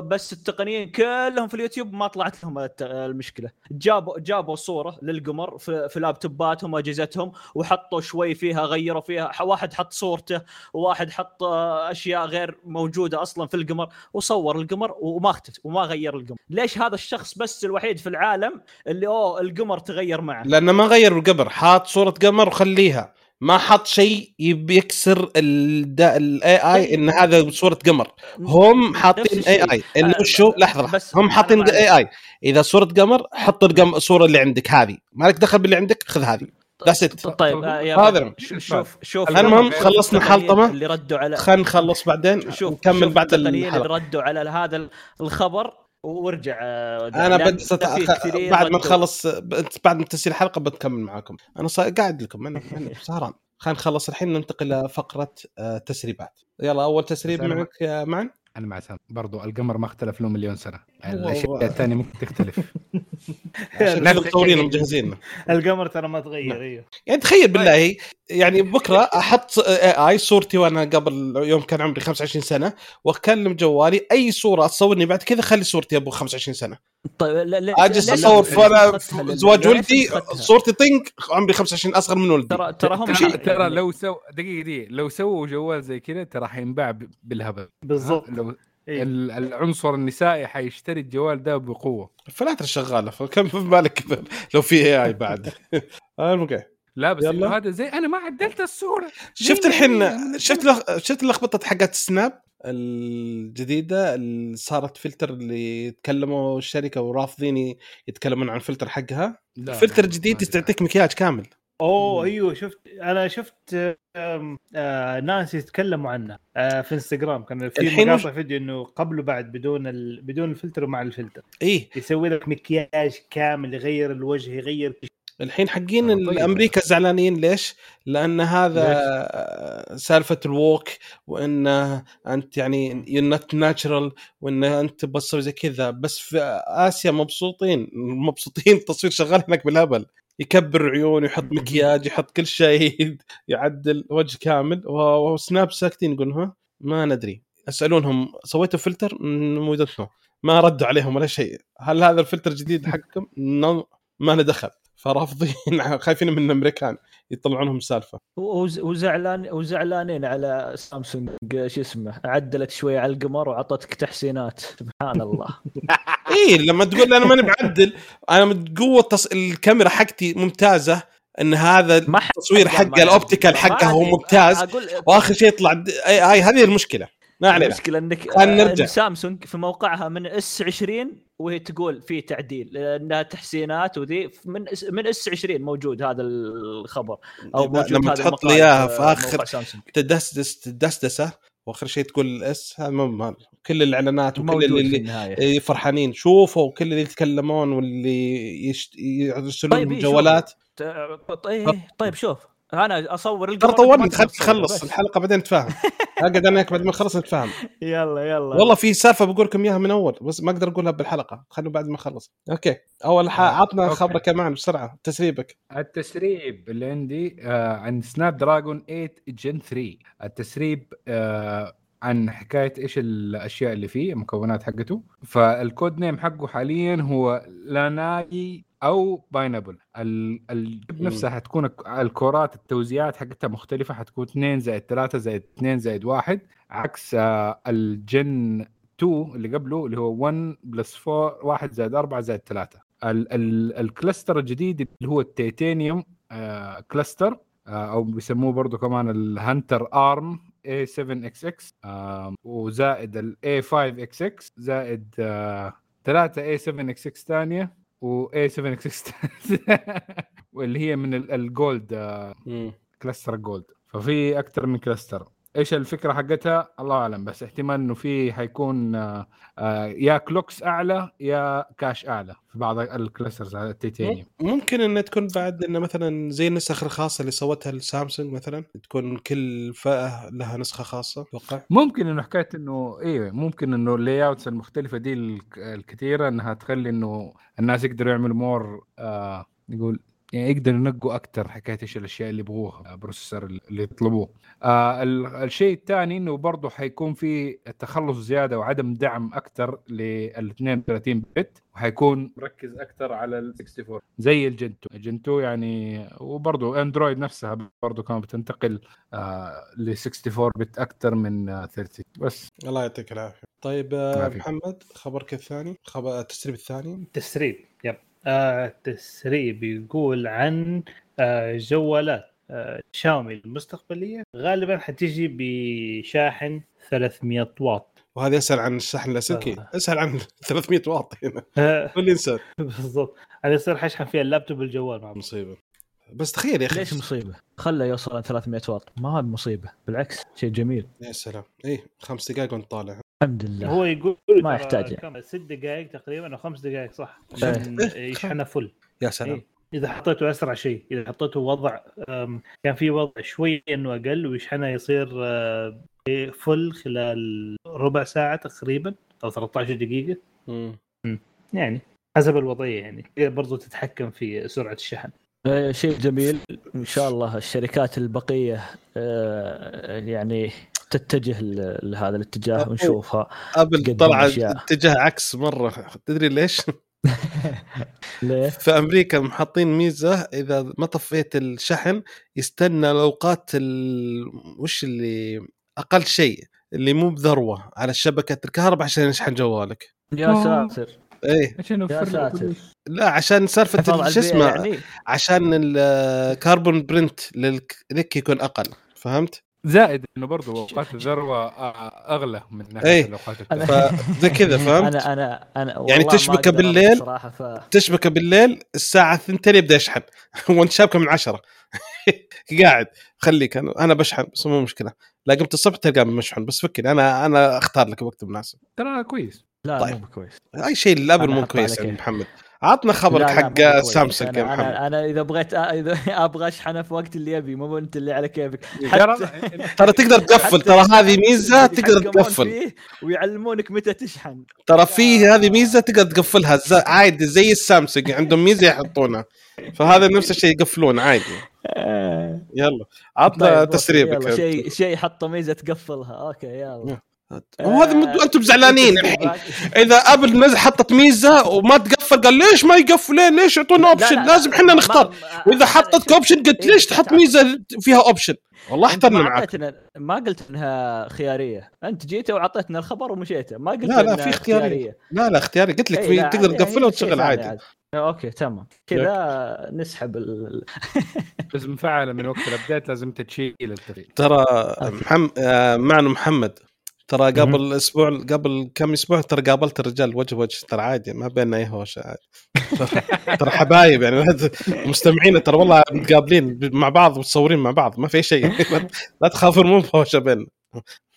بس التقنيين كلهم في اليوتيوب ما طلعت لهم المشكلة. جابوا جابوا صورة للقمر في, في لابتوباتهم وأجهزتهم وحطوا شوي فيها غيروا فيها. واحد حط صورته وواحد حط آه، أشياء غير موجودة أصلا في القمر وصور القمر وما اختفى وما غير القمر. ليش هذا الشخص بس الوحيد في العالم اللي أوه القمر تغير؟ معه. لأنه ما غير القمر. حاط صورة قمر وخليها. ما حط شيء يكسر ال AI إن هذا صورة قمر. هم حاطين A. I أنا- وشو؟ لحظة لحظة. بس هم حاطين. AI إذا صورة قمر حط القم- الصورة اللي عندك هذه. مالك دخل باللي عندك؟ خذ هذه. That's it. طيب آه، يا هذا شوف شوف المهم خلصنا حلطمة. اللي ردوا على خلينا نخلص بعدين. شوف نكمل بعد اللي ردوا على هذا الخبر. وارجع أنا لأن بد في كثيرين بعد ما. نخلص بعد ما تسجيل الحلقة بنكمل معاكم. أنا صا... قاعد لكم أنا أنا <laughs> سهران. خلينا نخلص الحين ننتقل لفقره آه، تسريبات. يلا أول تسريب معك يا معن؟ أنا مع سام برضو القمر ما اختلف له مليون سنة. الاشياء الثانية ممكن تختلف مطورين. ومجهزين القمر ترى ما تغير أيوه يعني تخيل بالله يعني بكره أحط اي اي صورتي وأنا قبل يوم كان عمري 25 سنه واكلم جوالي اي صوره تصورني بعد كذا خلي صورتي ابو 25 سنه طيب لا لا اجلس اصور فانا زواج ولدي؟ صورتي طنق عمري 25 اصغر من ولدي ترى ترى هم ترى, شيء ترى يعني لو سو دقيقه دي لو سووا جوال زي كذا ترى حينباع بالهبل بالضبط لو إيه. ال- العنصر النسائي حيشتري الجوال ده بقوة. فلاتر شغالة. <laughs> فكم في بالك كذا لو في اي اي بعد. <laughs> المهم لا بس يلا. هذا زي أنا ما عدلت الصورة. شفت الحين شفت لخ... شفت اللخبطه حقت سناب الجديدة اللي صارت فلتر اللي يتكلموا الشركة ورافضين يتكلمون عن الفلتر حقها؟ فلتر جديد. تعطيك مكياج كامل. أوه أيوه شفت أنا شفت آه ناس يتكلموا عنه آه في إنستغرام. كان في الحين مقاطع فيديو إنه قبل وبعد بدون ال... بدون الفلتر ومع الفلتر. إيه. يسوي لك مكياج كامل يغير الوجه يغير. الحين حقين آه، طيب. الامريكا زعلانين ليش؟ لأن هذا سالفة ال woke وإن أنت يعني you not natural وإن أنت تسوي زي كذا. بس في آسيا مبسوطين مبسوطين التصوير شغال هناك بالهبل. يكبر عيون يحط مكياج يحط كل شيء <laughs> يعدل وجه كامل. وسناب ساكتين يقولون ها ما ندري. اسالونهم سويتوا فلتر مو ما ردوا عليهم ولا شيء. هل هذا الفلتر الجديد حقكم؟ <laughs> ما له دخل. فرافضين <laughs> خايفين من الأمريكان يطلعونهم سالفة. وز- وزعلان وزعلانين على سامسونج شو اسمه عدلت شوي على القمر وعطتك تحسينات. سبحان الله. <laughs> اي لما تقول أنا ماني معدل أنا من قوة تص... الكاميرا حقتي ممتازة إن هذا التصوير حقه الأوبتيكال حقه هو. ممتاز وآخر شيء يطلع د- اي أي هذه المشكلة. ما علينا. المشكلة إنك خلينا نرجع. سامسونج في موقعها من إس 20 وهي تقول في تعديل انها تحسينات وذي من إس من إس 20 موجود هذا الخبر أو موجود لما هذا تحط لي إياها في موقع اخر تدسدس تدسدسه وآخر شيء تقول مو مال كل الإعلانات وكل اللي, في اللي إيه، فرحانين. شوفوا كل اللي يتكلمون واللي يشت... يرسلون طيب، إيه، جوالات طيب طيب شوف. أنا أصور ترى القمر طولنا خليك تصور تخلص. الحلقة بعدين نتفاهم <laughs> أقعد أنا وياك بعد ما نخلص نتفاهم. يلا يلا. والله في سالفه بقول لكم إياها من أول بس ما أقدر أقولها بالحلقة. خلوا بعد ما أخلص. okay. أول. آه، عطنا okay. خبرك كمان بسرعة تسريبك. التسريب اللي عندي آه عن سناب دراجون 8 Gen 3 التسريب آه عن حكاية إيش الأشياء اللي فيه المكونات حقته. فال code name حقه حاليا هو لاناي أو Pineapple الجيب مم. نفسها حتكون الك- ال cores التوزيعات حقتها مختلفة حتكون 2 زائد 3 زائد 2 زائد 1 عكس آه ال Gen 2 اللي قبله اللي هو 1 plus 4 1 زائد 4 زائد 3 ال ال ال cluster الجديد اللي هو التيتانيوم آه cluster آه أو بيسموه برضو كمان ال Hunter ARM A7XX آه وزائد ال A5XX زائد آه 3 A7XX ثانية. و A7XX <laughs> واللي هي من ال- ال gold cluster gold ففي أكثر من cluster إيش الفكرة حقتها؟ الله أعلم بس احتمال إنه في حيكون آه، آه، يا clocks أعلى يا cache أعلى في بعض ال clusters على التيتانيوم. ممكن إنها تكون بعد انه مثلا زي النسخ الخاصة اللي سوتها السامسونج مثلا تكون كل فئة لها نسخة خاصة أتوقع. ممكن إنه حكاية إنه أيوه ممكن إنه ال layouts المختلفة دي الك- الكثيره إنها تخلي إنه الناس يقدروا يعملوا more آه نقول يعني يقدروا ينقوا أكثر حكاية إيش الأشياء اللي يبغوها آه، بروسيسور اللي يطلبوه. آه ال- الشيء الثاني إنه برضه حيكون في تخلص زيادة وعدم دعم أكثر لل 32 بت وحيكون مركز أكثر على ال 64 زي الجنتو، الجنتو يعني وبرضه أندرويد نفسها برضه كانت بتنتقل آه ل 64 بت أكثر من آه 30 بس. الله يعطيك العافية. طيب آه،. محمد خبرك الثاني خبر التسريب الثاني. تسريب يب. آه تسريب يقول عن آه جوالات آه، شاومي المستقبلية. غالبا حتيجي بشاحن 300 واط. وهذا يسأل عن الشحن اللاسلكي آه. اسال عن <laughs> 300 واط هنا. كل انسان <laughs> بالضبط. هذا يصير حشحن فيها اللابتوب والجوال مع مصيبة. بس تخيل يا أخي. ليش مصيبة؟ خله يوصل 300 واط. ما هو مصيبة. بالعكس شيء جميل. يا سلام. اي خمس دقائق وأنت طالع. الحمد لله. هو يقول ما يحتاج. كم؟ ست دقائق تقريبا أو خمس دقائق صح؟ إيه. عشان يشحنها فل يا سلام. إيه. إذا حطيته أسرع شيء إذا حطيته وضع كان في وضع شوي انه أقل ويشحنها يصير آه، فل خلال ربع ساعة تقريبا أو 13 دقيقة. مم. يعني حسب الوضعية يعني. تقدر برضو تتحكم في سرعة الشحن. شيء جميل إن شاء الله الشركات البقية آه، يعني تتجه لهذا الاتجاه ونشوفها أبل تقدم طلع أشياء. اتجاه عكس مرة تدري ليش؟ <laughs> ليه؟ في أمريكا محاطين ميزة إذا ما طفيت الشحن يستنى الأوقات ال... وش اللي أقل شيء اللي مو بذروة على شبكة الكهرباء عشان يشحن جوالك يا آه. ساتر إيه. عشان نوفر له ساتر. فلوس. لا عشان سالفة شو اسمه يعني. عشان الكربون برنت للك لك يكون أقل. فهمت؟ زائد. إنه برضه أوقات الذروة أغلى من ناحية إيه. الأوقات فزي كذا <laughs> فهمت؟ أنا أنا أنا يعني تشبكه بالليل؟ ف تشبكه بالليل الساعة 2 يبدأ يشحن. <laughs> وأنت شابكه من 10 <laughs> قاعد. خليك أنا أنا بشحن بس مو مشكلة. لا قمت الصبح تلقى مشحن بس فكني أنا أنا أختار لك وقت مناسب. ترى كويس. لا طيب. مو كويس أي شيء الابل أنا مو كويس يا كيف. محمد. عطنا خبرك حق. سامسونج يا أنا, محمد. أنا أنا إذا بغيت إذا <laughs> أبغى أشحنه في وقت اللي يبي مو أنت اللي على كيفك. <laughs> ترى تقدر تقفل ترى هذه ميزة تقدر تقفل. ويعلمونك متى تشحن. ترى فيه هذه ميزة تقدر تقفلها عادي زي السامسونج. عندهم ميزة يحطونها. فهذا نفس الشيء يقفلون عادي. يلا عطنا طيب، تسريبك شيء شيء حطه ميزة تقفلها. أوكي يلا. وهذا مد- أنتم زعلانين آه، <laughs> الحين. إذا أبل نزل حطت ميزة وما تقفل قال ليش ما يقفلين ليش يعطونا option لا، لازم لا، إحنا ما- نختار. وإذا حطت option قلت إيه، ليش تحط. ميزة فيها option والله احترنا معك. ما قلت إنها خيارية. أنت جيت وعطيتنا الخبر ومشيت ما قلت لا، لا، في اختيارية. لا لا اختياري قلت لك إيه، في تقدر هي- تقفلها وتشغل شيء عادي. ثاني okay تمام. كذا نسحب ال... <laughs> بس مفعله من وقت ال update لازم تشيل التغيير ترى محمد معنا محمد. ترى قبل أسبوع قبل كم أسبوع ترى قابلت الرجال وجه وجه ترى عادي ما بيننا أي هوشه عادي. <laughs> ترى- حبايب يعني مستمعين ترى والله متقابلين مع بعض متصورين مع بعض ما في شيء. <laughs> لا- تخافون مو بهوشه بيننا.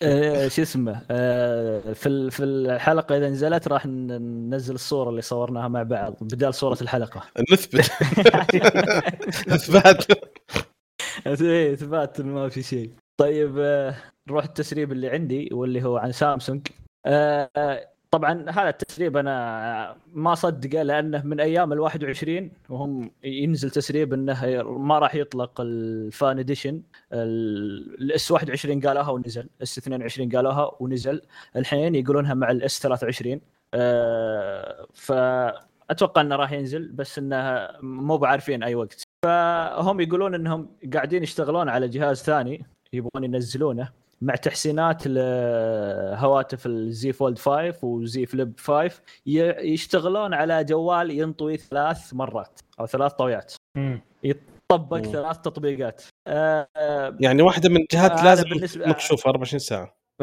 آه، شو اسمه آه، في ال- في الحلقة إذا نزلت راح ننزل الصورة اللي صورناها مع بعض بدال صورة الحلقة. نثبت. <laughs> اثبات إيه، إثبات ما في شيء. طيب آه، نروح التسريب اللي عندي واللي هو عن سامسونج. آه، آه، طبعا هذا التسريب أنا ما صدقه لأنه من أيام ال 21 وهم ينزل تسريب إنه ما راح يطلق ال Fan Edition. ال S 21 قالوها ونزل S 22 قالوها ونزل. الحين يقولونها مع ال S 23 آه، فاتوقع إنه راح ينزل بس إنه مو بعارفين أي وقت. فهم يقولون إنهم قاعدين يشتغلون على جهاز ثاني. يبغون ينزلونه مع تحسينات لهواتف ال Z Fold 5 و Z Flip 5 ي- يشتغلون على جوال ينطوي ثلاث مرات أو ثلاث طويات طبق مم. ثلاث تطبيقات آه، آه، يعني واحدة من الجهات هذا لازم بالنسبة- مكشوفه 24 ساعة ف-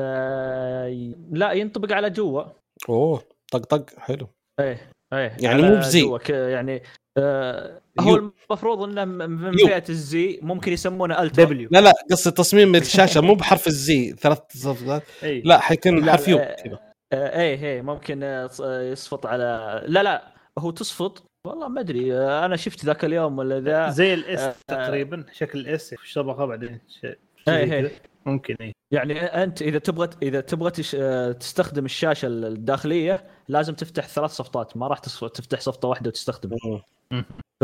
لا ينطبق على جوا أوه طق طق حلو إيه إيه يعني مو ب Z. يعني آه. هو المفروض إنه من. فئة ال Z ممكن يسمونه Ultra W لا لا قصه تصميم الشاشة مو بحرف الزي ثلاث صفات إي. لا حيكون حرف يو آه، كذا. آه، إيه إيه ممكن آه، آه، يصفط على لا لا هو تصفط. والله ما أدري آه، أنا شفت ذاك اليوم ولا ذا. زي الاس آه، تقريبا شكل الاس في الشبكه بعدين؟ شيء إيه، إيه. ممكن إي. يعني أنت إذا تبغى إذا تبغى تش... آه، تستخدم الشاشة الداخلية لازم تفتح ثلاث صفطات ما راح تفتح صفطة واحدة وتستخدمها. ف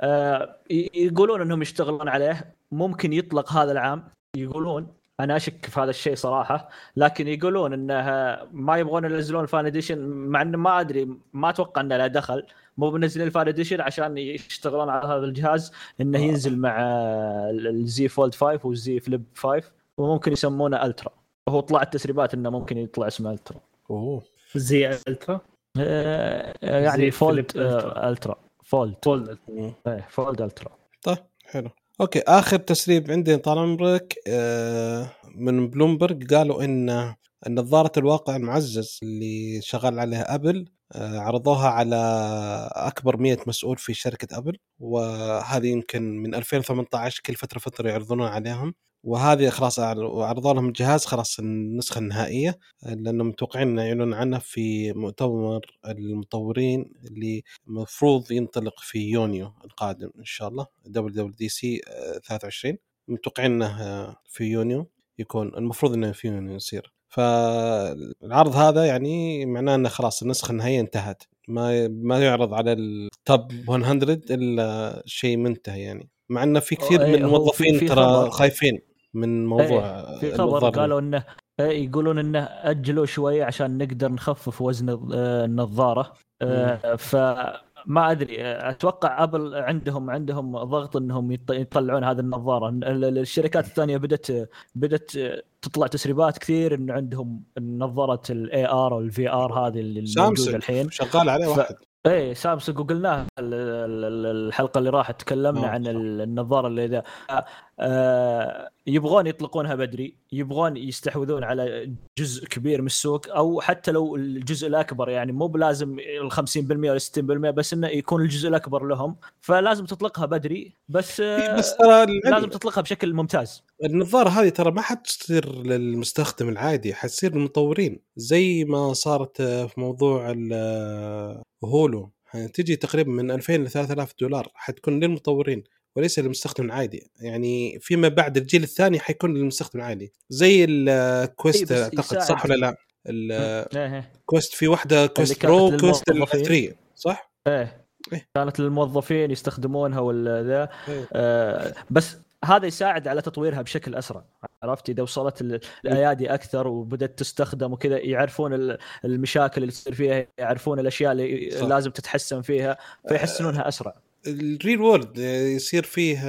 آه، يقولون إنهم يشتغلون عليه ممكن يطلق هذا العام يقولون أنا أشك في هذا الشيء صراحة لكن يقولون إنه ما يبغون ينزلون ال Fan Edition مع إنه ما أدري ما أتوقع إنه له دخل مو بنزلين ال Fan Edition عشان يشتغلون على هذا الجهاز إنه ينزل مع ال Z Fold 5 وال Z Flip 5 وممكن يسمونه Ultra. وهو طلعت تسريبات إنه ممكن يطلع اسمه Ultra. أوه. Z Ultra؟ آه، يعني Z Fold. آه، Ultra. Fold Fold. إيه Fold Ultra. طيب حلو. okay آخر تسريب عندي طال عمرك آه، من بلومبرج قالوا إن نظارة الواقع المعزز اللي شغال عليها أبل آه، عرضوها على أكبر 100 مسؤول في شركة أبل وهذه يمكن من 2018 كل فترة فترة يعرضون عليهم. وهذه خلاص عرضوا لهم الجهاز خلاص النسخة النهائية لأنهم متوقعين يعلنون عنه في مؤتمر المطورين اللي المفروض ينطلق في يونيو القادم إن شاء الله WWDC 23 متوقعين إنه في يونيو يكون المفروض إنه في يونيو يصير. فالعرض هذا يعني معناه إنه خلاص النسخة النهائية انتهت. ما ما يعرض على ال top 100 إلا شيء منتهي يعني. مع إنه في كثير من الموظفين ترى خايفين. من موضوع إيه في خبر قالوا إنه إيه يقولون إنه أجلوا شوي عشان نقدر نخفف وزن النظارة. آه فما أدري أتوقع Apple عندهم عندهم ضغط إنهم يطلعون هذه النظارة. الشركات الثانية بدأت بدأت تطلع تسريبات كثير انه عندهم نظارة ال AR وال VR هذه اللي موجودة الحين. شغال عليه ف... واحد. إيه سامسونج وقلناها الحلقة اللي راحت تكلمنا عن النظارة اللي ذا آه يبغون يطلقونها بدري يبغون يستحوذون على جزء كبير من السوق أو حتى لو الجزء الأكبر يعني مو بلازم ال 50% ولا 60% بس إنه يكون الجزء الأكبر لهم. فلازم تطلقها بدري بس, آه بس ترى لازم تطلقها بشكل ممتاز. النظارة هذه ترى ما حتصير للمستخدم العادي حتصير للمطورين. زي ما صارت في موضوع هولو. تجي تقريبا من 2000 ل 3000 دولار حتكون للمطورين. وليس للمستخدم العادي. يعني فيما بعد الجيل الثاني حيكون للمستخدم العادي. زي ال Quest إيه أعتقد صح ولا لا؟ ال Quest في واحدة Quest Pro Quest 3 صح؟ إيه. إيه؟ كانت للموظفين يستخدمونها ولا ذا. إيه؟ آه بس هذا يساعد على تطويرها بشكل أسرع. عرفت؟ إذا وصلت الأيادي أكثر وبدأت تستخدم وكذا يعرفون المشاكل اللي تصير فيها يعرفون الأشياء اللي صح. لازم تتحسن فيها فيحسنونها أسرع. ال real world يصير فيه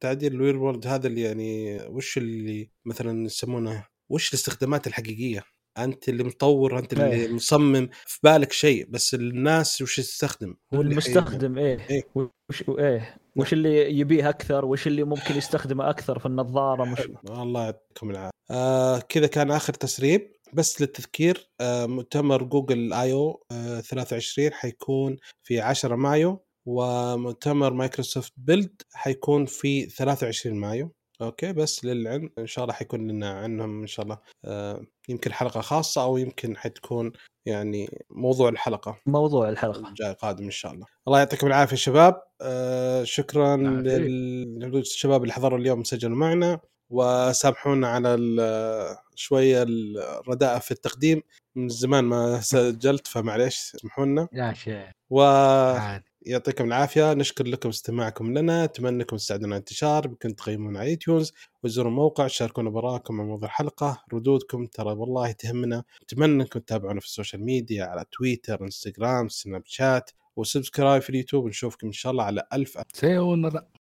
تعديل ال real world هذا اللي يعني وش اللي مثلا يسمونه وش الاستخدامات الحقيقية؟ أنت اللي مطور أنت اللي إيه. مصمم في بالك شيء بس الناس وش تستخدم هو المستخدم إيه, إيه. وش إيه. وش اللي يبيه أكثر؟ وش اللي ممكن يستخدمه أكثر في النظارة؟ مش <laughs> الله يعطيكم العافية. آه كذا كان آخر تسريب. بس للتذكير آه مؤتمر Google I/O آه 23 حيكون في 10 مايو. ومؤتمر Microsoft Build حيكون في 23 مايو. okay بس للعلم إن شاء الله حيكون لنا عنهم إن شاء الله آه يمكن حلقة خاصة أو يمكن حتكون يعني موضوع الحلقة. موضوع الحلقة. الجاي قادم إن شاء الله. الله يعطيكم العافية شباب. آه شكرا للشباب اللي حضروا اليوم سجلوا معنا وسامحونا على شوية الرداءه في التقديم. من زمان ما سجلت فمعليش سامحونا. لا شيء و يعطيكم العافية. نشكر لكم استماعكم لنا. أتمنى انكم تساعدونا على الانتشار. بكم تقيمون على iTunes وزوروا الموقع. شاركونا بآراءكم عن موضوع الحلقة. ردودكم ترى والله تهمنا. أتمنى أنكم تتابعونا في ال social media على Twitter Instagram Snapchat. و subscribe في اليوتيوب. نشوفكم إن شاء الله على ألف سيونا